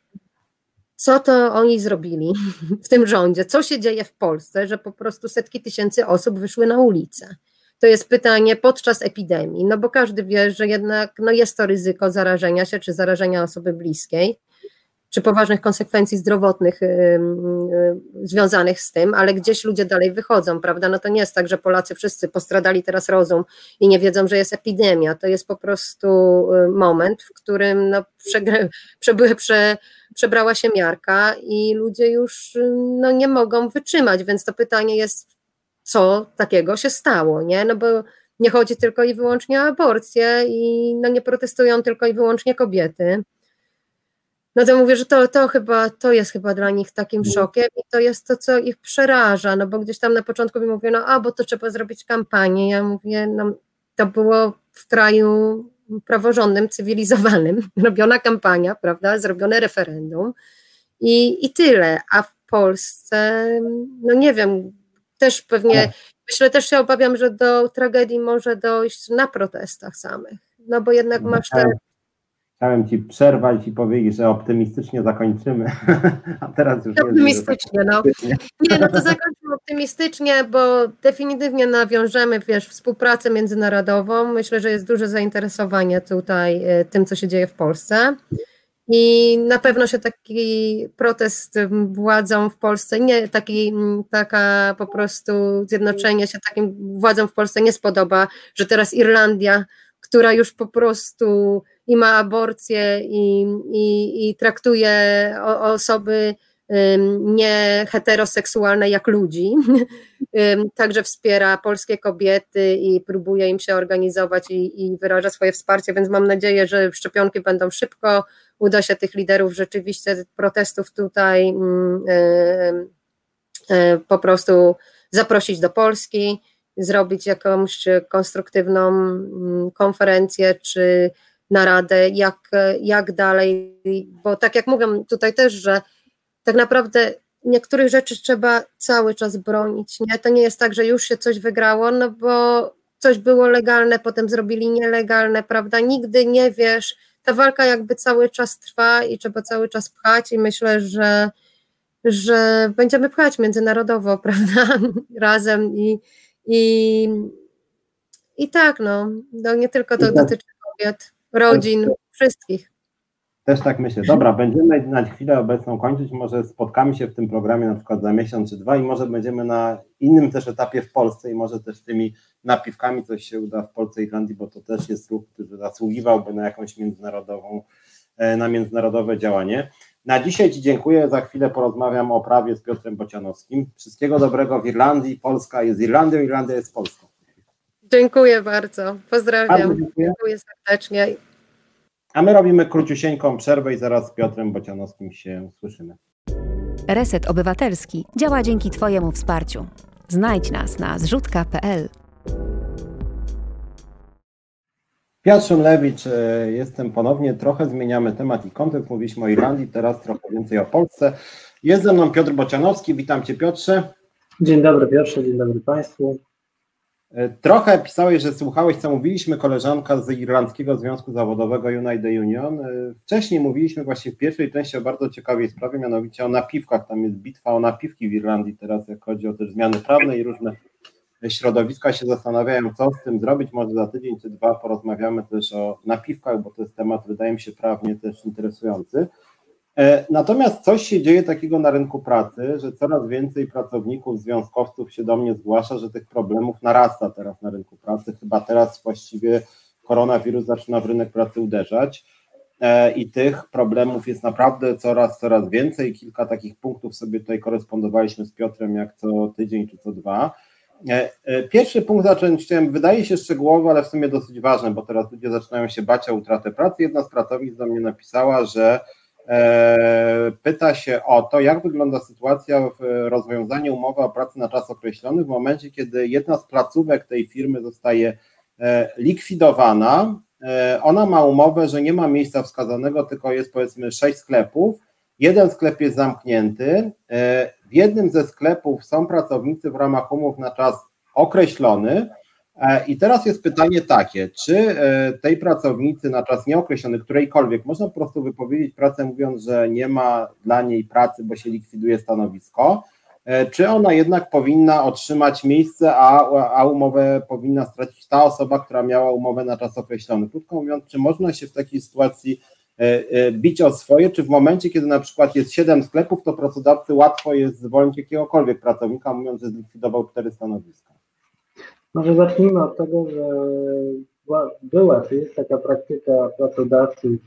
co to oni zrobili w tym rządzie, co się dzieje w Polsce, że po prostu setki tysięcy osób wyszły na ulicę. To jest pytanie podczas epidemii, no bo każdy wie, że jednak no jest to ryzyko zarażenia się czy zarażenia osoby bliskiej czy poważnych konsekwencji zdrowotnych y, y, związanych z tym, ale gdzieś ludzie dalej wychodzą, prawda? No to nie jest tak, że Polacy wszyscy postradali teraz rozum i nie wiedzą, że jest epidemia. To jest po prostu y, moment, w którym no, prze, prze, przebrała się miarka i ludzie już no, nie mogą wytrzymać, więc to pytanie jest, co takiego się stało, nie? No bo nie chodzi tylko i wyłącznie o aborcję i no, nie protestują tylko i wyłącznie kobiety no to mówię, że to, to chyba, to jest chyba dla nich takim mhm. szokiem i to jest to, co ich przeraża, no bo gdzieś tam na początku mi mówiono, a bo to trzeba zrobić kampanię, ja mówię, no to było w kraju praworządnym, cywilizowanym, robiona kampania, prawda, zrobione referendum i, i tyle, a w Polsce, no nie wiem, też pewnie, myślę, też się obawiam, że do tragedii może dojść na protestach samych, no bo jednak no masz te tak. Chciałem Ci przerwać i powiedzieć, że optymistycznie zakończymy, a teraz już Optymistycznie, nie, no. Nie, no to zakończymy optymistycznie, bo definitywnie nawiążemy, wiesz, współpracę międzynarodową. Myślę, że jest duże zainteresowanie tutaj e, tym, co się dzieje w Polsce. I na pewno się taki protest władzom w Polsce, nie taki, taka po prostu zjednoczenie się takim władzom w Polsce nie spodoba, że teraz Irlandia, która już po prostu i ma aborcję i, i, i traktuje osoby nie heteroseksualne jak ludzi, także wspiera polskie kobiety i próbuje im się organizować i, i wyraża swoje wsparcie, więc mam nadzieję, że szczepionki będą szybko, uda się tych liderów rzeczywiście protestów tutaj e, po prostu zaprosić do Polski, zrobić jakąś konstruktywną konferencję czy naradę, jak, jak dalej, bo tak jak mówią tutaj też, że tak naprawdę niektórych rzeczy trzeba cały czas bronić. Nie? To nie jest tak, że już się coś wygrało, no bo coś było legalne, potem zrobili nielegalne, prawda? Nigdy nie wiesz. Ta walka jakby cały czas trwa i trzeba cały czas pchać i myślę, że, że będziemy pchać międzynarodowo, prawda? Razem i, i, i tak, no, no nie tylko to dotyczy kobiet, rodzin, wszystkich. Też tak myślę. Dobra, będziemy na chwilę obecną kończyć. Może spotkamy się w tym programie na przykład za miesiąc czy dwa i może będziemy na innym też etapie w Polsce i może też tymi napiwkami coś się uda w Polsce i Irlandii, bo to też jest ruch, który zasługiwałby na jakąś międzynarodową, e, na międzynarodowe działanie. Na dzisiaj Ci dziękuję. Za chwilę porozmawiam o prawie z Piotrem Bocianowskim. Wszystkiego dobrego w Irlandii. Polska jest Irlandią, Irlandia jest Polską. Dziękuję bardzo. Pozdrawiam. Bardzo dziękuję. dziękuję serdecznie. A my robimy króciusieńką przerwę i zaraz z Piotrem Bocianowskim się słyszymy. Reset Obywatelski działa dzięki Twojemu wsparciu. Znajdź nas na zrzutka.pl. Piotr Szymlewicz, e, jestem ponownie. Trochę zmieniamy temat i kontekst. Mówiliśmy o Irlandii, teraz trochę więcej o Polsce. Jest ze mną Piotr Bocianowski. Witam Cię, Piotrze. Dzień dobry, Piotrze, dzień dobry Państwu. E, trochę pisałeś, że słuchałeś, co mówiliśmy, koleżanka z Irlandzkiego Związku Zawodowego United Union. E, wcześniej mówiliśmy właśnie w pierwszej części o bardzo ciekawej sprawie, mianowicie o napiwkach. Tam jest bitwa o napiwki w Irlandii teraz, jak chodzi o też zmiany prawne i różne środowiska się zastanawiają, co z tym zrobić. Może za tydzień czy dwa porozmawiamy też o napiwkach, bo to jest temat, wydaje mi się, prawnie też interesujący. E, natomiast coś się dzieje takiego na rynku pracy, że coraz więcej pracowników, związkowców się do mnie zgłasza, że tych problemów narasta teraz na rynku pracy. Chyba teraz właściwie koronawirus zaczyna w rynek pracy uderzać e, i tych problemów jest naprawdę coraz, coraz więcej. Kilka takich punktów sobie tutaj korespondowaliśmy z Piotrem, jak co tydzień czy co dwa. E, pierwszy punkt zacząć chciałem, wydaje się szczegółowy, ale w sumie dosyć ważny, bo teraz ludzie zaczynają się bać o utratę pracy. Jedna z pracownic do mnie napisała, że pyta się o to, jak wygląda sytuacja w rozwiązaniu umowy o pracy na czas określony w momencie, kiedy jedna z placówek tej firmy zostaje e, likwidowana. E, ona ma umowę, że nie ma miejsca wskazanego, tylko jest powiedzmy sześć sklepów. Jeden sklep jest zamknięty. W jednym ze sklepów są pracownicy w ramach umów na czas określony, E, I teraz jest pytanie takie, czy e, tej pracownicy na czas nieokreślony, którejkolwiek, można po prostu wypowiedzieć pracę mówiąc, że nie ma dla niej pracy, bo się likwiduje stanowisko, e, czy ona jednak powinna otrzymać miejsce, a, a umowę powinna stracić ta osoba, która miała umowę na czas określony. Krótko mówiąc, czy można się w takiej sytuacji bić o swoje, czy w momencie, kiedy na przykład jest siedem sklepów, to pracodawcy łatwo jest zwolnić jakiegokolwiek pracownika, mówiąc, że zlikwidował cztery stanowiska? Może zacznijmy od tego, że była, czy jest taka praktyka pracodawców,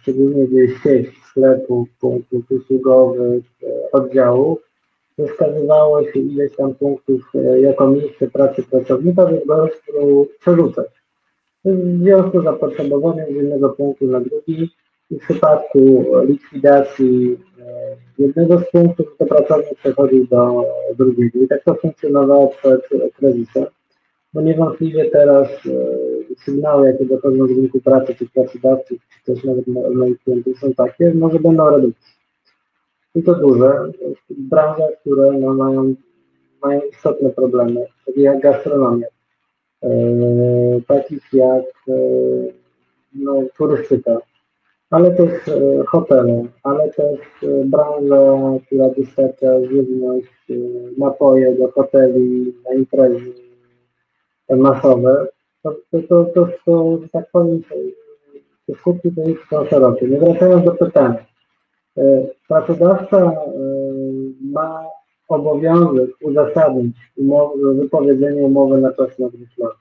szczególnie gdzieś sieć sklepów, punktów usługowych, oddziałów, że wskazywało się ileś tam punktów e, jako miejsce pracy pracownika, żeby prostu przerzucać. W związku z zapotrzebowaniem z jednego punktu na drugi i w przypadku likwidacji e, jednego z punktów, to pracownik przechodził do drugiego. I tak to funkcjonowało przed kryzysem bo niewątpliwie teraz e, sygnały, jakie dochodzą z rynku pracy, czy pracodawców, czy też nawet moich klientów są takie, może będą redukcje. I to duże, w branżach, które no, mają, mają istotne problemy, takie jak gastronomia, e, takich jak e, no, turystyka, ale też e, hotele, ale też e, branża, która dostarcza żywność, e, napoje do hoteli, na imprezy masowe. To, to, to, to, tak powiem, te skutki to są szerokie. Nie wracając do pytania. E, Pracodawca e, ma obowiązek uzasadnić wypowiedzenie umowy na czas nadwyślony.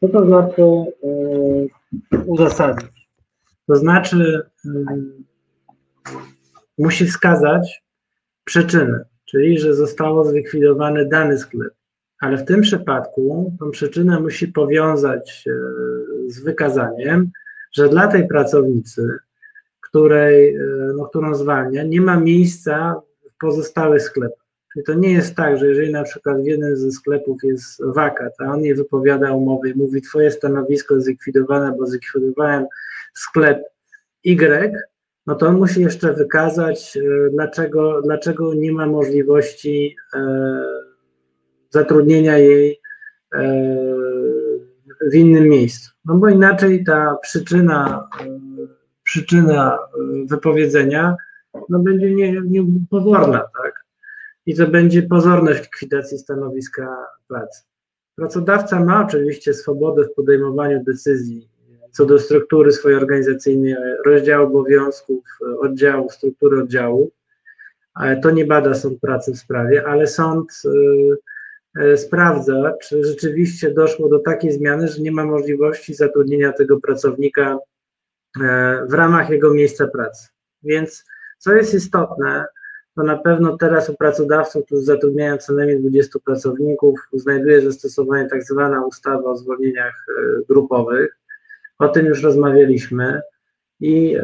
Co to znaczy e, uzasadnić? To znaczy musi wskazać przyczynę, czyli że zostało zlikwidowany dany sklep. Ale w tym przypadku tą przyczynę musi powiązać z wykazaniem, że dla tej pracownicy której, e, no, którą zwalnia, nie ma miejsca w pozostałych sklepach. Czyli to nie jest tak, że jeżeli na przykład w jednym ze sklepów jest wakat, a on nie wypowiada umowy i mówi, twoje stanowisko zlikwidowane, bo zlikwidowałem sklep Y, no to on musi jeszcze wykazać, e, dlaczego, dlaczego nie ma możliwości e, zatrudnienia jej e, w innym miejscu. No bo inaczej ta przyczyna e, przyczyna y, wypowiedzenia no będzie nie tak? I to będzie pozorność likwidacji stanowiska pracy. Pracodawca ma oczywiście swobodę w podejmowaniu decyzji co do struktury swojej organizacyjnej, rozdziału obowiązków, oddziału, struktury oddziału. To nie bada sąd pracy w sprawie, ale sąd sprawdza, czy rzeczywiście doszło do takiej zmiany, że nie ma możliwości zatrudnienia tego pracownika E, w ramach jego miejsca pracy. Więc co jest istotne, to na pewno teraz u pracodawców, którzy zatrudniają co najmniej 20 pracowników, znajduje zastosowanie tak zwana ustawa o zwolnieniach e, grupowych. O tym już rozmawialiśmy i e,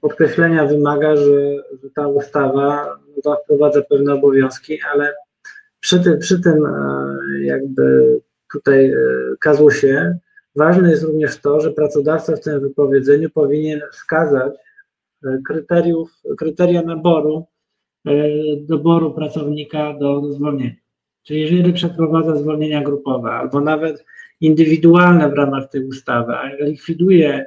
podkreślenia wymaga, że, że ta ustawa no, wprowadza pewne obowiązki, ale przy tym, przy tym jakby tutaj kazusie Ważne jest również to, że pracodawca w tym wypowiedzeniu powinien wskazać e, kryteriów, kryteria naboru, e, doboru pracownika do zwolnienia. Czyli jeżeli przeprowadza zwolnienia grupowe albo nawet indywidualne w ramach tej ustawy, a likwiduje e,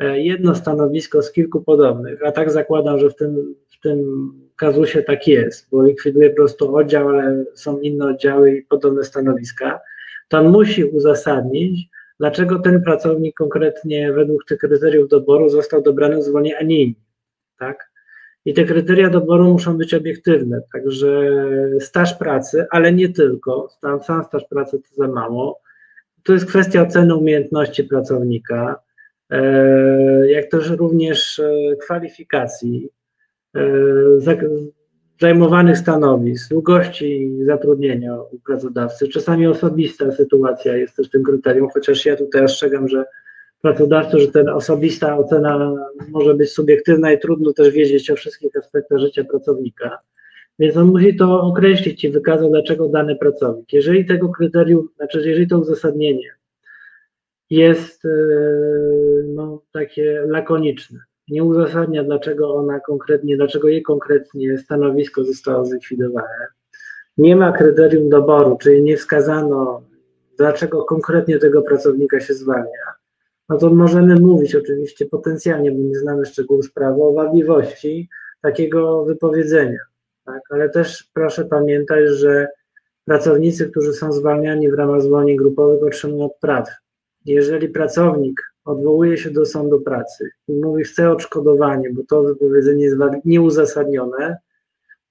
jedno stanowisko z kilku podobnych, a tak zakładam, że w tym, w tym kazusie tak jest, bo likwiduje po prostu oddział, ale są inne oddziały i podobne stanowiska, to on musi uzasadnić, dlaczego ten pracownik konkretnie według tych kryteriów doboru został dobrany w zwolnienie, a nie inni, tak? I te kryteria doboru muszą być obiektywne, także staż pracy, ale nie tylko, sam, sam staż pracy to za mało. To jest kwestia oceny umiejętności pracownika, e, jak też również e, kwalifikacji, e, zajmowanych stanowisk, długości zatrudnienia u pracodawcy. Czasami osobista sytuacja jest też tym kryterium, chociaż ja tutaj ostrzegam, że pracodawcy, że ten osobista ocena może być subiektywna i trudno też wiedzieć o wszystkich aspektach życia pracownika. Więc on musi to określić i wykazać, dlaczego dany pracownik. Jeżeli tego kryterium, znaczy jeżeli to uzasadnienie jest e, no, takie lakoniczne, nie uzasadnia, dlaczego ona konkretnie, dlaczego jej konkretnie stanowisko zostało zlikwidowane. Nie ma kryterium doboru, czyli nie wskazano, dlaczego konkretnie tego pracownika się zwalnia. No to możemy mówić oczywiście potencjalnie, bo nie znamy szczegółów sprawy, o wadliwości takiego wypowiedzenia. Tak? Ale też proszę pamiętać, że pracownicy, którzy są zwalniani w ramach zwolnień grupowych, otrzymują odprawy. Jeżeli pracownik odwołuje się do sądu pracy i mówi, chce odszkodowanie, bo to wypowiedzenie jest nieuzasadnione,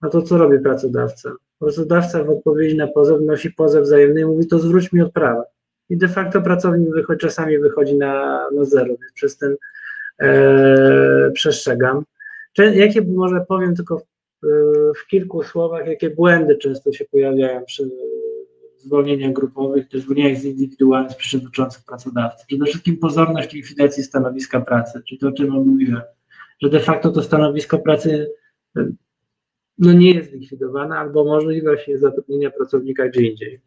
no to co robi pracodawca? Pracodawca w odpowiedzi na pozew wnosi pozew wzajemny i mówi, to zwróć mi odprawę. I de facto pracownik wychodzi, czasami wychodzi na, na zero, więc przez ten e, przestrzegam. Czy, jakie może powiem tylko w, w kilku słowach, jakie błędy często się pojawiają przy zwolnieniach grupowych, też zwolnieniach indywidualnych z przyczyn dotyczących pracodawcy. Przede wszystkim pozorność likwidacji stanowiska pracy, czyli to, o czym mówiłem, że de facto to stanowisko pracy no, nie jest likwidowane albo możliwość jest zatrudnienia pracownika gdzie indziej.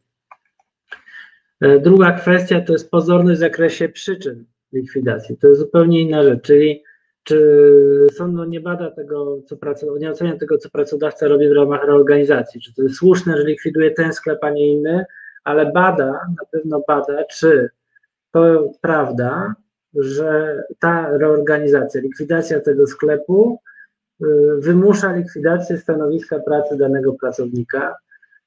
E, druga kwestia to jest pozorność w zakresie przyczyn likwidacji. To jest zupełnie inna rzecz, czyli czy sąd no, nie bada tego, co pracodawca, nie ocenia tego, co pracodawca robi w ramach reorganizacji, czy to jest słuszne, że likwiduje ten sklep, a nie inny, ale bada, na pewno bada, czy to prawda, że ta reorganizacja, likwidacja tego sklepu y, wymusza likwidację stanowiska pracy danego pracownika.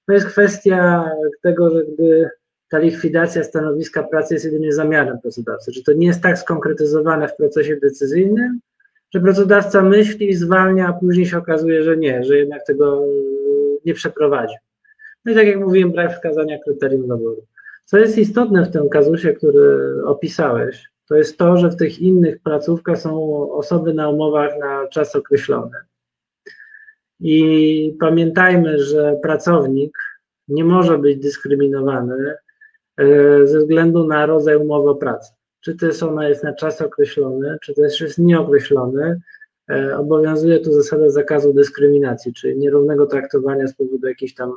To jest kwestia tego, że gdy ta likwidacja stanowiska pracy jest jedynie zamiarem pracodawcy, że to nie jest tak skonkretyzowane w procesie decyzyjnym, że pracodawca myśli, zwalnia, a później się okazuje, że nie, że jednak tego nie przeprowadzi. No i tak jak mówiłem, brak wskazania kryterium doboru. Co jest istotne w tym kazusie, który opisałeś, to jest to, że w tych innych placówkach są osoby na umowach na czas określony. I pamiętajmy, że pracownik nie może być dyskryminowany ze względu na rodzaj umowy o pracę. Czy jest ona jest na czas określony, czy też jest nieokreślony, e, obowiązuje tu zasada zakazu dyskryminacji, czyli nierównego traktowania z powodu jakichś tam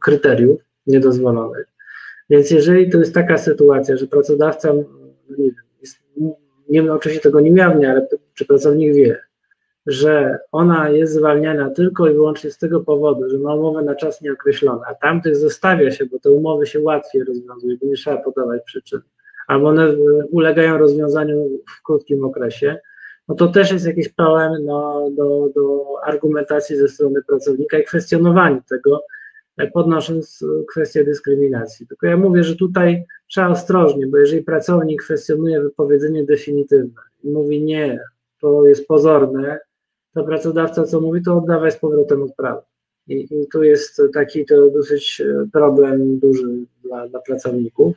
kryteriów niedozwolonych. Więc jeżeli to jest taka sytuacja, że pracodawca, no nie wiem, jest, nie wiem, oczywiście tego nie ujawnia, ale czy pracownik wie, że ona jest zwalniana tylko i wyłącznie z tego powodu, że ma umowę na czas nieokreślony, a tamtych zostawia się, bo te umowy się łatwiej rozwiązuje, bo nie trzeba podawać przyczyn, albo one ulegają rozwiązaniu w krótkim okresie, no to też jest jakiś problem no, do, do argumentacji ze strony pracownika i kwestionowaniu tego, e, podnosząc kwestię dyskryminacji. Tylko ja mówię, że tutaj trzeba ostrożnie, bo jeżeli pracownik kwestionuje wypowiedzenie definitywne i mówi nie, to jest pozorne, to pracodawca co mówi, to oddawaj z powrotem odprawę. I, I tu jest taki to dosyć e, problem duży dla, dla pracowników.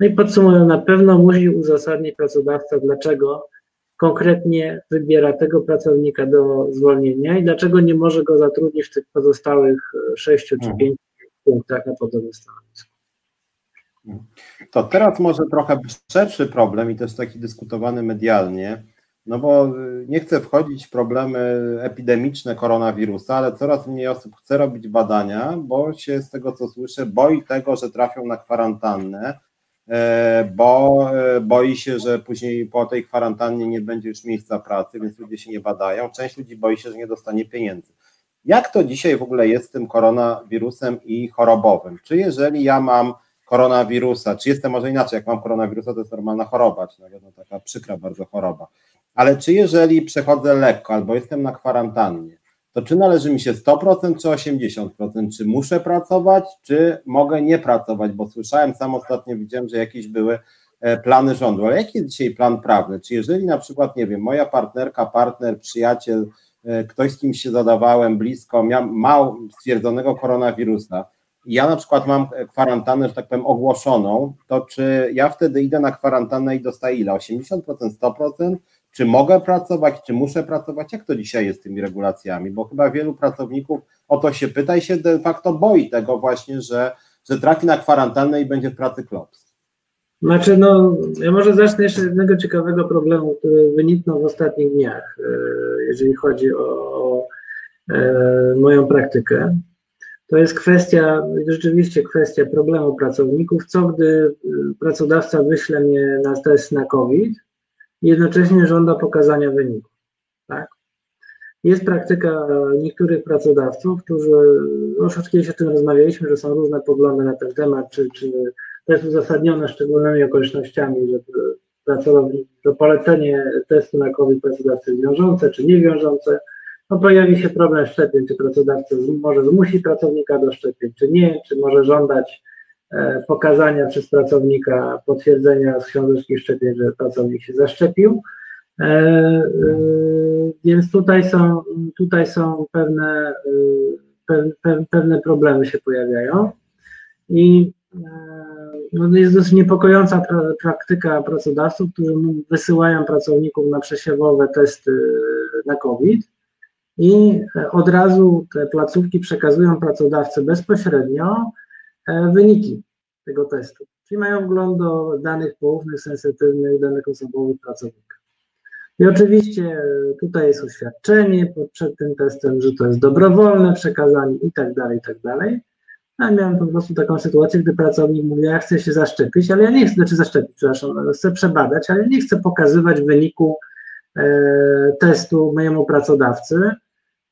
No i podsumowując, na pewno musi uzasadnić pracodawca, dlaczego konkretnie wybiera tego pracownika do zwolnienia i dlaczego nie może go zatrudnić w tych pozostałych e, sześciu czy mhm. pięciu punktach na podobnym stanowisku. To teraz może trochę szerszy problem i też taki dyskutowany medialnie, no bo e, nie chcę wchodzić w problemy epidemiczne koronawirusa, ale coraz mniej osób chce robić badania, bo się z tego co słyszę boi tego, że trafią na kwarantannę, E, bo e, boi się, że później po tej kwarantannie nie będzie już miejsca pracy, więc ludzie się nie badają. Część ludzi boi się, że nie dostanie pieniędzy. Jak to dzisiaj w ogóle jest z tym koronawirusem i chorobowym? Czy jeżeli ja mam koronawirusa, czy jestem może inaczej, jak mam koronawirusa, to jest normalna choroba, czy nawet taka przykra bardzo choroba, ale czy jeżeli przechodzę lekko albo jestem na kwarantannie, to czy należy mi się 100% czy 80%? Czy muszę pracować, czy mogę nie pracować? Bo słyszałem, sam ostatnio widziałem, że jakieś były e, plany rządu, ale jaki jest dzisiaj plan prawny? Czy jeżeli na przykład, nie wiem, moja partnerka, partner, przyjaciel, e, ktoś z kimś się zadawałem blisko, miał, ma stwierdzonego koronawirusa, ja na przykład mam kwarantannę, że tak powiem, ogłoszoną, to czy ja wtedy idę na kwarantannę i dostaję ile? 80%, 100%? Czy mogę pracować, czy muszę pracować, jak to dzisiaj jest z tymi regulacjami, bo chyba wielu pracowników o to się pyta i się de facto boi tego właśnie, że, że trafi na kwarantannę i będzie w pracy klops. Znaczy, no, ja może zacznę jeszcze z jednego ciekawego problemu, który wyniknął w ostatnich dniach, e, jeżeli chodzi o, o e, moją praktykę. To jest kwestia, rzeczywiście kwestia problemu pracowników, co gdy pracodawca wyśle mnie na test na COVID, jednocześnie żąda pokazania wyników. Tak? Jest praktyka niektórych pracodawców, którzy, no już kiedyś o tym rozmawialiśmy, że są różne poglądy na ten temat, czy, czy to jest uzasadnione szczególnymi okolicznościami, że pracownik, że polecenie testu na COVID pracodawcy jest wiążące, czy niewiążące. No pojawi się problem szczepień, czy pracodawca może zmusi pracownika do szczepień, czy nie, czy może żądać pokazania przez pracownika potwierdzenia z książeczki szczepień, że pracownik się zaszczepił. E, e, więc tutaj są, tutaj są pewne, pewne problemy się pojawiają i no jest dosyć niepokojąca praktyka pracodawców, którzy wysyłają pracowników na przesiewowe testy na COVID i od razu te placówki przekazują pracodawcy bezpośrednio E, wyniki tego testu. Czyli mają wgląd do danych poufnych, sensytywnych, danych osobowych pracownika. I oczywiście tutaj jest oświadczenie przed tym testem, że to jest dobrowolne przekazanie i tak dalej, i tak dalej. Ja miałem po prostu taką sytuację, gdy pracownik mówi, ja chcę się zaszczepić, ale ja nie chcę, znaczy zaszczepić, przepraszam, chcę przebadać, ale nie chcę pokazywać wyniku e, testu mojemu pracodawcy.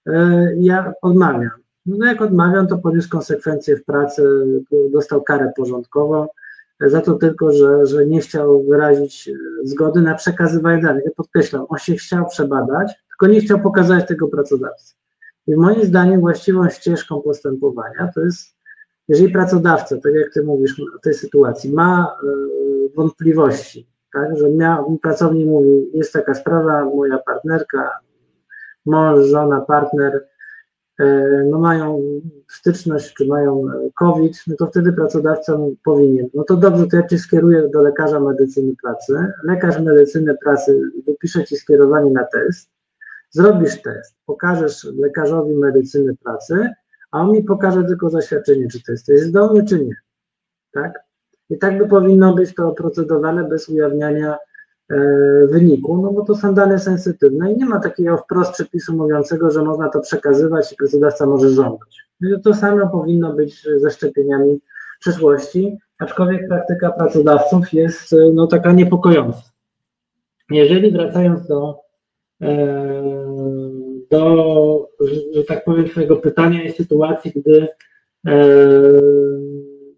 E, ja odmawiam. No jak odmawiam, to poniósł konsekwencje w pracy, dostał karę porządkową. za to tylko, że, że nie chciał wyrazić zgody na przekazywanie danych. Ja podkreślam, on się chciał przebadać, tylko nie chciał pokazać tego pracodawcy. I moim zdaniem właściwą ścieżką postępowania to jest, jeżeli pracodawca, tak jak ty mówisz w tej sytuacji, ma y, wątpliwości, tak, że miał, pracownik mówi, jest taka sprawa, moja partnerka, mąż, żona, partner, no mają styczność, czy mają COVID, no to wtedy pracodawca powinien, no to dobrze, to ja cię skieruję do lekarza medycyny pracy, lekarz medycyny pracy wypisze ci skierowanie na test, zrobisz test, pokażesz lekarzowi medycyny pracy, a on mi pokaże tylko zaświadczenie, czy test jest zdolny, czy nie. Tak? I tak by powinno być to procedowane bez ujawniania e, wyniku, no bo to są dane sensytywne i nie ma takiego wprost przepisu mówiącego, że można to przekazywać i pracodawca może żądać. To samo powinno być ze szczepieniami w przyszłości, aczkolwiek praktyka pracodawców jest no, taka niepokojąca. Jeżeli wracając do do, że tak powiem, Twojego pytania i sytuacji, gdy e,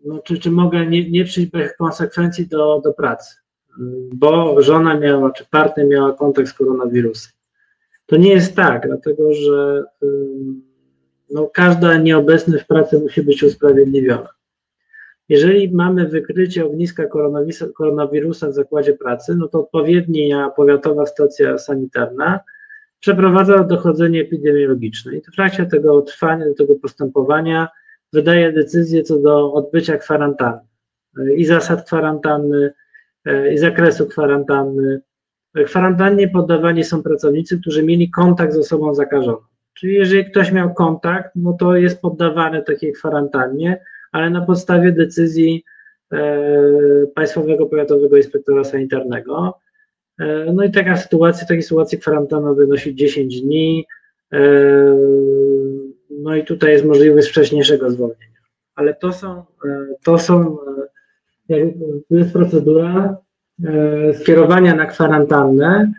no, czy, czy mogę nie, nie przyjść bez konsekwencji do, do pracy, bo żona miała, czy partner miała kontakt z koronawirusem. To nie jest tak, dlatego że no, każda nieobecność w pracy musi być usprawiedliwiona. Jeżeli mamy wykrycie ogniska koronawirusa, koronawirusa w zakładzie pracy, no to odpowiednia powiatowa stacja sanitarna przeprowadza dochodzenie epidemiologiczne i w trakcie tego trwania, tego postępowania wydaje decyzję co do odbycia kwarantanny i zasad kwarantanny, i zakresu kwarantanny. Kwarantannie poddawani są pracownicy, którzy mieli kontakt z osobą zakażoną. Czyli jeżeli ktoś miał kontakt, no to jest poddawany takiej kwarantannie, ale na podstawie decyzji e, Państwowego Powiatowego Inspektora Sanitarnego. E, no i taka sytuacja, takiej sytuacji kwarantanna wynosi 10 dni. E, no i tutaj jest możliwość wcześniejszego zwolnienia. Ale to są, to są, jest procedura skierowania na kwarantannę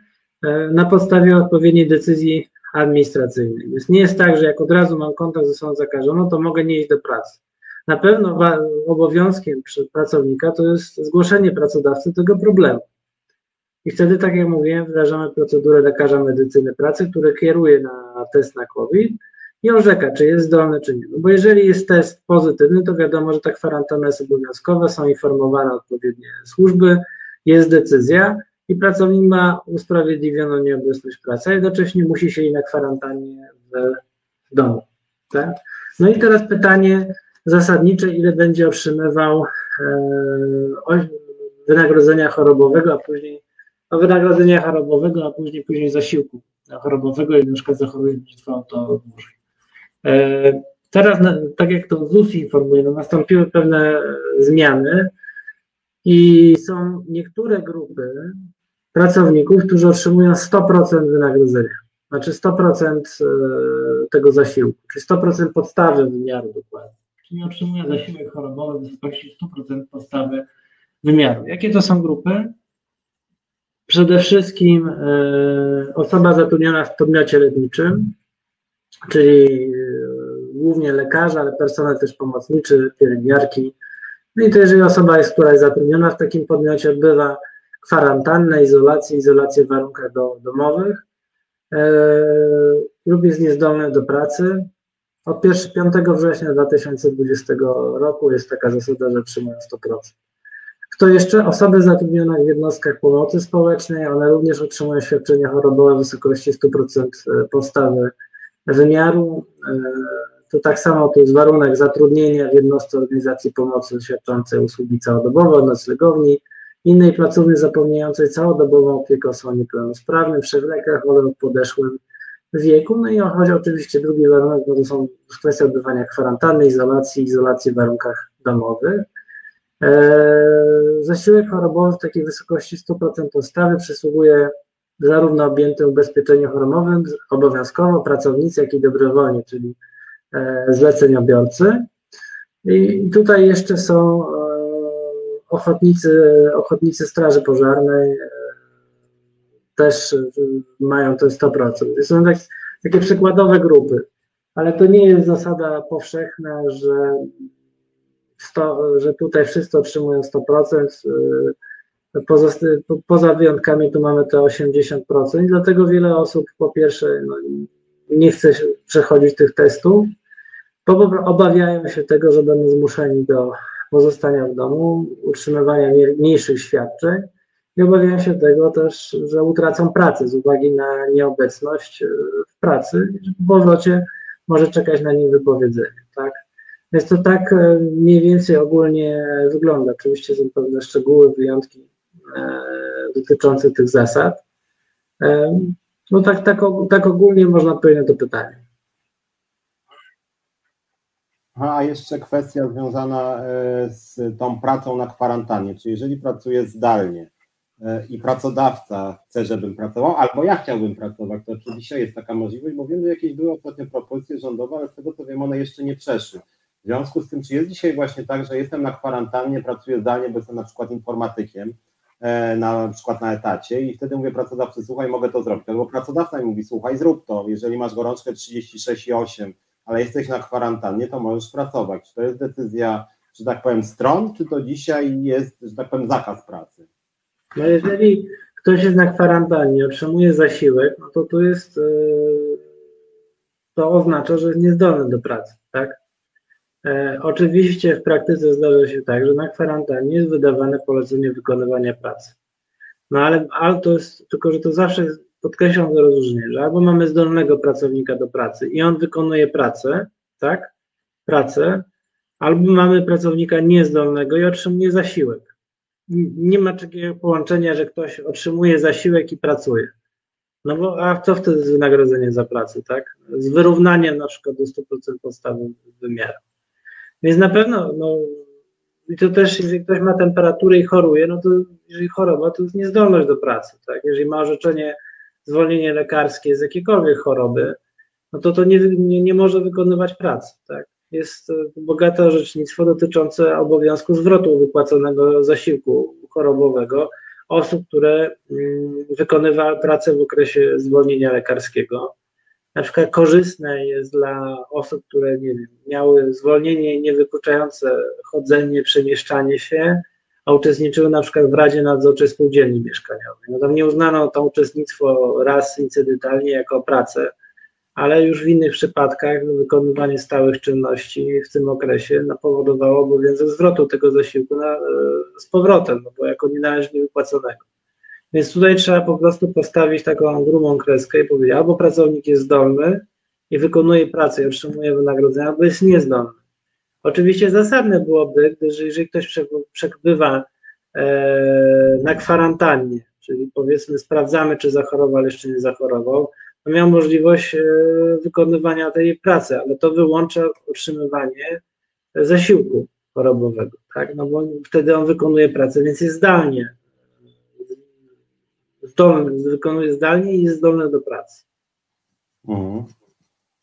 na podstawie odpowiedniej decyzji administracyjnej. Więc nie jest tak, że jak od razu mam kontakt ze osobą zakażoną, to mogę nie iść do pracy. Na pewno obowiązkiem pracownika to jest zgłoszenie pracodawcy tego problemu. I wtedy, tak jak mówiłem, wdrażamy procedurę lekarza medycyny pracy, który kieruje na test na COVID i orzeka, czy jest zdolny, czy nie. No bo jeżeli jest test pozytywny, to wiadomo, że ta kwarantanna jest obowiązkowa, są informowane odpowiednie służby, jest decyzja i pracownik ma usprawiedliwioną nieobecność pracy, a jednocześnie musi się i na kwarantannie w domu. Tak? No i teraz pytanie, zasadnicze, ile będzie otrzymywał e, wynagrodzenia chorobowego, a później no, wynagrodzenia chorobowego, a później później zasiłku chorobowego, i na przykład zachoruje, to dłużej. E, teraz, tak jak to ZUS informuje, no nastąpiły pewne zmiany i są niektóre grupy pracowników, którzy otrzymują 100% wynagrodzenia, znaczy 100% e, tego zasiłku, czyli 100% podstawy wymiaru dokładnie czyli otrzymuje zasiłek chorobowy w wysokości 100% podstawy wymiaru. Jakie to są grupy? Przede wszystkim e, osoba zatrudniona w podmiocie leczniczym, czyli głównie lekarze, ale personel też pomocniczy, pielęgniarki. No i to jeżeli osoba jest, która jest zatrudniona w takim podmiocie, odbywa kwarantannę, izolację, izolację w warunkach do, domowych e, lub jest niezdolny do pracy, od 5 września 2020 roku jest taka zasada, że otrzymują 100%. Kto jeszcze? Osoby zatrudnione w jednostkach pomocy społecznej, one również otrzymują świadczenia chorobowe w wysokości 100% e, podstawy wymiaru. E, to tak samo to jest warunek zatrudnienia w jednostce organizacji pomocy świadczącej usługi całodobowe, noclegowni, innej placówki zapewniającej całodobową opiekę osobom niepełnosprawnym, przewlekach lub podeszłym wieku. No i chodzi oczywiście drugi warunek, to są kwestie odbywania kwarantanny, izolacji, izolacji w warunkach domowych. Eee, zasiłek chorobowy w takiej wysokości 100% podstawy przysługuje zarówno objętym ubezpieczeniem chorobowym obowiązkowo pracownicy, jak i dobrowolnie, czyli zleceniobiorcy. I tutaj jeszcze są e, ochotnicy, ochotnicy Straży Pożarnej, e, też mają to 100%. Są tak, takie przykładowe grupy, ale to nie jest zasada powszechna, że 100, że tutaj wszyscy otrzymują 100%. y, Poza, poza wyjątkami tu mamy te 80% i dlatego wiele osób po pierwsze no, nie chce przechodzić tych testów, obawiają się tego, że będą zmuszeni do pozostania w domu, utrzymywania mniej- mniejszych świadczeń i obawiają się tego też, że utracą pracę z uwagi na nieobecność e, w pracy że po powrocie może czekać na nich wypowiedzenie, tak? Więc to tak e, mniej więcej ogólnie wygląda. Oczywiście są pewne szczegóły, wyjątki e, dotyczące tych zasad. E, no tak, tak, tak ogólnie można odpowiedzieć na to pytanie. A jeszcze kwestia związana e, z tą pracą na kwarantannie. Czy jeżeli pracuję zdalnie e, i pracodawca chce, żebym pracował, albo ja chciałbym pracować, to czy dzisiaj jest taka możliwość, bo wiem, że jakieś były ostatnio propozycje rządowe, ale z tego co wiem, one jeszcze nie przeszły. W związku z tym, czy jest dzisiaj właśnie tak, że jestem na kwarantannie, pracuję zdalnie, bo jestem na przykład informatykiem, e, na przykład na etacie i wtedy mówię pracodawcy, słuchaj, mogę to zrobić, albo pracodawca mi mówi, słuchaj, zrób to, jeżeli masz gorączkę 36,8, ale jesteś na kwarantannie, to możesz pracować. Czy to jest decyzja, że tak powiem, stron, czy to dzisiaj jest, że tak powiem, zakaz pracy? No jeżeli ktoś jest na kwarantannie, otrzymuje zasiłek, no to tu jest, yy, to oznacza, że jest niezdolny do pracy, tak? E, oczywiście w praktyce zdarza się tak, że na kwarantannie jest wydawane polecenie wykonywania pracy. No ale, ale to jest, tylko że to zawsze jest, podkreślam to rozróżnienie, że albo mamy zdolnego pracownika do pracy i on wykonuje pracę, tak? Pracę, albo mamy pracownika niezdolnego i otrzymuje zasiłek nie ma takiego połączenia, że ktoś otrzymuje zasiłek i pracuje. No bo a co wtedy z wynagrodzeniem za pracę, tak? Z wyrównaniem na przykład do 100% podstawy wymiaru. Więc na pewno, no i to też, jeżeli ktoś ma temperaturę i choruje, no to jeżeli choroba, to jest niezdolność do pracy, tak? Jeżeli ma orzeczenie, zwolnienie lekarskie z jakiejkolwiek choroby, no to to nie, nie, nie może wykonywać pracy, tak? Jest e, bogate orzecznictwo dotyczące obowiązku zwrotu wypłaconego zasiłku chorobowego osób, które mm, wykonywały pracę w okresie zwolnienia lekarskiego. Na przykład korzystne jest dla osób, które nie wiem, miały zwolnienie niewykluczające chodzenie, przemieszczanie się, a uczestniczyły na przykład w Radzie Nadzorczej Spółdzielni Mieszkaniowej. No tam nie uznano to uczestnictwo raz incydentalnie jako pracę, ale już w innych przypadkach wykonywanie stałych czynności w tym okresie no, powodowało obowiązek zwrotu tego zasiłku na, e, z powrotem, no bo jako nienależnie wypłaconego. Więc tutaj trzeba po prostu postawić taką grubą kreskę i powiedzieć, albo pracownik jest zdolny i wykonuje pracę i otrzymuje wynagrodzenie, albo jest niezdolny. Oczywiście zasadne byłoby, gdyż jeżeli ktoś przebywa e, na kwarantannie, czyli powiedzmy sprawdzamy, czy zachorował, ale jeszcze nie zachorował, miał możliwość e, wykonywania tej pracy, ale to wyłącza otrzymywanie zasiłku chorobowego, tak? No bo wtedy on wykonuje pracę, więc jest zdalnie. Zdolny, wykonuje zdalnie i jest zdolny do pracy. Mhm.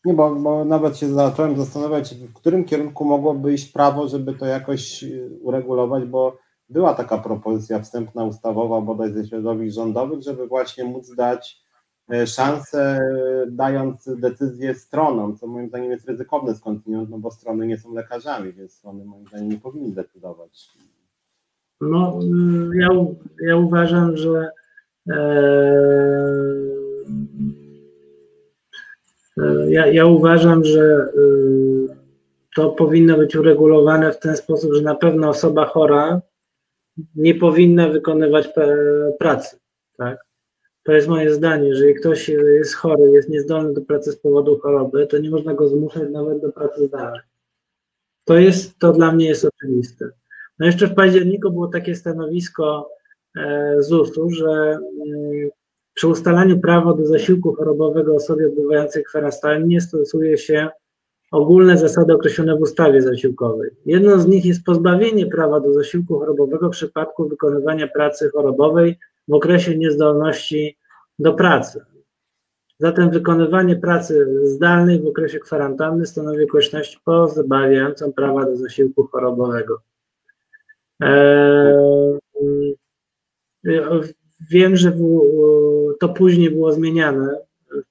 Nie, bo, bo nawet się zacząłem zastanawiać, w którym kierunku mogłoby iść prawo, żeby to jakoś y, uregulować, bo była taka propozycja wstępna ustawowa bodaj ze środowisk rządowych, żeby właśnie móc dać e, szansę, dając decyzję stronom, co moim zdaniem jest ryzykowne skądinąd, no bo strony nie są lekarzami, więc strony moim zdaniem nie powinny decydować. No, y, ja, ja uważam, że e, ja, ja uważam, że y, to powinno być uregulowane w ten sposób, że na pewno osoba chora nie powinna wykonywać pe- pracy, tak? To jest moje zdanie. Jeżeli ktoś jest chory, jest niezdolny do pracy z powodu choroby, to nie można go zmuszać nawet do pracy zdalnej. To jest, to dla mnie jest oczywiste. No jeszcze w październiku było takie stanowisko e, ZUS-u, że mm, przy ustalaniu prawa do zasiłku chorobowego osobie odbywającej kwarantannie stosuje się ogólne zasady określone w ustawie zasiłkowej. Jedną z nich jest pozbawienie prawa do zasiłku chorobowego w przypadku wykonywania pracy chorobowej w okresie niezdolności do pracy. Zatem wykonywanie pracy zdalnej w okresie kwarantanny stanowi okoliczność pozbawiającą prawa do zasiłku chorobowego. Eee, wiem, że to później było zmieniane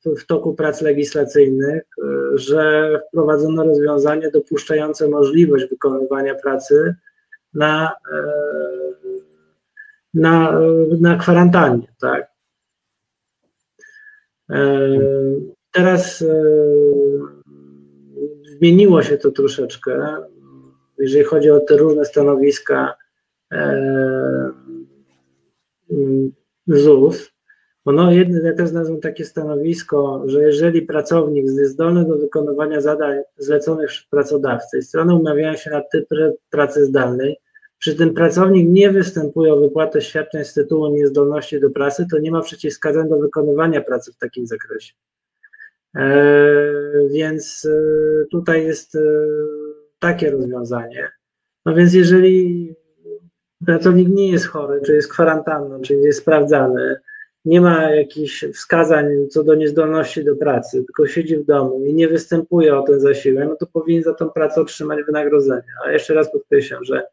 w, toku prac legislacyjnych. Eee, że wprowadzono rozwiązanie dopuszczające możliwość wykonywania pracy na, e, na, na kwarantannie, tak? Teraz zmieniło się to troszeczkę, jeżeli chodzi o te różne stanowiska ZUS, bo no, jedno, ja też znalazłem takie stanowisko, że jeżeli pracownik jest zdolny do wykonywania zadań zleconych przez pracodawcę i strony umawiają się na typ pracy zdalnej, przy tym pracownik nie występuje o wypłatę świadczeń z tytułu niezdolności do pracy, to nie ma przeciwwskazań do wykonywania pracy w takim zakresie. E, więc e, tutaj jest e, takie rozwiązanie. No więc jeżeli pracownik nie jest chory, czy jest kwarantanną, czyli jest sprawdzany, nie ma jakichś wskazań co do niezdolności do pracy, tylko siedzi w domu i nie występuje o ten zasiłek, no to powinien za tą pracę otrzymać wynagrodzenie. A jeszcze raz podkreślam, że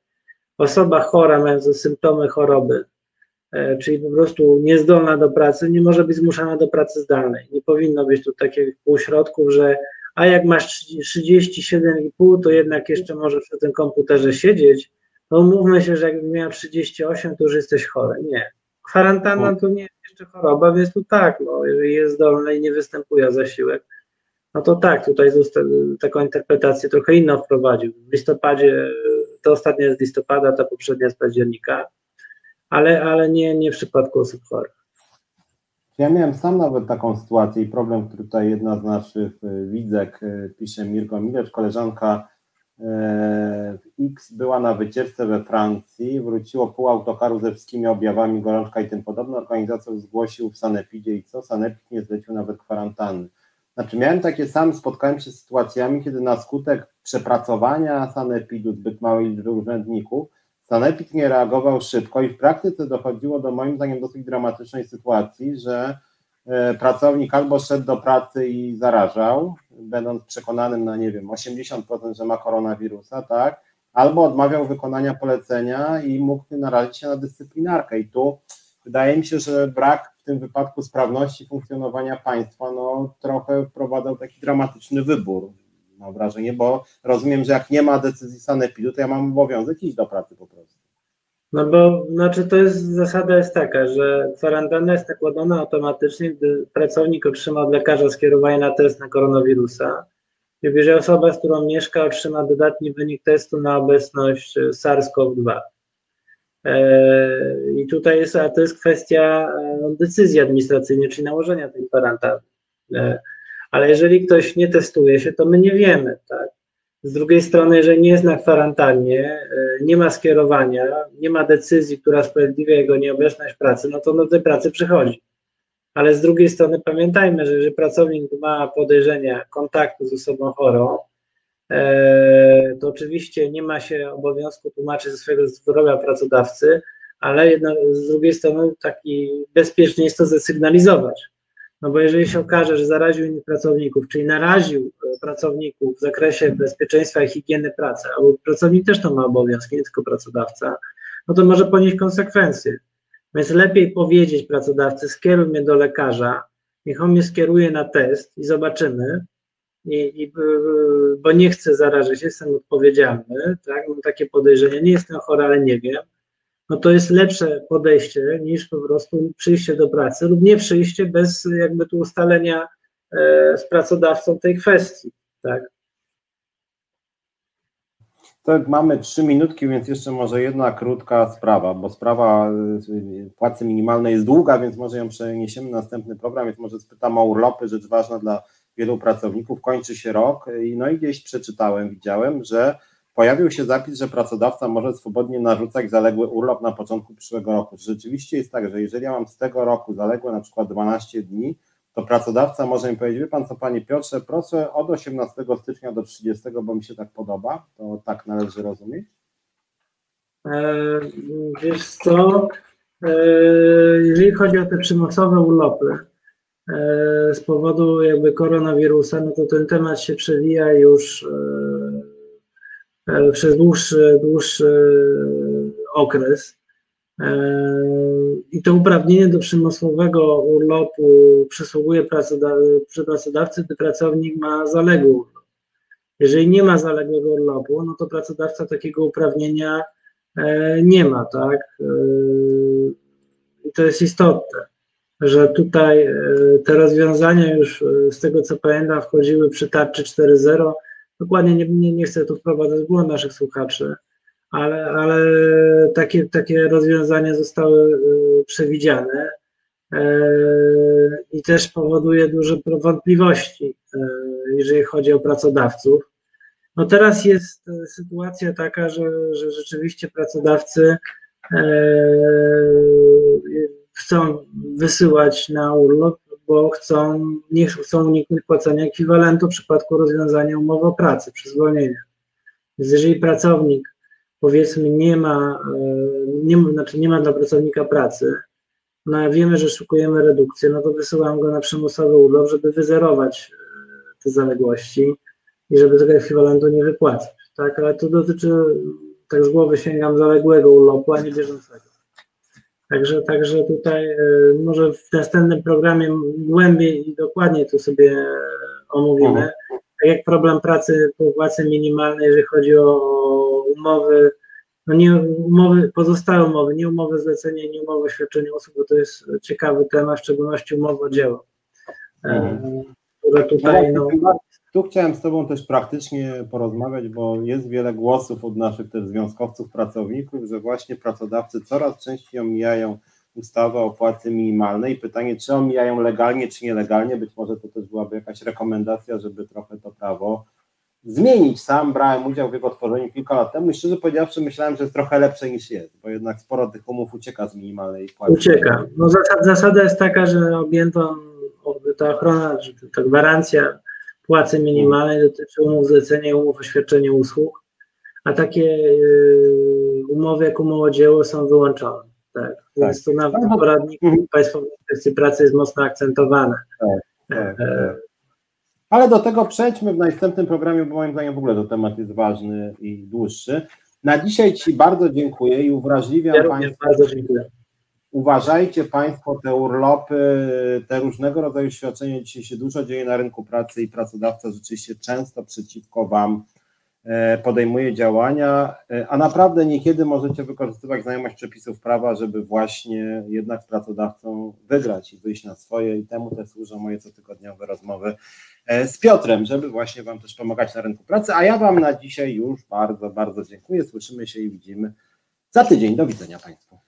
osoba chora, mająca symptomy choroby, e, czyli po prostu niezdolna do pracy, nie może być zmuszana do pracy zdalnej. Nie powinno być tu takich półśrodków, że a jak masz 37,5, to jednak jeszcze możesz przy tym komputerze siedzieć, no mówmy się, że jakby miała 38, to już jesteś chory. Nie. Kwarantanna to nie jest jeszcze choroba, więc tu tak, no, jeżeli jest zdolny i nie występuje zasiłek, no to tak, tutaj taką interpretację trochę inną wprowadził. W listopadzie, to ostatnia jest z listopada, ta poprzednia z października, ale, ale nie, nie w przypadku osób chorych. Ja miałem sam nawet taką sytuację i problem, który tutaj jedna z naszych y, widzek y, pisze, Mirko Milecz, koleżanka X była na wycieczce we Francji, wróciło pół autokaru ze wszystkimi objawami gorączka i tym podobne. Organizator zgłosił w Sanepidzie i co? Sanepid nie zlecił nawet kwarantanny. Znaczy miałem takie sam, spotkałem się z sytuacjami, kiedy na skutek przepracowania Sanepidu zbyt małej liczby urzędników, Sanepid nie reagował szybko i w praktyce dochodziło do moim zdaniem dosyć dramatycznej sytuacji, że E, pracownik albo szedł do pracy i zarażał, będąc przekonanym na, nie wiem, 80%, że ma koronawirusa, tak, albo odmawiał wykonania polecenia i mógł narazić się na dyscyplinarkę. I tu wydaje mi się, że brak w tym wypadku sprawności funkcjonowania państwa, no trochę wprowadzał taki dramatyczny wybór, mam wrażenie, bo rozumiem, że jak nie ma decyzji sanepidu, to ja mam obowiązek iść do pracy po prostu. No bo znaczy to jest zasada jest taka, że kwarantanna jest nakładana automatycznie, gdy pracownik otrzyma od lekarza skierowanie na test na koronawirusa. I jeżeli osoba, z którą mieszka, otrzyma dodatni wynik testu na obecność SARS-CoV-2. E, I tutaj jest, a to jest kwestia e, decyzji administracyjnej, czyli nałożenia tej kwarantanny. E, ale jeżeli ktoś nie testuje się, to my nie wiemy, tak? Z drugiej strony, jeżeli nie jest na kwarantannie, e, nie ma skierowania, nie ma decyzji, która sprawiedliwia jego nieobecność pracy, no to do tej pracy przychodzi. Ale z drugiej strony pamiętajmy, że jeżeli pracownik ma podejrzenia kontaktu z osobą chorą, e, to oczywiście nie ma się obowiązku tłumaczyć ze swojego zdrowia pracodawcy, ale z drugiej strony taki bezpiecznie jest to zasygnalizować. No bo jeżeli się okaże, że zaraził innych pracowników, czyli naraził e, pracowników w zakresie bezpieczeństwa i higieny pracy, albo pracownik też to ma obowiązki, nie tylko pracodawca, no to może ponieść konsekwencje. Więc lepiej powiedzieć pracodawcy, skieruj mnie do lekarza, niech on mnie skieruje na test i zobaczymy, i, i, bo nie chcę zarazić, jestem odpowiedzialny, tak, mam takie podejrzenie, nie jestem chory, ale nie wiem, no to jest lepsze podejście niż po prostu przyjście do pracy lub nie przyjście bez jakby tu ustalenia e, z pracodawcą tej kwestii, tak. Tak, mamy trzy minutki, więc jeszcze może jedna krótka sprawa, bo sprawa e, płacy minimalnej jest długa, więc może ją przeniesiemy na następny program, więc może spytam o urlopy, rzecz ważna dla wielu pracowników, kończy się rok, no i gdzieś przeczytałem, widziałem, że pojawił się zapis, że pracodawca może swobodnie narzucać zaległy urlop na początku przyszłego roku. Rzeczywiście jest tak, że jeżeli ja mam z tego roku zaległe na przykład 12 dni, to pracodawca może mi powiedzieć, wie pan co, panie Piotrze, proszę od 18 stycznia do 30, bo mi się tak podoba, to tak należy rozumieć? E, wiesz co, e, jeżeli chodzi o te przymusowe urlopy e, z powodu jakby koronawirusa, no to ten temat się przewija już przez dłuższy, dłuższy okres. I to uprawnienie do przymusowego urlopu przysługuje pracodawcy, gdy pracownik ma zaległy urlop. Jeżeli nie ma zaległego urlopu, no to pracodawca takiego uprawnienia nie ma, tak? I to jest istotne że tutaj e, te rozwiązania już e, z tego co pamiętam wchodziły przy tarczy 4.0. Dokładnie nie, nie, nie chcę tu wprowadzać w błąd naszych słuchaczy, ale, ale takie, takie rozwiązania zostały e, przewidziane i też powoduje duże wątpliwości, jeżeli chodzi o pracodawców. No teraz jest sytuacja taka, że, że rzeczywiście pracodawcy chcą wysyłać na urlop, bo chcą, nie chcą uniknąć płacenia ekwiwalentu w przypadku rozwiązania umowy o pracy przy zwolnieniu. Więc jeżeli pracownik powiedzmy nie ma, e, nie, znaczy nie ma dla pracownika pracy, no a wiemy, że szukujemy redukcji, no to wysyłam go na przymusowy urlop, żeby wyzerować e, te zaległości i żeby tego ekwiwalentu nie wypłacać. Tak, ale to dotyczy, tak z głowy sięgam zaległego urlopu, a nie bieżącego. Także, także tutaj e, może w następnym programie głębiej i dokładniej to sobie omówimy. Mhm. Tak jak problem pracy po płacy minimalnej, jeżeli chodzi o umowy, no nie umowy, pozostałe umowy, nie umowy zlecenia, nie umowy świadczenia usług, bo to jest ciekawy temat, w szczególności umowy o dzieło. E, mhm. Które tutaj, no, tu chciałem z Tobą też praktycznie porozmawiać, bo jest wiele głosów od naszych też związkowców, pracowników, że właśnie pracodawcy coraz częściej omijają ustawę o płacy minimalnej. Pytanie, czy omijają legalnie, czy nielegalnie. Być może to też byłaby jakaś rekomendacja, żeby trochę to prawo zmienić. Sam brałem udział w jego tworzeniu kilka lat temu i szczerze powiedziawszy myślałem, że jest trochę lepsze niż jest, bo jednak sporo tych umów ucieka z minimalnej płacy. Ucieka. No zasada jest taka, że objęto ta ochrona, ta gwarancja płacy minimalnej dotyczy umów zlecenia i umów o usług, a takie y, umowy jak umowa o dzieło są wyłączone. Tak. Więc to nawet w poradniku mhm. Państwowej Inspekcji Pracy jest mocno akcentowane. Tak, tak, e, tak. Ale do tego przejdźmy w następnym programie, bo moim zdaniem w ogóle to temat jest ważny i dłuższy. Na dzisiaj Ci bardzo dziękuję i uwrażliwiam ja Państwa. Bardzo dziękuję uważajcie Państwo te urlopy, te różnego rodzaju świadczenia. Dzisiaj się dużo dzieje na rynku pracy i pracodawca rzeczywiście często przeciwko Wam e, podejmuje działania, e, a naprawdę niekiedy możecie wykorzystywać znajomość przepisów prawa, żeby właśnie jednak z pracodawcą wygrać i wyjść na swoje i temu też służą moje cotygodniowe rozmowy e, z Piotrem, żeby właśnie Wam też pomagać na rynku pracy, a ja Wam na dzisiaj już bardzo, bardzo dziękuję. Słyszymy się i widzimy za tydzień. Do widzenia Państwu.